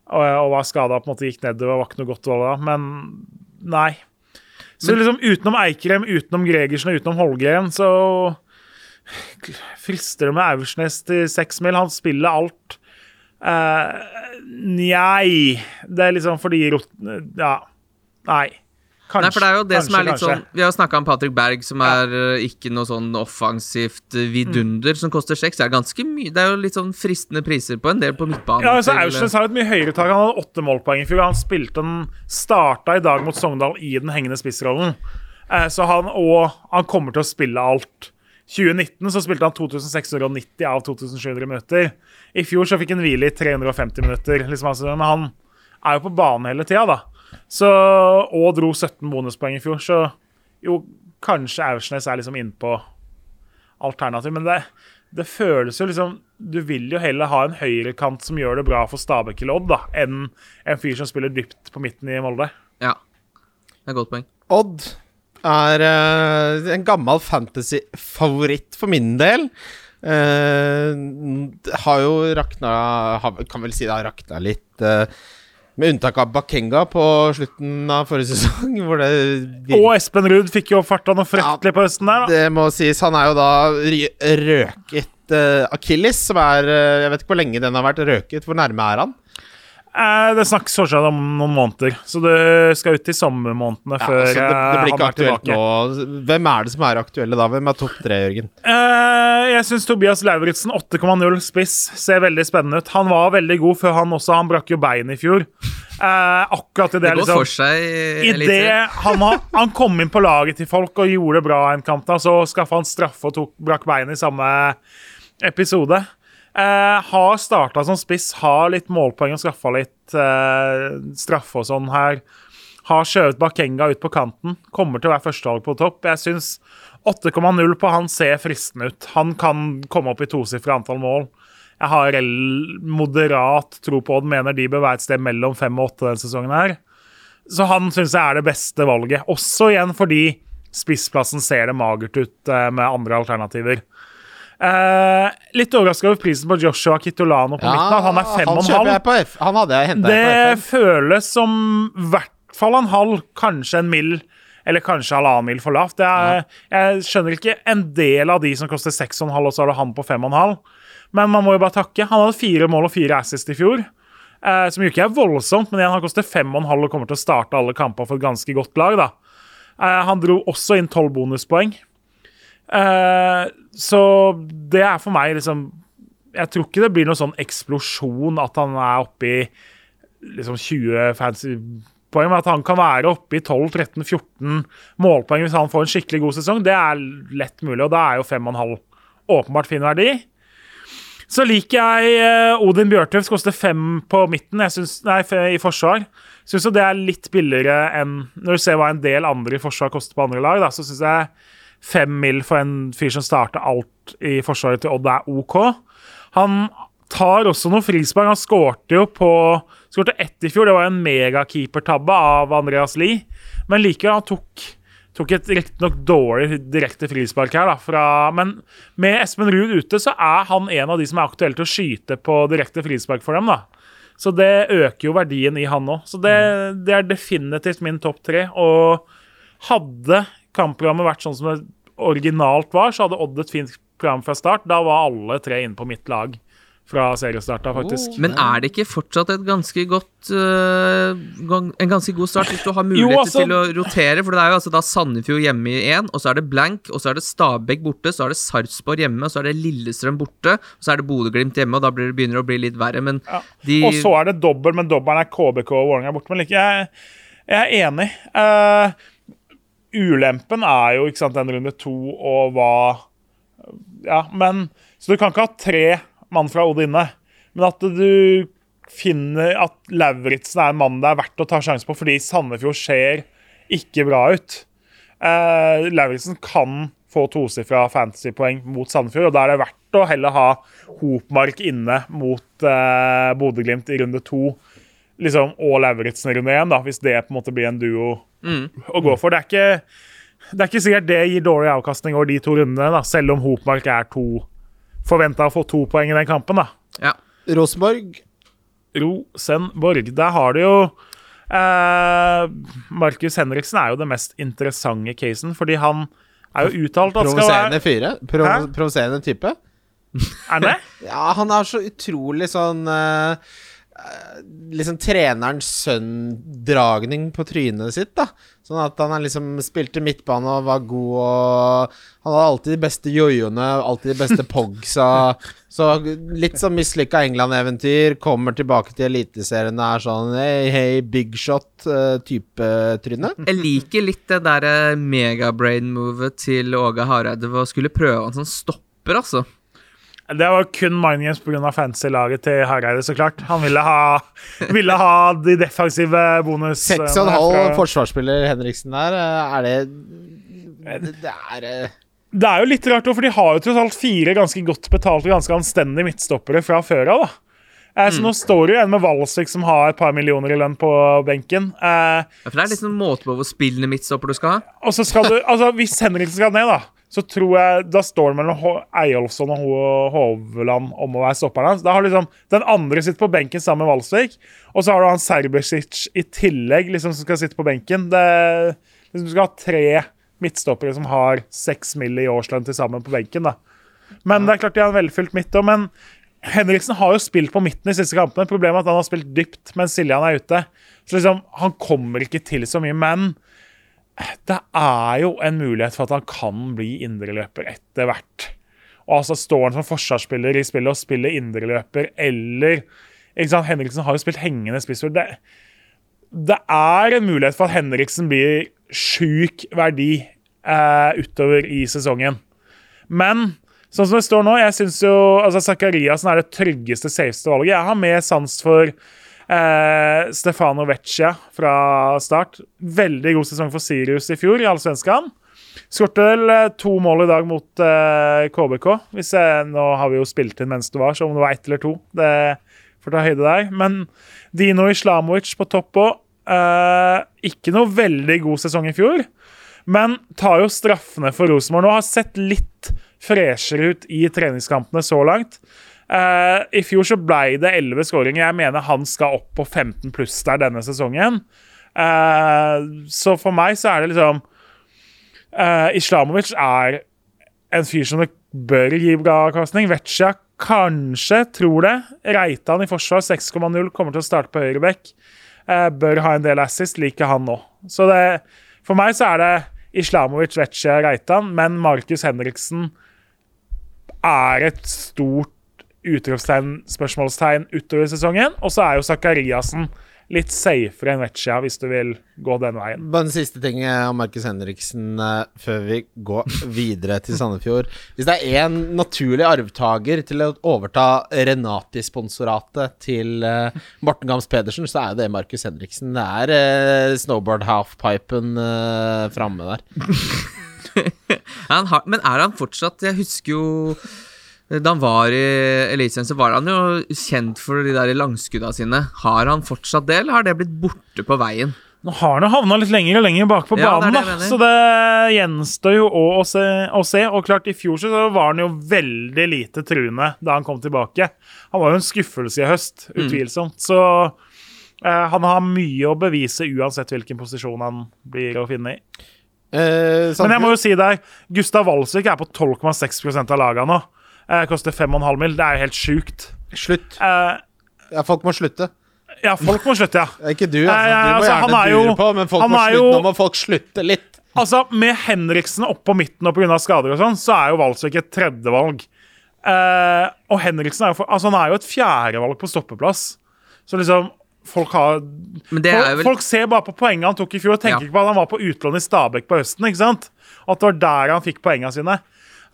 og, og var skada, på en måte gikk nedover. Var ikke noe godt valg da, men nei. Så Men- liksom utenom Eikrem, utenom Gregersen og utenom Holgren, så frister det med Aursnes til seks mil. Han spiller alt. Uh, nei. Det er liksom fordi Ja. Nei. Kanskje. Nei, for det er jo det som er litt kanskje. sånn Vi har snakka om Patrick Berg, som er eh, ikke noe sånn offensivt vidunder, vidunder, som koster seks. Det er ganske mye Det er jo litt sånn fristende priser på en del på midtbanen. Ja, altså Aursnes har et mye høyere tak. Han hadde åtte målpoeng i fjor. Han spilte den starta i dag mot Sogndal i den hengende spissrollen. Eh, så han, og han kommer til å spille alt. 2019 så spilte han 2690 av 2700 minutter. I fjor så fikk han hvile i 350 minutter. Liksom, altså, men han er jo på banen hele tida, da. Så, og dro 17 bonuspoeng i fjor, så jo, kanskje Aursnes er liksom innpå alternativ. Men det, det føles jo liksom Du vil jo heller ha en høyrekant som gjør det bra for Stabæk eller Odd, da, enn en fyr som spiller dypt på midten i Molde. Ja. Det er et godt poeng. Odd er uh, en gammel fantasy-favoritt for min del. Uh, har jo rakna Kan vel si det har rakna litt. Uh, med unntak av Bakenga på slutten av forrige sesong, hvor det Og Espen Ruud fikk jo farta noe frettelig på høsten der, da. Det må sies. Han er jo da røket uh, Akilles, som er Jeg vet ikke hvor lenge den har vært røket. Hvor nærme er han? Eh, det snakkes fortsatt om noen måneder, så det skal ut i sommermånedene Ja, før altså, det, det eh, blir ikke aktuelt tilbake. nå. Hvem er det som er aktuelle da? Hvem er topp tre, Jørgen? Eh, jeg syns Tobias Lauritzen, 8,0 spiss, ser veldig spennende ut. Han var veldig god før han også Han brakk jo bein i fjor. Eh, akkurat i det, Det går liksom for seg i I det han, han kom inn på laget til folk og gjorde det bra en kamp, da, så skaffa han straffe og tok, brakk beinet i samme episode. Eh, har starta som spiss, har litt målpoeng og skaffa litt eh, straffe og sånn her. Har skjøvet Bakenga ut på kanten. Kommer til å være førstevalg på topp. Jeg syns 8,0 på han ser fristende ut. Han kan komme opp i tosifra antall mål. Jeg har moderat tro på den, mener de bør være et sted mellom fem og åtte denne sesongen her. Så han syns jeg er det beste valget. Også igjen fordi spissplassen ser det magert ut eh, med andre alternativer. Eh, litt overraska over prisen på Joshua Kitolano på midten. at Han er fem og en halv. Han hadde jeg henta Det føles som i hvert fall en halv, kanskje en mill. Eller kanskje halvannen mil for lavt. Det ja. Jeg skjønner ikke en del av de som koster 6,5, og så har du han på 5,5. Men man må jo bare takke. Han hadde fire mål og fire assist i fjor. Eh, som jo ikke er voldsomt, men igjen, han koster 5,5 og kommer til å starte alle kamper for et ganske godt lag. da. Eh, han dro også inn 12 bonuspoeng. Eh, så det er for meg liksom Jeg tror ikke det blir noen sånn eksplosjon at han er oppe i liksom 20 fancy poeng, men at han kan være oppe i 12-13-14 målpoeng hvis han får en skikkelig god sesong, det er lett mulig, og da er jo 5,5 åpenbart fin verdi. Så liker jeg Odin Odin som koster fem på midten synes, nei, i forsvar. Syns jo det er litt billigere enn Når du ser hva en del andre i forsvar koster på andre lag, da, så syns jeg fem mil for en fyr som starter alt i forsvaret til Odd, er OK. Han tar også noen frispark. Han skårte jo på Skårte ett i fjor. Det var en megakeepertabbe av Andreas Lie. Men likevel, han tok, tok et riktignok dårlig direkte frispark her, da. Fra, men med Espen Ruud ute, så er han en av de som er aktuelle til å skyte på direkte frispark for dem, da. Så det øker jo verdien i han òg. Så det, det er definitivt min topp tre. Og hadde kampprogrammet vært sånn som det originalt var, så hadde Odd et fint program fra start. Da var alle tre inne på mitt lag fra seriestarta, faktisk. Men er det ikke fortsatt et ganske godt uh, gang- En ganske god start hvis du har muligheter altså- til å rotere? For det er jo altså da Sandefjord hjemme i én, og så er det blank, og så er det Stabæk borte, så er det Sarpsborg hjemme, og så er det Lillestrøm borte, og så er det Bodø-Glimt hjemme, og da blir det, begynner det å bli litt verre, men Ja. de Og så er det dobbel, men dobbelen er KBK og Vålerenga borte. Men like, jeg, jeg er enig. Eh, ulempen er jo ikke sant, den runde to og hva Ja, men Så du kan ikke ha tre mann fra Odd inne. Men at du finner at Lauritzen er en mann det er verdt å ta sjanse på, fordi Sandefjord ser ikke bra ut. Uh, Lauritzen kan få tosifra fantasypoeng mot Sandefjord, og da er det verdt å heller ha Hopmark inne mot uh, Bodø-Glimt i runde to liksom, og Lauritzen i runde én, hvis det på en måte blir en duo å gå for. Det er ikke det er ikke sikkert det gir dårlig avkastning over de to rundene, da, selv om Hopmark er to forventa å få to poeng i den kampen. da. Ja. Rosenborg Rosenborg. Der har du jo eh, Markus Henriksen er jo det mest interessante casen, fordi han er jo uttalt at skal Provoserende være fyre. Pro Hæ? provoserende type. Er han det? Ja, han er så utrolig sånn eh, Liksom trenerens sønn-dragning på trynet sitt, da. Sånn at han liksom spilte midtbane og var god og Han hadde alltid de beste jojoene, alltid de beste pogsa. Så litt sånn mislykka England-eventyr. Kommer tilbake til Eliteserien og er sånn hey, hey, big shot-type tryne. Jeg liker litt det derre megabrain-movet til Åge Hareide ved å skulle prøve han sånn stopper, altså. Det var kun mind games pga. fantasy-laget til Hareide, så klart. Han ville ha, ville ha de defensive bonus... Seks og en halv fra- forsvarsspiller Henriksen der, eh, er det Det er eh, Det er jo litt rart, for de har jo tross alt fire ganske godt betalte, ganske anstendige midtstoppere fra før av. Eh, Så nå står det jo en med Valsvik som har et par millioner i lønn på benken. Eh, Ja, For det er liksom måte på hvor spillende midtstopper du skal ha. og så skal du, altså Hvis Henriksen skal ned, da, så tror jeg da står det mellom Eyolfsson og Hovland om å være stopperen hans. Da har liksom den andre sitter på benken sammen med Valsvik, og så har du han Serbesic i tillegg liksom som skal sitte på benken. Det, liksom, du skal ha tre midtstoppere som har seks mill. i årslønn til sammen på benken. da. Men det er klart de har en velfylt midt òg. Men Henriksen har jo spilt på midten i siste kampene. Problemet er at han har spilt dypt mens Siljan er ute. Så liksom, han kommer ikke til så mye. Men det er jo en mulighet for at han kan bli indreløper etter hvert. Og altså Står han som forsvarsspiller i spillet og spiller indreløper, eller ikke sant, Henriksen har jo spilt hengende spissord. Det, det er en mulighet for at Henriksen blir sjuk verdi eh, utover i sesongen. Men sånn som det står nå, jeg syns jo altså Zakariassen er det tryggeste, safeste valget. Jeg har mer sans for eh, Stefano Vecchia fra start. Veldig god sesong for Sirius i fjor, i Allsvenskan. Skårte vel eh, to mål i dag mot eh, KBK. Hvis jeg, nå har vi jo spilt inn mens det var, så om det var ett eller to Det får ta høyde der. Men Dino Islamovic på topp òg. Eh, ikke noe veldig god sesong i fjor, men tar jo straffene for Rosenborg nå. Har sett litt freshere ut i treningskampene så langt. Eh, I fjor så ble det 11 skåringer. Jeg mener han skal opp på 15 pluss der denne sesongen. Uh, så for meg så er det liksom uh, Islamovic er en fyr som det bør gi bra avkastning. Vecchia kanskje, tror det. Reitan i forsvar 6,0 kommer til å starte på høyreback. Eh, bør ha en del assist, liker han nå. Så det, for meg så er det Islamovic, Vecchia, Reitan, men Markus Henriksen er et stort utropstegn, spørsmålstegn utover sesongen. Og så er jo Zakariassen litt safere enn Vecchia, hvis du vil gå den veien. Bare en siste ting eh, om Markus Henriksen eh, før vi går videre til Sandefjord. Hvis det er én naturlig arvtaker til å overta Renati-sponsoratet til eh, Morten Gams Pedersen, så er jo det Markus Henriksen. Det er snowboard halfpipen framme der. Han har, men er han fortsatt Jeg husker jo da han var i Eliteserien, så var han jo kjent for de der langskudda sine. Har han fortsatt det, eller har det blitt borte på veien? Nå har han jo havna litt lenger og lenger bak på Ja, banen, det det da. Så det gjenstår jo å, å, se, å se. Og klart, i fjor så var han jo veldig lite truende da han kom tilbake. Han var jo en skuffelse i høst, Mm. utvilsomt. Så eh, han har mye å bevise uansett hvilken posisjon han blir å finne i. Eh, Men jeg må jo si deg, Gustav Walsvik er på 12,6% av laga nå. Eh, koster 5,5 mil. Det er jo helt sjukt. Slutt. Eh, Ja, folk må slutte. ja, folk må slutte, ja. Ikke du, altså. Du må altså, gjerne dure jo- på, men folk må slutte. jo- Nå må folk slutte litt. Altså, Med Henriksen opp på midten og pga. skader og sånn, så er jo Walsvik et tredjevalg. Eh, og Henriksen er jo, for, altså, han er jo et fjerdevalg på stoppeplass. Så liksom Folk har Men det folk, vel folk ser bare på poengene han tok i fjor, og tenker Ja. ikke på at han var på utlån i Stabæk på høsten. ikke sant? At det var der han fikk poengene sine.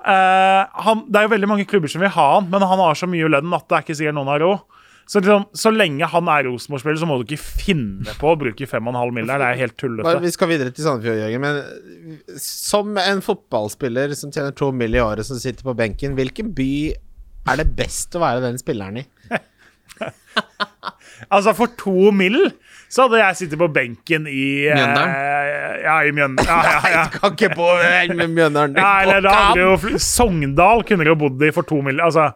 Eh, han, det er jo veldig mange klubber som vil ha han, men han har så mye lønn at det er ikke sikkert noen har råd. Så, liksom, så lenge han er Rosenborg-spiller, så må du ikke finne på å bruke 5,5 mill. Det er helt tullete. vi skal videre til Sandefjord, Jørgen. Men som en fotballspiller som tjener to mill. i året, som sitter på benken, hvilken by er det best å være den spilleren i? Altså, for to mill. Så hadde jeg sittet på benken i eh, Mjøndalen? Ja, i Mjøndalen. Ja, ja, ja. Kan ikke bo med Mjøndalen. ja, eller da hadde jo Sogndal kunne du jo bodd i for to mill. Altså,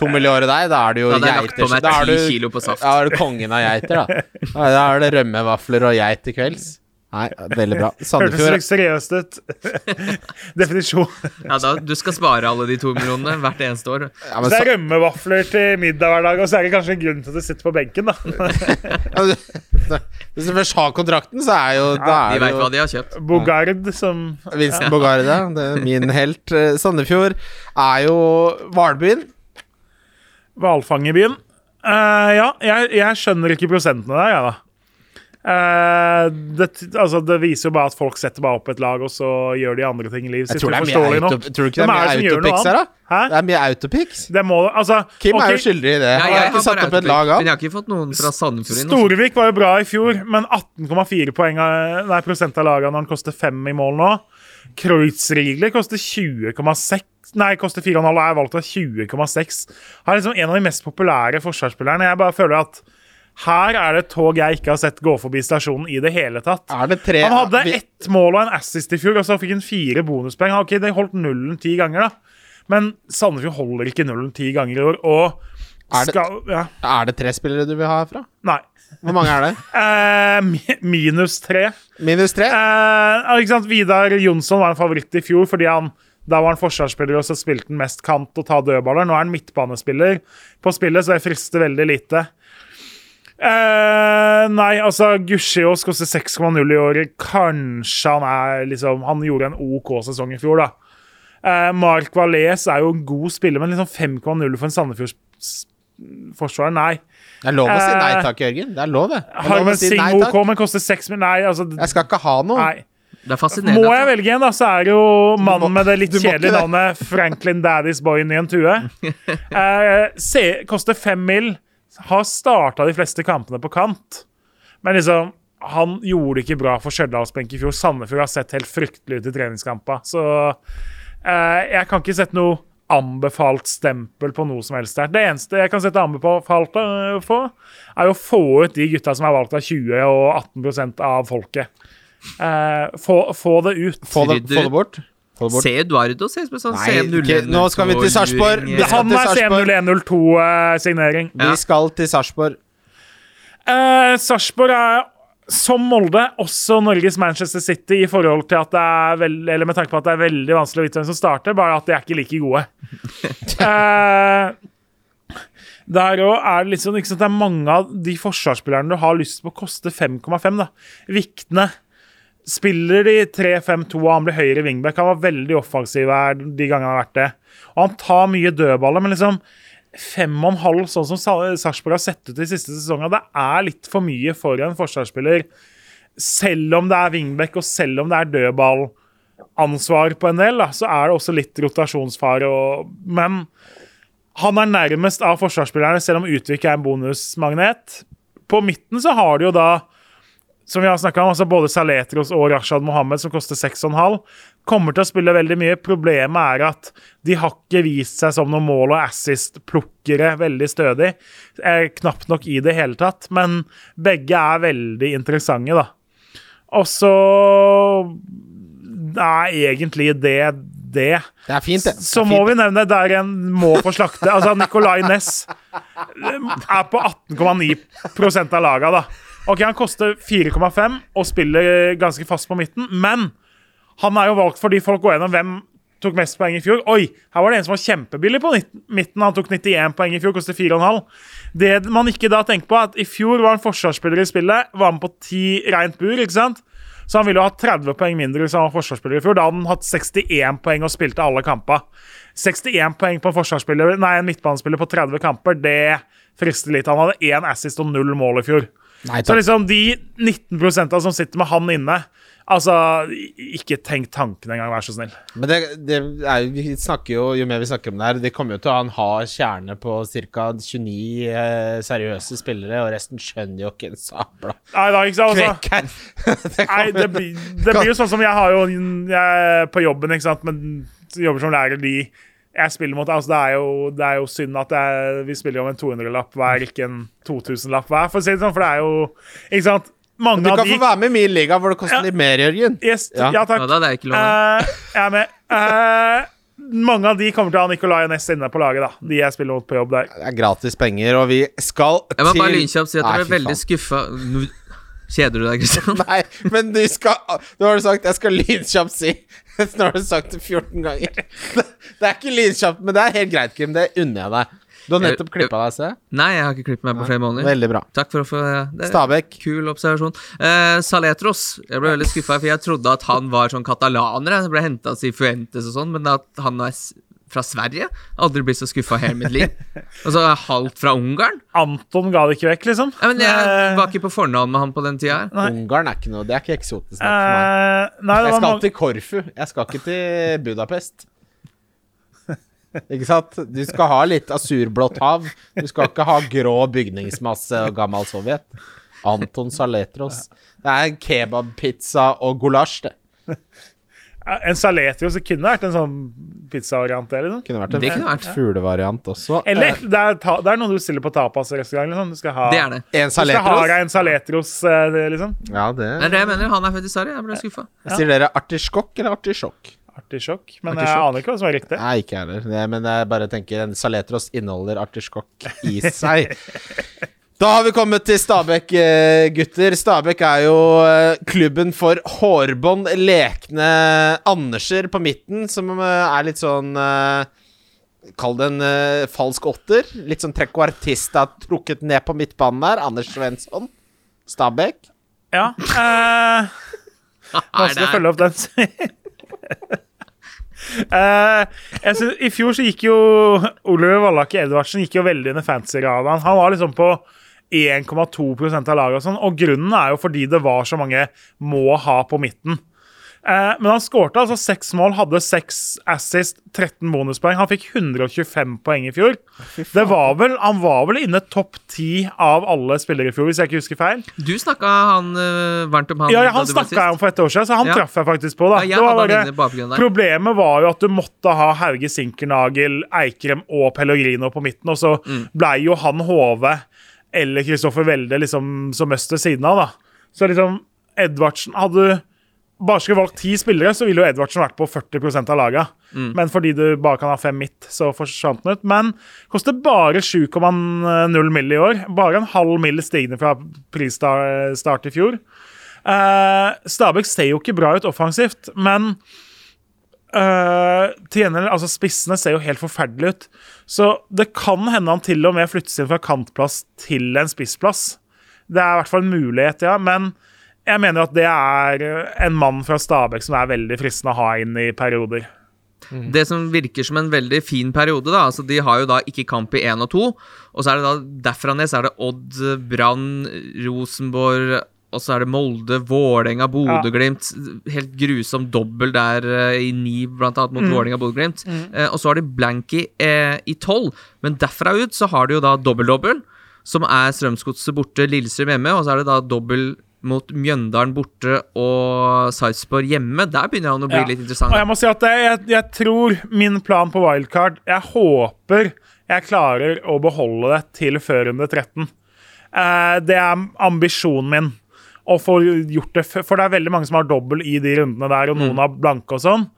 To milliarder der, da er det jo Da hadde på geiter. Da er du- kilo på saft. da er du kongen av geiter, da. Da er det rømmevafler og geit til kvelds. Nei, veldig bra. Sandefjord Hørtes seriøst ut. Definisjon. Ja, da, du skal spare alle de to millionene hvert eneste år. ja, men Så det er rømmevafler til middag hver dag, og så er det kanskje en grunn til at du sitter på benken, da. Hvis du først har kontrakten, så er jo ja, er De veit hva de har kjøpt. Bogard som Vincent Bogarda, det er min helt. Eh, Sandefjord er jo hvalbyen. hvalfangerbyen. Uh, ja, jeg, jeg skjønner ikke prosentene der, jeg, da. Eh, det, altså, det viser jo bare at folk setter bare opp et lag, og så gjør de andre ting i livet Jeg sitt. tror det er mye auto. Tror du ikke det er er mye autopics her, da? Hæ? Det er mye autopics. Det må Altså, Kim okay. er jo skyldig i det. Ja, Han jeg har ikke satt opp et lag av. Men jeg har ikke fått noen fra Sandefjord inn. altså. Storvik var jo bra i fjor, men 18,4 poeng av, nei, prosent av lagene når han koster 5 i mål nå. Kreuzrigler koster 20,6 Nei, koster 4,5 og er valgt av 20,6. Han er liksom en av de mest populære forsvarsspillerne. Jeg bare føler at her er det et tog jeg ikke har sett gå forbi stasjonen i det hele tatt. Det tre Han hadde vi- ett mål og en assist i fjor, og så fikk han fire bonuspoeng. Ok, Det holdt nullen ti ganger, da. Men Sandefjord holder ikke nullen ti ganger i år. Og Er det- Ja, Er det tre spillere du vil ha herfra? nei. Hvor mange er det? Eh, minus tre. Minus tre? Eh, ikke sant? Vidar Jonsson var en favoritt i fjor fordi han da var han forsvarsspiller og så spilte han mest kant og ta dødballer. Nå er han midtbanespiller på spillet, så det frister veldig lite. Eh, nei, altså Gushios koster 6,0 i året. Kanskje han er liksom Han gjorde en OK sesong i fjor, da. Eh, Mark Valais er jo en god spiller, men liksom 5,0 for en Sandefjords-forsvarer? Nei. Det er lov å si nei Eh, takk, Jørgen. Det er lov, det. det Harmen si Singh OK, men koster 6 mil... Nei, altså Jeg skal ikke ha noe. Nei. Det er fascinerende. Må jeg velge en, da, så er det jo mannen må- med det litt kjedelige navnet Franklin Daddy's Boy i en tue. Eh, se, koster fem mil. Har starta de fleste kampene på kant. Men liksom, han gjorde det ikke bra for Stjørdalsbenk i fjor. Sandefjord har sett helt fryktelig ut i treningskampa. Så eh, jeg kan ikke sette noe anbefalt stempel på noe som helst der. Det eneste jeg kan sette anbefalt eh, på, er å få ut de gutta som er valgt av 20 og 18 av folket. Eh, få, få det ut. Få det, få det bort. Se Eduardo ser ut som en sånn C01 nå skal vi til Sarpsborg. Han er Sarpsborg. CM0102-signering. Vi skal til Sarpsborg. Eh, Sarpsborg er som Molde også Norges Manchester City i forhold til at det er veld, eller med tanke på at det er veldig vanskelig å vite hvem som starter, bare at de er ikke like gode. Eh, der òg er det litt sånn, ikke sant, det er mange av de forsvarsspillerne du har lyst på, koster 5,5. da. Viktene. Spiller de 3-5-2 og han blir høyre wingback. Han var veldig offensiv her de gangene han har vært det. Og han tar mye dødballer, men liksom fem og en halv, sånn som Sa- Sarpsborg har sett ut de siste sesongene, det er litt for mye for en forsvarsspiller. Selv om det er wingback, og selv om det er dødballansvar på en del, da, så er det også litt rotasjonsfare. Og, men han er nærmest av forsvarsspillerne, selv om Utvik er en bonusmagnet. På midten så har de jo da som vi har snakket om, altså både Saletros og Rashad Mohammed, som koster 6,5, kommer til å spille veldig mye. Problemet er at de har ikke vist seg som noen mål- og assist-plukkere veldig stødig. Er knapt nok i det hele tatt, men begge er veldig interessante, da. Og så er egentlig det det. Det er fint, det. det Så må fint. vi nevne der en må få slakte. Altså, Nicolay Næss er på 18,9% av laga, da. Ok, Han koster 4,5 og spiller ganske fast på midten, men han er jo valgt fordi folk går gjennom hvem tok mest poeng i fjor. Oi, her var det en som var kjempebillig på midten. Han tok 91 poeng i fjor, koster 4,5. Det man ikke da tenker på, er at i fjor var han forsvarsspiller i spillet, var med på 10 rent bur, ikke sant? Så han ville jo hatt 30 poeng mindre hvis han var forsvarsspiller i fjor. Da hadde han hatt 61 poeng og spilte alle kamper. 61 poeng på en forsvarsspiller, nei, en midtbanespiller på 30 kamper, det frister litt. Han hadde én assist og null mål i fjor. Nei, Så liksom de 19% som sitter med han inne, Altså, ikke tenk tanken engang, vær så snill. Men det, det er, vi snakker jo, jo mer vi snakker om det her, det kommer jo til å ha en hard kjerne på ca. 29 eh, seriøse spillere, og resten skjønner jo ikke en sabla Nei da, ikke sant? Altså, det nei, det, blir, det blir jo sånn som jeg har jo jeg på jobben, ikke sant, men jobber som lærer de jeg spiller mot. Altså, det, er jo, det er jo synd at jeg, vi spiller om en 200-lapp hver, ikke en 2000-lapp hver, for å si det sånn, for det er jo Ikke sant? Mange du av kan de få være med i min liga hvor det koster Ja. litt mer, Jørgen. yes, Ja. ja. takk. Ja, da, det er ikke lov. Eh, jeg er med. Uh, mange av de kommer til å ha Nicolay Næss inne på laget, da. De jeg spiller mot på jobb der. Det er gratis penger, og vi skal til Jeg må bare lynkjapt si at jeg ble veldig skuffa Kjeder du deg, Kristian? Nei, men du skal Nå har du sagt 'jeg skal lynkjapt si'. Nå har du sagt det 14 ganger. Det er ikke lynkjapt, men det er helt greit, Kim. Det unner jeg deg. Du har nettopp klippa deg, se. Nei, jeg har ikke klippet meg på flere måneder. Veldig bra. Takk for å få det. Stabæk. Kul observasjon. Eh, Saletros. Jeg ble veldig skuffa, for jeg trodde at han var sånn katalaner. Jeg ble henta til Fuentes og sånn, men at han er fra Sverige Aldri blitt så skuffa i hele mitt liv. Og så jeg halvt fra Ungarn. Anton ga det ikke vekk, liksom. Nei, men Jeg Eh, var ikke på fornavn med han på den tida. her Nei. Ungarn er ikke noe Det er ikke eksotisk nok for meg. eh, nei, det Jeg skal mange til Korfu. Jeg skal ikke til Budapest. Ikke sant? Du skal ha litt asurblått hav. Du skal ikke ha grå bygningsmasse og gammel Sovjet. Anton Saletros. Det er kebabpizza og gulasj, det. En saletros det kunne vært en sånn pizzavariant. eller noe. Kunne vært en Det kunne vært. fuglevariant også. Eller det er, ta, det er noe du stiller på tapasrestaurant. Liksom. Du skal ha, Det er det. En Du skal ha saletros. deg en saletros, eh, det, liksom. Ja, det Det er det jeg mener. Han er Sverige. Jeg ble skuffa. Sier dere artiskokk eller artisjokk? Artisjokk. Men jeg aner ikke hva som er riktig. Nei, ikke jeg heller. Men jeg bare tenker en saletros inneholder artiskokk i seg. Da har vi kommet til Stabæk, eh, gutter. Stabæk er jo eh, klubben for hårbånd lekne Anderser på midten, som eh, er litt sånn Kall det en falsk åtter. Litt sånn trequartista trukket ned på midtbanen der. Anders Svensson. Stabæk. Ja. Uh, Vanskelig å følge opp den. Uh, synes, I fjor så gikk jo Oliver Vallake Edvardsen gikk jo veldig under fancy-radaren. Han var liksom på 1,2 av laget, og sånn, og grunnen er jo fordi det var så mange må ha på midten. Eh, men han skårte altså seks mål, hadde seks assist, 13 bonuspoeng. Han fikk 125 poeng i fjor. Det var vel, Han var vel inne topp ti av alle spillere i fjor, hvis jeg ikke husker feil. Du snakka han øh, varmt om han Ja, ja Han snakka jeg om for et år siden, så han Ja. traff jeg faktisk på. da Ja, jeg Det var bare-. Problemet var jo at du måtte ha Hauge Sinkernagel, Eikrem og Pellegrino på midten, og så Mm. blei jo han Hove eller Kristoffer Welde liksom som mest ved siden av, da. Så liksom Edvardsen Hadde du bare skulle valgt ti spillere, så ville jo Edvardsen vært på 40 av laget. Mm. Men fordi du bare kan ha fem midt, så forsvant den ut. Men koster bare 7,0 mill. i år. Bare en halv mill. stigende fra prisstart i fjor. Uh, Stabæk ser jo ikke bra ut offensivt, men uh, til gjengjeld, altså Spissene ser jo helt forferdelige ut. Så det kan hende han til og med flyttes inn fra kantplass til en spissplass. Det er i hvert fall en mulighet, ja. Men jeg mener at det er en mann fra Stabæk som er veldig fristende å ha inn i perioder. Det som virker som en veldig fin periode, da altså De har jo da ikke kamp i én og to. Og så er det da derfra ned så er det Odd, Brann, Rosenborg og så er det Molde, Vålerenga, Bodø-Glimt. Helt grusom dobbel der eh, i ni, blant annet, mot Vålerenga og Bodø-Glimt. Eh, og så har de Blanky eh, i tolv. Men derfra ut så har de jo da dobbel-dobbel, som er Strømsgodset borte, Lillestrøm hjemme. Og så er det da dobbel mot Mjøndalen borte og Sarpsborg hjemme. Der begynner han å bli Ja. litt interessant. Og jeg må si at jeg, jeg, jeg tror min plan på wildcard Jeg håper jeg klarer å beholde det til før runde 13. Eh, det er ambisjonen min å få gjort det. For det er veldig mange som har dobbel i de rundene der, og noen har blanke og sånn.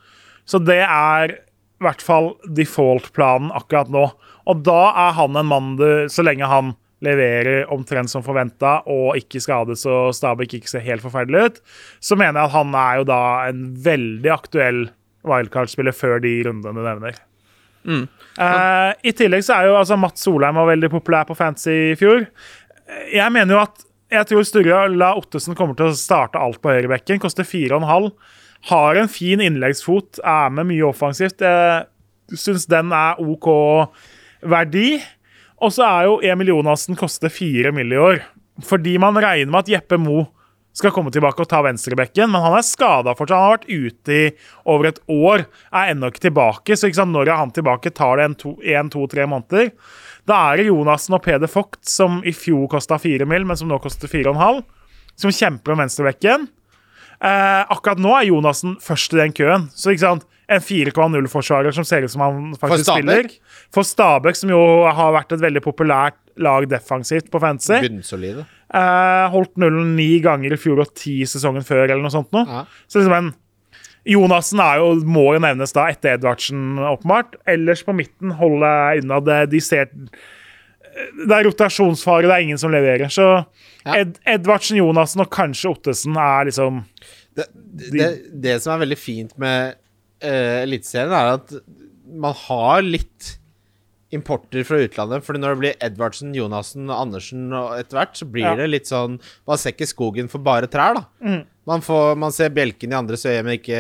Så det er i hvert fall default-planen akkurat nå. Og da er han en mann du Så lenge han leverer omtrent som forventa og ikke skades og Stabæk ikke ser helt forferdelig ut, så mener jeg at han er jo da en veldig aktuell wildcard-spiller før de rundene du nevner. Mm. Eh, I tillegg så er jo altså Mats Solheim var veldig populær på Fantasy i fjor. Jeg mener jo at jeg tror Sturla Ottesen kommer til å starte alt på høyrebekken. Koster 4,5. Har en fin innleggsfot, er med mye offensivt. Jeg syns den er OK verdi. Og så er jo Emil Jonassen koster 4 mill. i år. Fordi man regner med at Jeppe Mo skal komme tilbake og ta venstrebekken, men han er skada fortsatt. Han har vært ute i over et år, er ennå ikke tilbake. Så ikke sant, når er han tilbake? Tar det en, to, en, to, tre måneder? Da er det Jonassen og Peder Vogt, som i fjor kosta fire mil, men som nå koster fire og en halv, som kjemper om venstrebekken. Eh, akkurat nå er Jonassen først i den køen. Så ikke sant, en 4,0-forsvarer som ser ut som han faktisk For spiller. For Stabæk, som jo har vært et veldig populært lag defensivt på fantasy. Bunnsolide. Eh, holdt nullen ni ganger i fjor og ti sesongen før, eller noe sånt noe. Ja. Så liksom en Jonassen er jo, må jo nevnes da etter Edvardsen, åpenbart. Ellers på midten holder jeg unna det. De ser Det er rotasjonsfare, det er ingen som leverer. Så. Ed, Edvardsen, Jonassen og kanskje Ottesen er liksom Det, det, det som er veldig fint med uh, Eliteserien, er at man har litt importer fra utlandet. Fordi når det blir Edvardsen, Jonassen, Andersen og etter hvert, så blir Ja. det litt sånn Man ser ikke skogen for bare trær, da. Mm. Man, får, man ser bjelken i andres øye, men ikke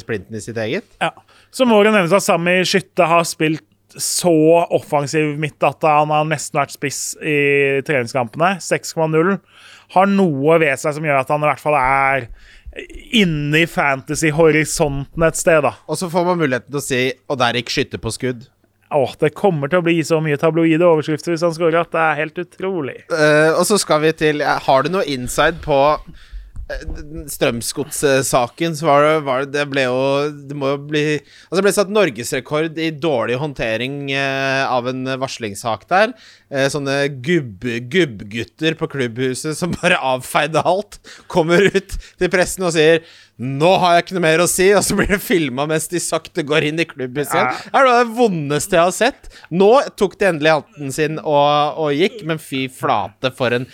splinten i sitt eget. Ja. Så må det nevnes at Sami Skytte har spilt så offensiv midt at han har nesten vært spiss i treningskampene. 6,0. Har noe ved seg som gjør at han i hvert fall er inni fantasy-horisonten et sted, da. Og så får man muligheten til å si Og der gikk skytte på skudd. Åh, det kommer til å bli så mye tabloide overskrifter hvis han scorer at det er helt utrolig. Uh, og så skal vi til eh, Har du noe inside på Strømsgods-saken? Så var det, var det Det ble jo Det må jo bli Altså, det ble satt norgesrekord i dårlig håndtering eh, av en varslingssak der. Eh, sånne gubb, gubbgutter på klubbhuset som bare avfeide alt, kommer ut til pressen og sier 'Nå har jeg ikke noe mer å si', og så blir det filma mens de sakte går inn i klubbhuset igjen. Det er noe av det vondeste jeg har sett. Nå tok de endelig hatten sin og, og gikk, men fy flate for en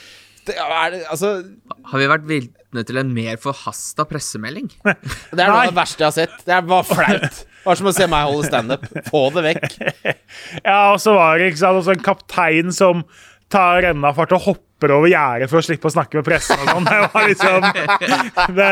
det det- altså, Har vi vært vitne til en mer forhasta pressemelding? det er noe av det verste jeg har sett. Det var flaut. Det var som å se meg holde standup. Få det vekk. Ja, og så var det ikke sant, også en kaptein som tar rennafart og hopper over gjerdet for å slippe å snakke med pressen og sånn. Det var liksom det,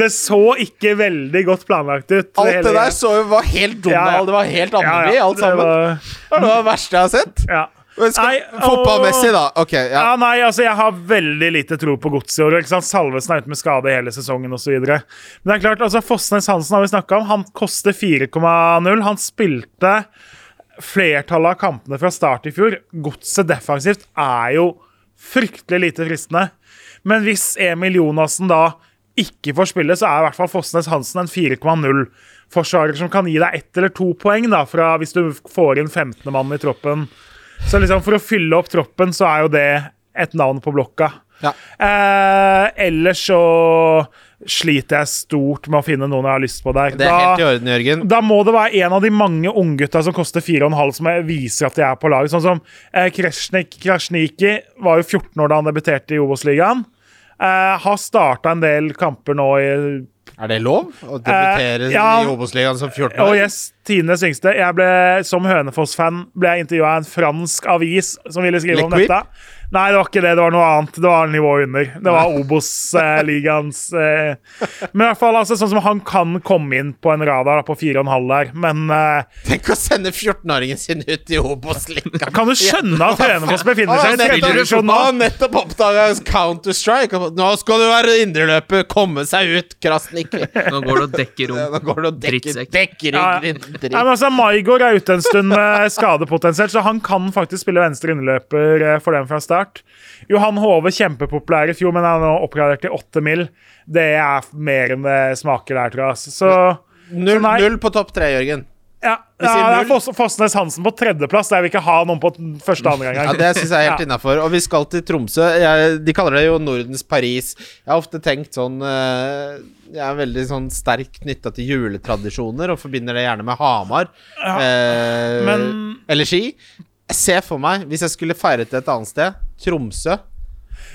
det så ikke veldig godt planlagt ut. Alt det hele- der så jo var helt Donald. Ja, ja. Det var helt Andeby, ja, alt det sammen. var- Det var det verste jeg har sett. Ja. Fotballmessig, da. Ok, ja. Ja, nei, altså Jeg har veldig lite tro på godset i år. ikke sant? Salvesen er ute med skade hele sesongen osv. Men det er klart, altså Fosnes Hansen har vi snakka om. Han koster 4,0. Han spilte flertallet av kampene fra start i fjor. Godset defensivt er jo fryktelig lite fristende. Men hvis Emil Jonassen da ikke får spille, så er i hvert fall Fosnes Hansen en 4,0-forsvarer som kan gi deg ett eller to poeng da, fra hvis du får inn 15. mann i troppen. Så liksom for å fylle opp troppen, så er jo det et navn på blokka. Ja. Eh, ellers så sliter jeg stort med å finne noen jeg har lyst på der. Det er helt i orden, Jørgen. Da må det være en av de mange unggutta som koster 4,5 som viser at de er på laget. Sånn som eh, Kresjnik Krasjniki var jo 14 år da han debuterte i Obos-ligaen. Eh, har starta en del kamper nå i Er det lov å debutere Eh, ja. i Obos-ligaen som 14 Og Oh yes, tidenes yngste. Jeg ble, Som Hønefoss-fan ble jeg intervjua av en fransk avis som ville skrive om Quip? dette. Nei, det var ikke det. Det var noe annet. Det var nivået under. Det var Obos-ligaens eh, Men i hvert fall altså, sånn som han kan komme inn på en radar da, på 4,5 der, men eh, Tenk å sende 14-åringen sin ut i Obos-ligaen. kan du skjønne at Hønefoss befinner seg i nettopp, tredjedivisjon han nå? har nettopp oppdaga Counter-Strike. Nå skal du være indreløper, komme seg ut, Krasnik. Nå går det og dekker Nå går det og dekker, Drittsekk. dekker Ja, ja. Nei, men altså, Maigård er ute en stund med skadepotensielt, så han kan faktisk spille venstre innløper eh, for dem fra start. Johan Hove kjempepopulær i fjor, men han er nå oppgradert til 8 mil. Det er mer enn det smaker der, tror jeg. Så Null, nei. null på topp tre, Jørgen. ja, ja det er. Foss, Fossnes Hansen på tredjeplass. Jeg vil ikke ha noen på første andre Ja. Det syns jeg er helt Ja. innafor. Og vi skal til Tromsø. Jeg, de kaller det jo Nordens Paris. Jeg har ofte tenkt sånn eh, Jeg er veldig sånn sterkt knytta til juletradisjoner og forbinder det gjerne med Hamar. eh, men- Eller Ski. Jeg ser for meg, hvis jeg skulle feiret det et annet sted, Tromsø.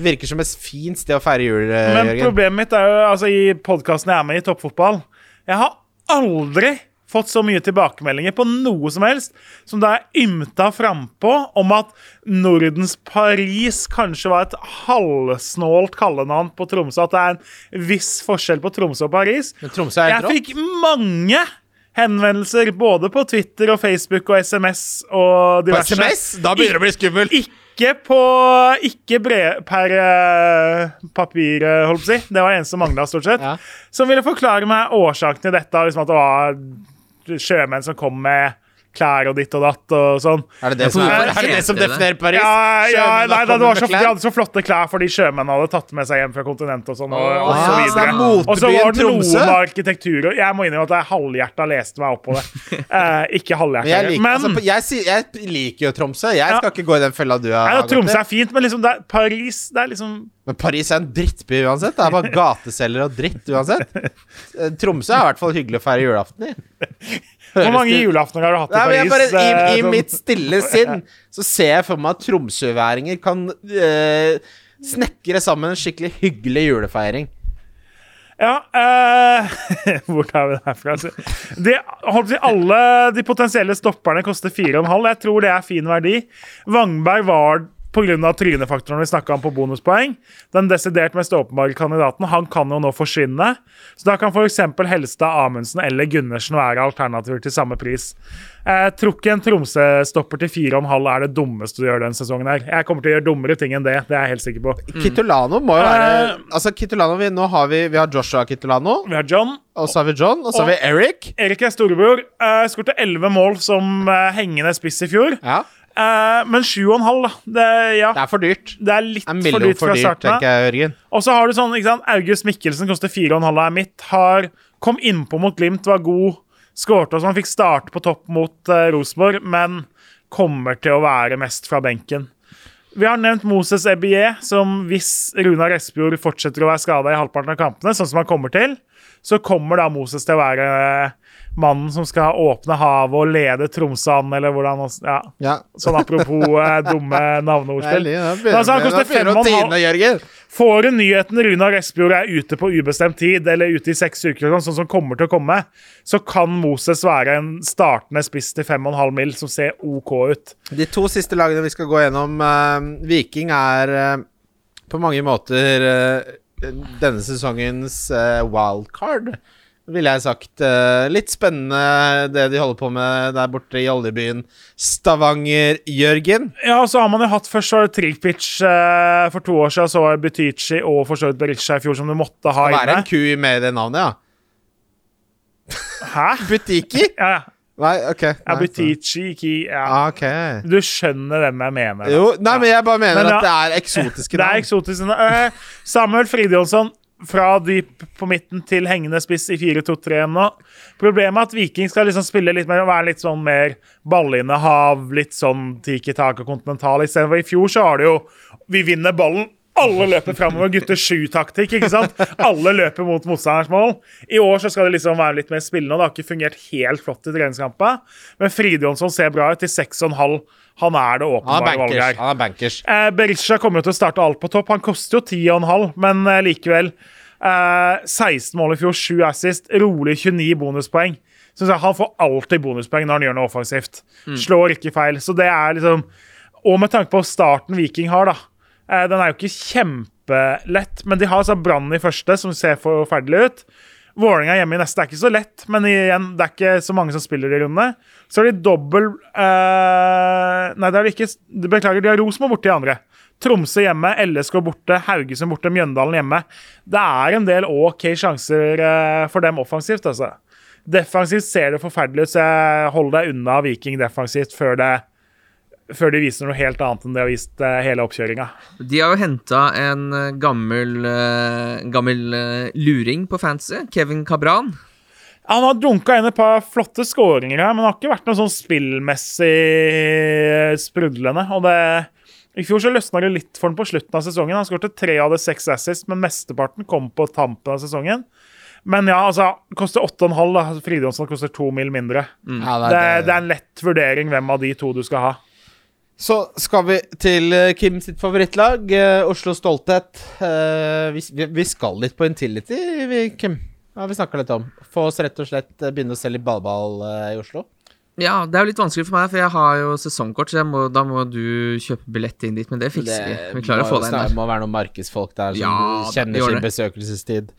Virker som et fint sted å feire jul, eh, Men Jørgen. problemet mitt er jo, altså i podkasten jeg er med i, Toppfotball Jeg har aldri fått så mye tilbakemeldinger på noe som helst som da jeg ymta frampå om at Nordens Paris kanskje var et halvsnålt kallenavn på Tromsø. At det er en viss forskjell på Tromsø og Paris. Men Tromsø er Jeg rått. fikk mange henvendelser både på Twitter og Facebook og SMS og diverse. På. SMS? Da begynner det å bli skummelt. ikke på Ikke brev, per uh, papir, eh, holdt på å si. Det var det eneste som mangla, stort sett. Ja. Som ville forklare meg årsaken til dette. Liksom at det var sjømenn som kom med klær og ditt og datt og sånn. Er det det som, er, er det, det som definerer Paris? Ja, ja, nei, nei, det var så, de hadde så flotte klær fordi sjømennene hadde tatt med seg hjem fra kontinentet og sånn. Og, og Ah, så er videre. Og så var det noen arkitektur og Jeg må innrømme at jeg halvhjerta leste meg opp på det. Eh, ikke Men jeg liker, Men altså, jeg, sier- jeg liker jo Tromsø. Jeg Ja. skal ikke gå i den fella du har. gått i. Tromsø er fint, men liksom det er Paris det er liksom Men Paris er en drittby uansett. Det er bare gateselger og dritt uansett. Eh, Tromsø er i hvert fall hyggelig å feire julaften i. Hvor mange julaftener har du hatt i Nei, Paris? bare, I, Eh, i sånn- mitt stille sinn så ser jeg for meg at tromsøværinger kan uh, snekre sammen en skikkelig hyggelig julefeiring. Ja, uh, Hvor tar vi det herfra? Altså, De, holdt alle de potensielle stopperne koster 4,5. Jeg tror det er fin verdi. Vangberg var pga. trynefaktoren vi snakka om på bonuspoeng. Den desidert mest åpenbare kandidaten. Han kan jo nå forsvinne. Så da kan f.eks. Helstad, Amundsen eller Gundersen være alternativer til samme pris. Jeg tror ikke en Tromsø-stopper til 4,5 er det dummeste du gjør denne sesongen. her. Jeg kommer til å gjøre dummere ting enn det. Det er jeg helt sikker på. Kitolano må jo være Eh. Altså, Kitolano, vi, nå har vi, vi har Joshua Kitolano, Vi har John, og så har vi John, og så har vi Eric. Erik er storebror. Uh, Skåret 11 mål som uh, hengende spiss i fjor. Ja, Eh, men 7,5, da. Det, ja, det er for dyrt. det er litt En for dyrt fra starten av. Og så har du sånn, ikke sant, August Mikkelsen koster 4,5 er mitt. Har, kom innpå mot Glimt, var god. Skårte og Han Fikk starte på topp mot uh, Rosenborg, men kommer til å være mest fra benken. Vi har nevnt Moses Ebie, som hvis Runar Espejord fortsetter å være skada i halvparten av kampene, sånn som han kommer til, så kommer da Moses til å være eh, mannen som skal åpne havet og lede Tromsø eller hvordan Ja. Ja. Sånn apropos eh, dumme navneordspill. Altså, han koster fem og en halv- Får du nyheten Runar Espejord er ute på ubestemt tid, eller ute i seks uker, og sånn, sånn som kommer til å komme, så kan Moses være en startende spiss til 5,5 mil som ser OK ut. De to siste lagene vi skal gå gjennom, eh, Viking er eh, på mange måter eh, denne sesongens eh, wildcard, ville jeg sagt. Eh, litt spennende det de holder på med der borte i oljebyen Stavanger, Jørgen. Ja, så har man jo hatt Først var det eh, for to år siden, så var det Butichi og for så vidt Berisha i fjor som du måtte ha inne. Hva er en ku med i det navnet, ja? Hæ? Butiki? Ja, ja. Nei, ok. ja Nei, Butichi, ki, ja. Ah, ok. Du skjønner hvem jeg mener. da. Jo, nei, men jeg bare mener Men ja, at det er eksotiske navn. Det er eksotiske navn. Eh, Samuel Fridjonsson fra dyp på midten til hengende spiss i 4-2-3 nå. Problemet er at Viking skal liksom spille litt mer, være litt sånn mer ballinnehav, litt sånn tiki taka og kontinental. Istedenfor i fjor så har det jo Vi vinner ballen. Alle løper framover. Gutter sju-taktikk. ikke sant? Alle løper mot motstanderens mål. I år så skal det liksom være litt mer spillende, og det har ikke fungert helt flott i treningskampen. Men Fridjonsson ser bra ut til 6,5. Han er det åpenbare valget her. Han er bankers. Eh, Berisha kommer til å starte alt på topp. Han koster jo 10,5, men eh, likevel. Eh, 16 mål i fjor, 7 assist, rolig 29 bonuspoeng. Så han får alltid bonuspoeng når han gjør noe offensivt. Slår ikke feil. Så det er liksom Og med tanke på starten Viking har, da. Eh, den er jo ikke kjempelett, men de har altså Brann i første, som ser forferdelig ut. Vålerenga hjemme i neste er ikke så lett, men igjen, det er ikke så mange som spiller i rundene. Så har de dobbel eh, Nei, det er det ikke. Beklager, de har Rosenborg borte i andre. Tromsø hjemme, LSK borte, Haugesund borte, Mjøndalen hjemme. Det er en del OK sjanser eh, for dem offensivt, altså. Defensivt ser det forferdelig ut, så jeg holder deg unna Viking defensivt før, det, før de viser noe helt annet enn de har vist eh, hele oppkjøringa. De har jo henta en eh, gammel, eh, gammel luring på fantasy, Kevin Cabran. Han har dunka inn et par flotte skåringer her, men det har ikke vært noe sånn spillmessig sprudlende. Og det, I fjor så løsna det litt for han på slutten av sesongen. Han skåret tre av det seks assist, men mesteparten kom på tampen av sesongen. Men ja, altså, koster 8,5. da. Fridjonsson koster to mil mindre. Ja, Det, det er en lett vurdering hvem av de to du skal ha. Så skal vi til eh, Kim sitt favorittlag, eh, Oslo Stolthet. Eh, vi, skal litt på Intility, Kim. Ja, vi snakka litt om. Få oss rett og slett begynne å selge ballball i Oslo. Ja, det er jo litt vanskelig for meg, for jeg har jo sesongkort, så må, da må du kjøpe billett inn dit. Men det fikser vi. Vi klarer å få deg inn der. Det må være noen markedsfolk der som Ja, kjenner sin besøkelsestid.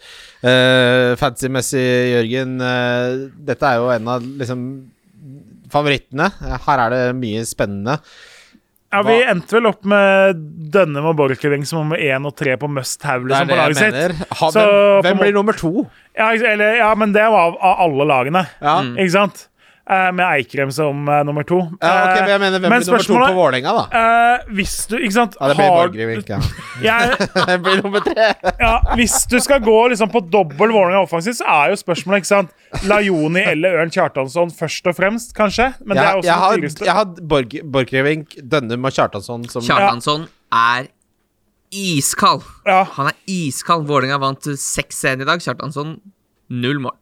Uh, Fancy-messig, Jørgen. uh, dette er jo en av liksom favorittene. Her er det mye spennende. Ja, Vi endte vel opp med Dønnem og Borchgrevink som nummer én og tre på must have liksom, på laget sitt. Ha, Så hvem hvem blir nummer to? Ja, eller, ja, men det var av, av alle lagene. Ja. Ikke sant? Eh, med Eikrem som eh, nummer to. Ja, ok, men jeg mener Hvem men blir nummer to på Vålerenga, da? Eh, hvis du Ikke sant? Ja, Det blir Borchgrevink. Ja. jeg, Det blir nummer tre. ja, hvis du skal gå liksom på dobbel Vålerenga offensivt, så er jo spørsmålet ikke sant Lajoni eller Ørn Kjartansson først og fremst, kanskje. Men det er også jeg har, dyreste. jeg har Borg, Borchgrevink, Dønnum og Kjartansson som Kjartansson er iskald. Ja. Han er iskald. Vålerenga vant 6-1 i dag. Kjartansson null mål.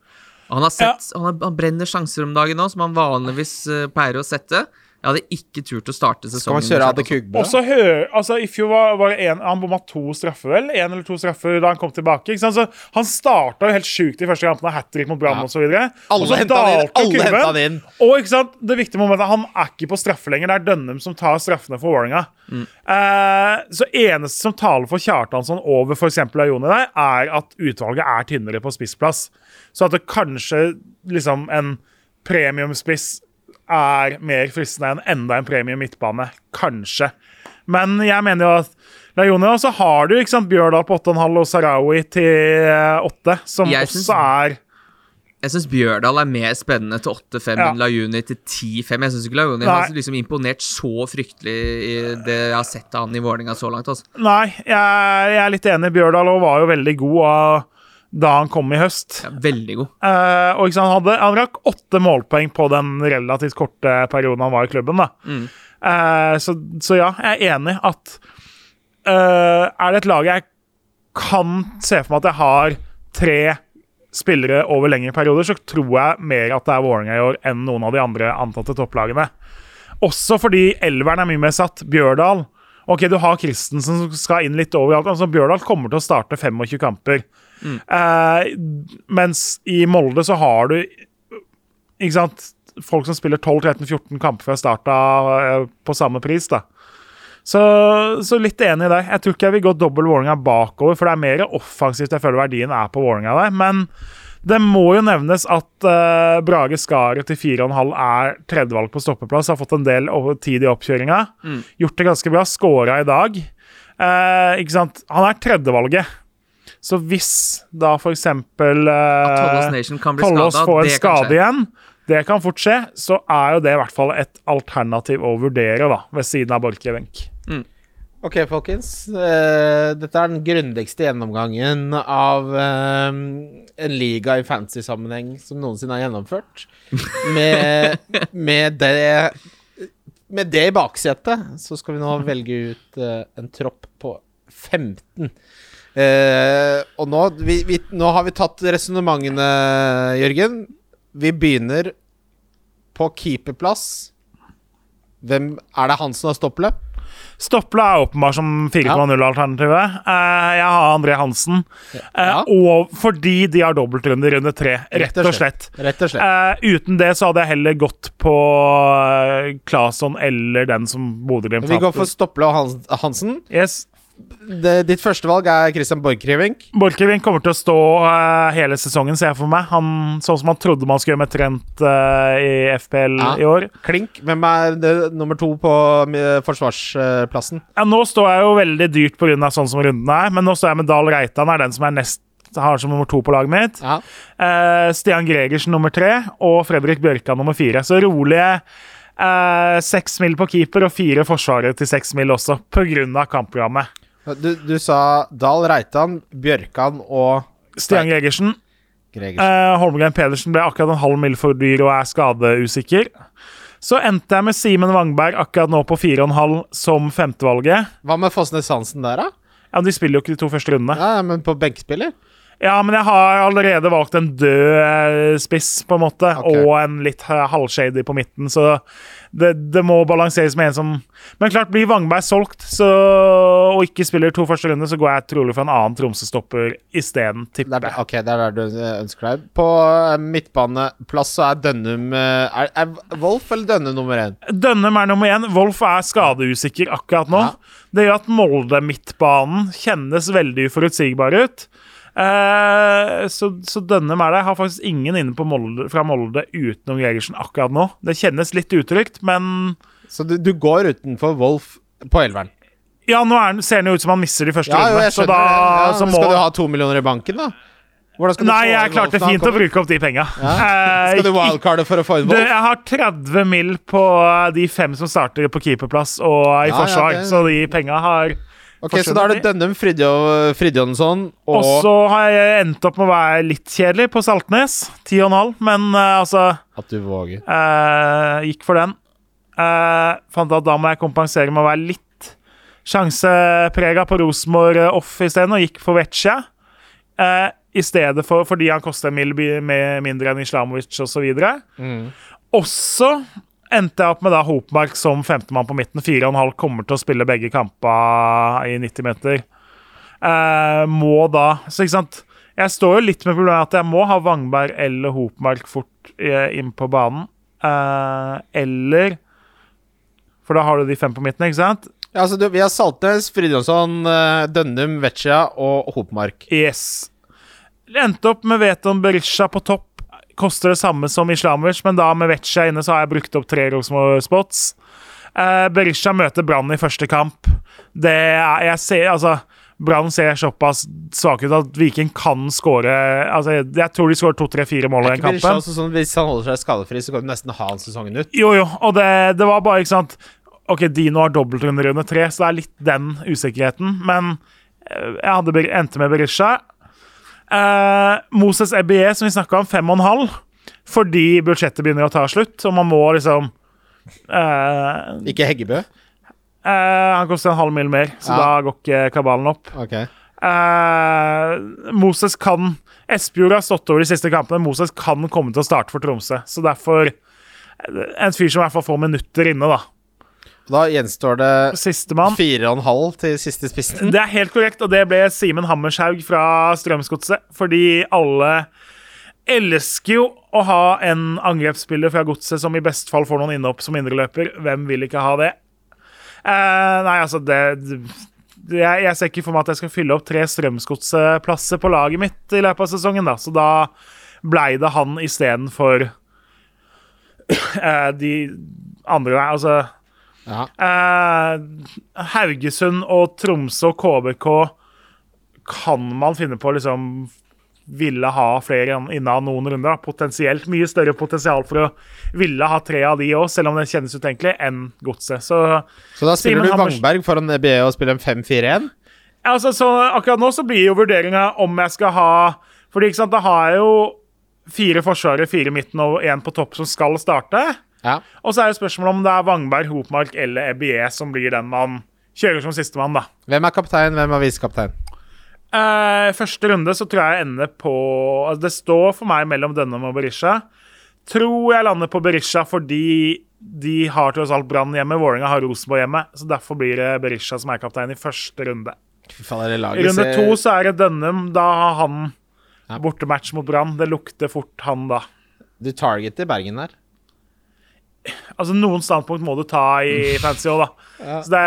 Han, har sett, han, har, han brenner sjanser om dagen nå, som han vanligvis eh, pleier å sette. Jeg hadde ikke turt å starte sesongen. Skal man kjøre med Ade Også hør, altså I fjor var, var en, han bomma to straffer, vel? En eller to straffer da han kom tilbake. Ikke sant? Så Han starta jo helt sjukt de første kampene, hat trick mot Brann Ja. videre. Alle så henta han inn! Alle henta han inn. Og ikke sant, det viktige momentet han er ikke på straffe lenger. Det er Dønnum som tar straffene for Vålerenga. Eh, så eneste som taler for Kjartansson over f.eks. Ajoni der, er at utvalget er tynnere på spissplass. Så at det kanskje liksom en premiumspiss er mer fristende enn enda en premie midtbane. Kanskje. Men jeg mener jo at Leone, og så har du sant, Bjørdal på 8,5 og Sarawi til 8, som Jeg også synes- er Jeg syns Bjørdal er mer spennende til 8-5 Ja. enn Lajuni til 10-5. Jeg syns ikke Lajuni har liksom imponert så fryktelig i det jeg har sett av han i Vålerenga så langt. Altså. Nei, jeg, jeg er litt enig. Bjørdal var jo veldig god av, da han kom i høst. Ja, veldig god. Eh, og ikke sant, han, hadde, han rakk åtte målpoeng på den relativt korte perioden han var i klubben. da. Mm. Eh, så, så ja, jeg er enig at eh, Er det et lag jeg kan se for meg at jeg har tre spillere over lengre perioder, så tror jeg mer at det er Vålerenga i år enn noen av de andre antatte topplagene. Også fordi elveren er mye mer satt. Bjørdal Ok, du har Christensen som skal inn litt overalt. altså Bjørdal kommer til å starte 25 kamper. Eh, mens i Molde så har du ikke sant, folk som spiller 12-13-14 kamper før starta eh, på samme pris. da. Så, så litt enig i deg. Jeg tror ikke jeg vil gå dobbel Vålerenga bakover, for det er mer offensivt jeg føler verdien er på Vålerenga der. Men det må jo nevnes at uh, Brage Skaret til 4,5 er tredjevalg på stoppeplass. Har fått en del tid i oppkjøringa. Gjort det ganske bra. Skåra i dag. Uh, ikke sant? Han er tredjevalget. Så hvis da for eksempel At Tollås uh, Nation kan bli skada, får en det kan skade igjen, det kan fort skje, så er jo det i hvert fall et alternativ å vurdere, da, ved siden av Borchgrevink. Ok, folkens. Eh, dette er den grundigste gjennomgangen av eh, en liga i fantasy-sammenheng som noensinne er gjennomført. Med, med det Med det i baksetet så skal vi nå velge ut uh, en tropp på 15. Eh, og nå, vi, vi, nå har vi tatt resonnementene, Jørgen. Vi begynner på keeperplass. Hvem Er det Hansen og Stopple? Stopple er åpenbart som 4,0-alternativet. Eh, jeg har André Hansen. Eh. Og fordi de har dobbeltrunde i runde tre, rett og slett. Rett og slett. Eh, uten det så hadde jeg heller gått på uh, Claesson eller den som Bodø-Glimt Vi går for. Stopple og Hansen. Yes. Det, ditt første valg er Christian Borchgrevink. Borchgrevink kommer til å stå uh, hele sesongen, ser jeg for meg. Han, sånn som han trodde man skulle gjøre med Trent uh, i FPL Ja. i år. Klink. Hvem er det, nummer to på uh, forsvarsplassen? Ja, nå står jeg jo veldig dyrt pga. sånn som runden er, men nå står jeg med Dahl Reitan, er den som er nest har som nummer to på laget mitt. Ja. Stian Gregersen nummer tre og Fredrik Bjørkan nummer fire. Så rolige seks mil på keeper og fire forsvarere til seks mil også, pga. kampprogrammet. Du, du sa Dahl Reitan, Bjørkan og Stian Gregersen. Gregersen. Eh, Holmgren Pedersen ble akkurat en halv mil for dyr og er skadeusikker. Så endte jeg med Simen Wangberg akkurat nå på 4,5 som femtevalget. Hva med Fosnes Hansen der, da? Ja, De spiller jo ikke de to første rundene. Ja, men på benkspiller? Ja, men jeg har allerede valgt en død eh, spiss, på en måte, okay. og en litt eh, halvshady på midten, så det, det må balanseres med en som Men klart, blir Wangberg solgt så, og ikke spiller to første runder, så går jeg trolig for en annen Tromsø-stopper isteden, tipper er, jeg. ok, det er der du eh, ønsker deg. På midtbaneplass så er Dønnum er, er Wolf eller Dønne nummer én? Dønnum er nummer én. Wolf er skadeusikker akkurat nå. Ja. Det gjør at Molde-midtbanen kjennes veldig uforutsigbar ut. Eh, så, så Dønnum er det. Jeg har faktisk ingen inne på Molde, fra Molde utenom Gregersen akkurat nå. Det kjennes litt utrygt, men Så du, du går utenfor Wolf på elveren? Ja, nå er ser det jo ut som han misser de første Ja, rundene. Så da. Ja, så må Skal du ha to millioner i banken, da? Nei, jeg klarte han fint å bruke opp de penga. Skal du wildcarde for å få inn Wolf? jeg har 30 mill. på de fem som starter på keeperplass og i Ja, forsvar, ja, det- så de penga har Ok, Så da er det Dønnum, Fridjo- Fridjonsson og Og så har jeg endt opp med å være litt kjedelig på Saltnes. 10,5, men uh, altså At du våger. Uh, Gikk for den. Uh, fant at da må jeg kompensere med å være litt sjanseprega på Rosenborg off isteden, og gikk for Vecchia. Uh, I stedet for fordi han koster en mill. bi- mindre enn Islamovic osv. Mm. Også endte jeg opp med da Hopmark som femtemann på midten. Fire og en halv kommer til å spille begge kamper i 90 meter. Eh, må da Så ikke sant Jeg står jo litt med problemet at jeg må ha Wangberg eller Hopmark fort eh, inn på banen. Eh, eller For da har du de fem på midten, ikke sant? Ja, altså du, Vi har Saltnes, Fridjonsson, eh, Dønnum, Vecchia og Hopmark. Yes. Endte opp med Veton Berisha på topp. Koster det samme som Islamovic, men da med Vecchia inne så har jeg brukt opp tre Rosenborg-spots. Eh, Berisha møter Brann i første kamp. Det er, jeg ser, altså Brann ser såpass svak ut at Viking kan skåre altså, jeg, jeg tror de skårer to, tre, fire mål i den kampen. Berisha, sånn, hvis han holder seg skadefri, så kan du nesten ha han sesongen ut. Jo, jo, og det, det var bare, ikke sant OK, Dino har dobbeltrunde runde tre, så det er litt den usikkerheten. Men eh, jeg hadde, endte med Berisha. Eh, Moses EBE, som vi snakka om, fem og en halv. Fordi budsjettet begynner å ta slutt, og man må liksom uh, Ikke Heggebø? Uh, Han koster en halv mil mer, så Ja. da går ikke kabalen opp. Okay. Eh, Moses kan Espejord har stått over de siste kampene. Moses kan komme til å starte for Tromsø. Så derfor eh, en fyr som i hvert fall får minutter inne, da. Da gjenstår det Sistemann. fire og en halv til siste spissen. Det er helt korrekt, og det ble Simen Hammershaug fra Strømsgodset. Fordi alle elsker jo å ha en angrepsspiller fra Godset som i best fall får noen innhopp som indreløper. Hvem vil ikke ha det? Eh, nei, altså, det, det jeg, jeg ser ikke for meg at jeg skal fylle opp tre Strømsgodset-plasser på laget mitt i løpet av sesongen, da. Så da blei det han istedenfor uh, de andre der. Altså Ja. Eh, Haugesund og Tromsø og KBK kan man finne på liksom ville ha flere inne noen runder. Potensielt mye større potensial for å ville ha tre av de òg, selv om det kjennes utenkelig, enn Godset. Så, Så da spiller Simen du Hammers- Wangberg foran EBE og spiller en 5-4-1? altså, så akkurat nå så blir jo vurderinga om jeg skal ha Fordi ikke sant, da har jeg jo fire forsvarere, fire midten og én på topp som skal starte. Ja. Og så er det spørsmålet om det er Wangberg, Hopmark eller EBE som blir den man kjører som sistemann, da. Hvem er kaptein, hvem er visekaptein? Uh, første runde så tror jeg jeg ender på altså Det står for meg mellom Dønnum og Berisha. Tror jeg lander på Berisha fordi de har tross alt Brann hjemme. Vålerenga har Rosenborg hjemme, så derfor blir det Berisha som er kaptein i første runde. Faen, I runde to så er det Dønnum. Da har han Ja. bortematch mot Brann. Det lukter fort han, da. Du targeter Bergen der. Altså, noen standpunkt må du ta i fantasy òg, da. Ja. Så det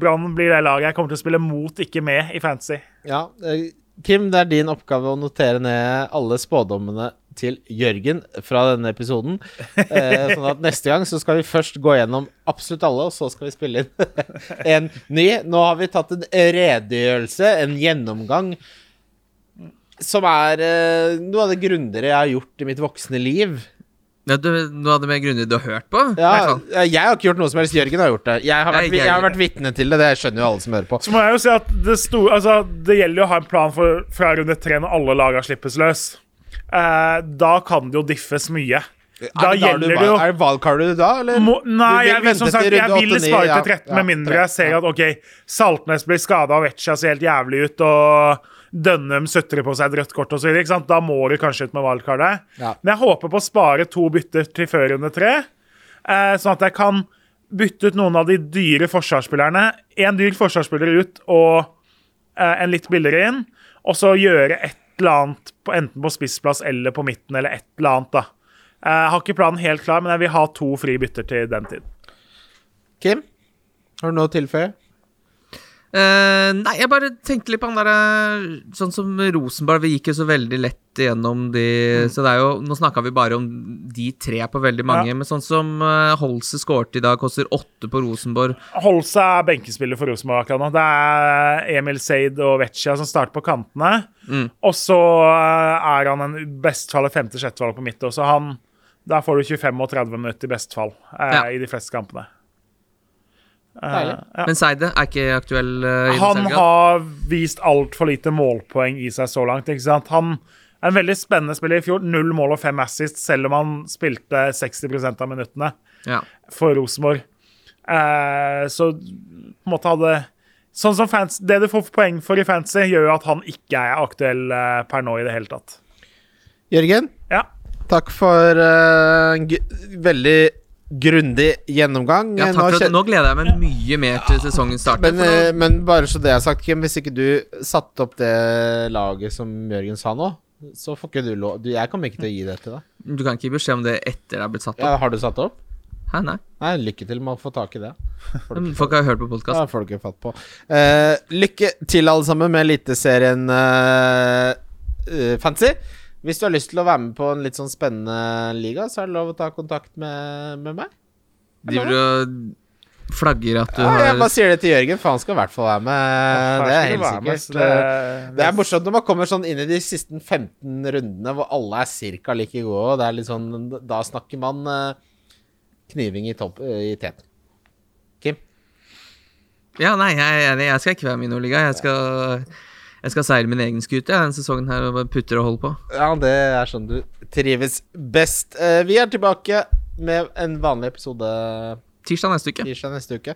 Brann blir det laget jeg kommer til å spille mot, ikke med, i fantasy. Ja, eh, Kim, det er din oppgave å notere ned alle spådommene til Jørgen fra denne episoden. Eh, sånn at neste gang så skal vi først gå gjennom absolutt alle, og så skal vi spille inn en ny. Nå har vi tatt en redegjørelse, en gjennomgang, som er eh, noe av det grundigere jeg har gjort i mitt voksne liv. Ja, du, noe av det mer grundige du har hørt på? Ja, jeg har ikke gjort noe som helst. Jørgen har gjort det. Jeg har vært, jeg jeg har vært vitne til det. Det skjønner jo alle som hører på. Så må jeg jo si at det, sto, altså, det gjelder jo å ha en plan for, fra runde tre når alle laga slippes løs. Eh, da kan det jo diffes mye. Da Er da gjelder det jo Er det valgkart du da, eller? må, Nei, vil jeg vil, som sagt, jeg vil 8-9, spare til 13, ja, med mindre jeg ser at OK, Saltnes blir skada og Vecchia ser helt jævlig ut, og Dønnum sutrer på seg et rødt kort osv. Da må du kanskje ut med wildcardet. Ja. Men jeg håper på å spare to bytter til før runde tre, eh, sånn at jeg kan bytte ut noen av de dyre forsvarsspillerne. En dyr forsvarsspiller ut og eh, en litt billigere inn, og så gjøre et eller annet på, enten på spissplass eller på midten, eller et eller annet, da. Eh, Jeg har ikke planen helt klar, men jeg vil ha to frie bytter til den tid. Kim? Har du noe å tilføye? Eh, nei, jeg bare tenkte litt på han derre Sånn som Rosenborg, vi gikk jo så veldig lett igjennom de Så det er jo Nå snakka vi bare om de tre på veldig mange, Ja. men sånn som uh, Holse skårte i dag, koster åtte på Rosenborg. Holse er benkespiller for Rosenborg akkurat nå. Det er Emil Seid og Vecchia som starter på kantene. Mm. Og så eh, er han en bestfallet femte-sjettevalg på midt. Så han, der får du 25 og 30 minutter i bestfall uh, Ja. i de fleste kampene. Eh, Deilig. ja. Men Seide er ikke aktuell uh, Han har vist altfor lite målpoeng i seg så langt. ikke sant? Han er en veldig spennende spiller i fjor. Null mål og fem assist, selv om han spilte 60 av minuttene Ja. for Rosenborg. Uh, så på en måte hadde Sånn som fans, Det du får poeng for i fancy, gjør jo at han ikke er aktuell eh, per nå i det hele tatt. Jørgen, Ja. takk for eh, en g veldig grundig gjennomgang. Ja, Eh, takk for at, nå gleder jeg meg mye mer til sesongen starter. men, eh, men bare så det er sagt, Kim, hvis ikke du satte opp det laget som Jørgen sa nå, så får ikke du lov du, Jeg kommer ikke til å gi det til deg. Du kan ikke gi beskjed om det etter det er blitt satt opp? Ja, har du satt opp? Hæ, nei. Nei, lykke til med å få tak i det. Men Folk har hørt på podkast. har folk har fatt på. Uh, lykke til, alle sammen, med Eliteserien uh, Fancy. Hvis du har lyst til å være med på en litt sånn spennende liga, så er det lov å ta kontakt med, med meg. Driver du og flagger at du Ja, jeg har bare sier det til Jørgen, for han skal i hvert fall være med. Det er helt sikkert. med, det- Det er morsomt når man kommer sånn inn i de siste 15 rundene hvor alle er cirka like gode, og det er litt sånn Da snakker man eh, kniving i, topp, eh, i teten. Kim? Ja, nei, jeg er enig. Jeg skal ikke være med i noen liga. Jeg skal, jeg skal seile min egen skute ja, denne sesongen her og putter og holder på. Ja, det er sånn du trives best. Eh, vi er tilbake med en vanlig episode Tirsdag neste uke. tirsdag neste uke.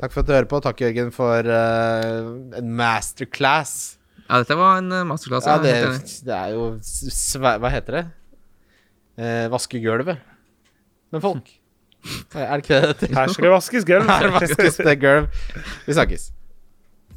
Takk for at du hører på. Takk, Jørgen, for uh, en masterclass. Ja, dette var en eh, masterclass. Ja, jeg det, det er jo svæ... Hva heter det? Eh, vaske gulvet. Men folk Er det ikke det det heter? Her skal det vaskes gulv. Her vaskes det gulv. Vi snakkes.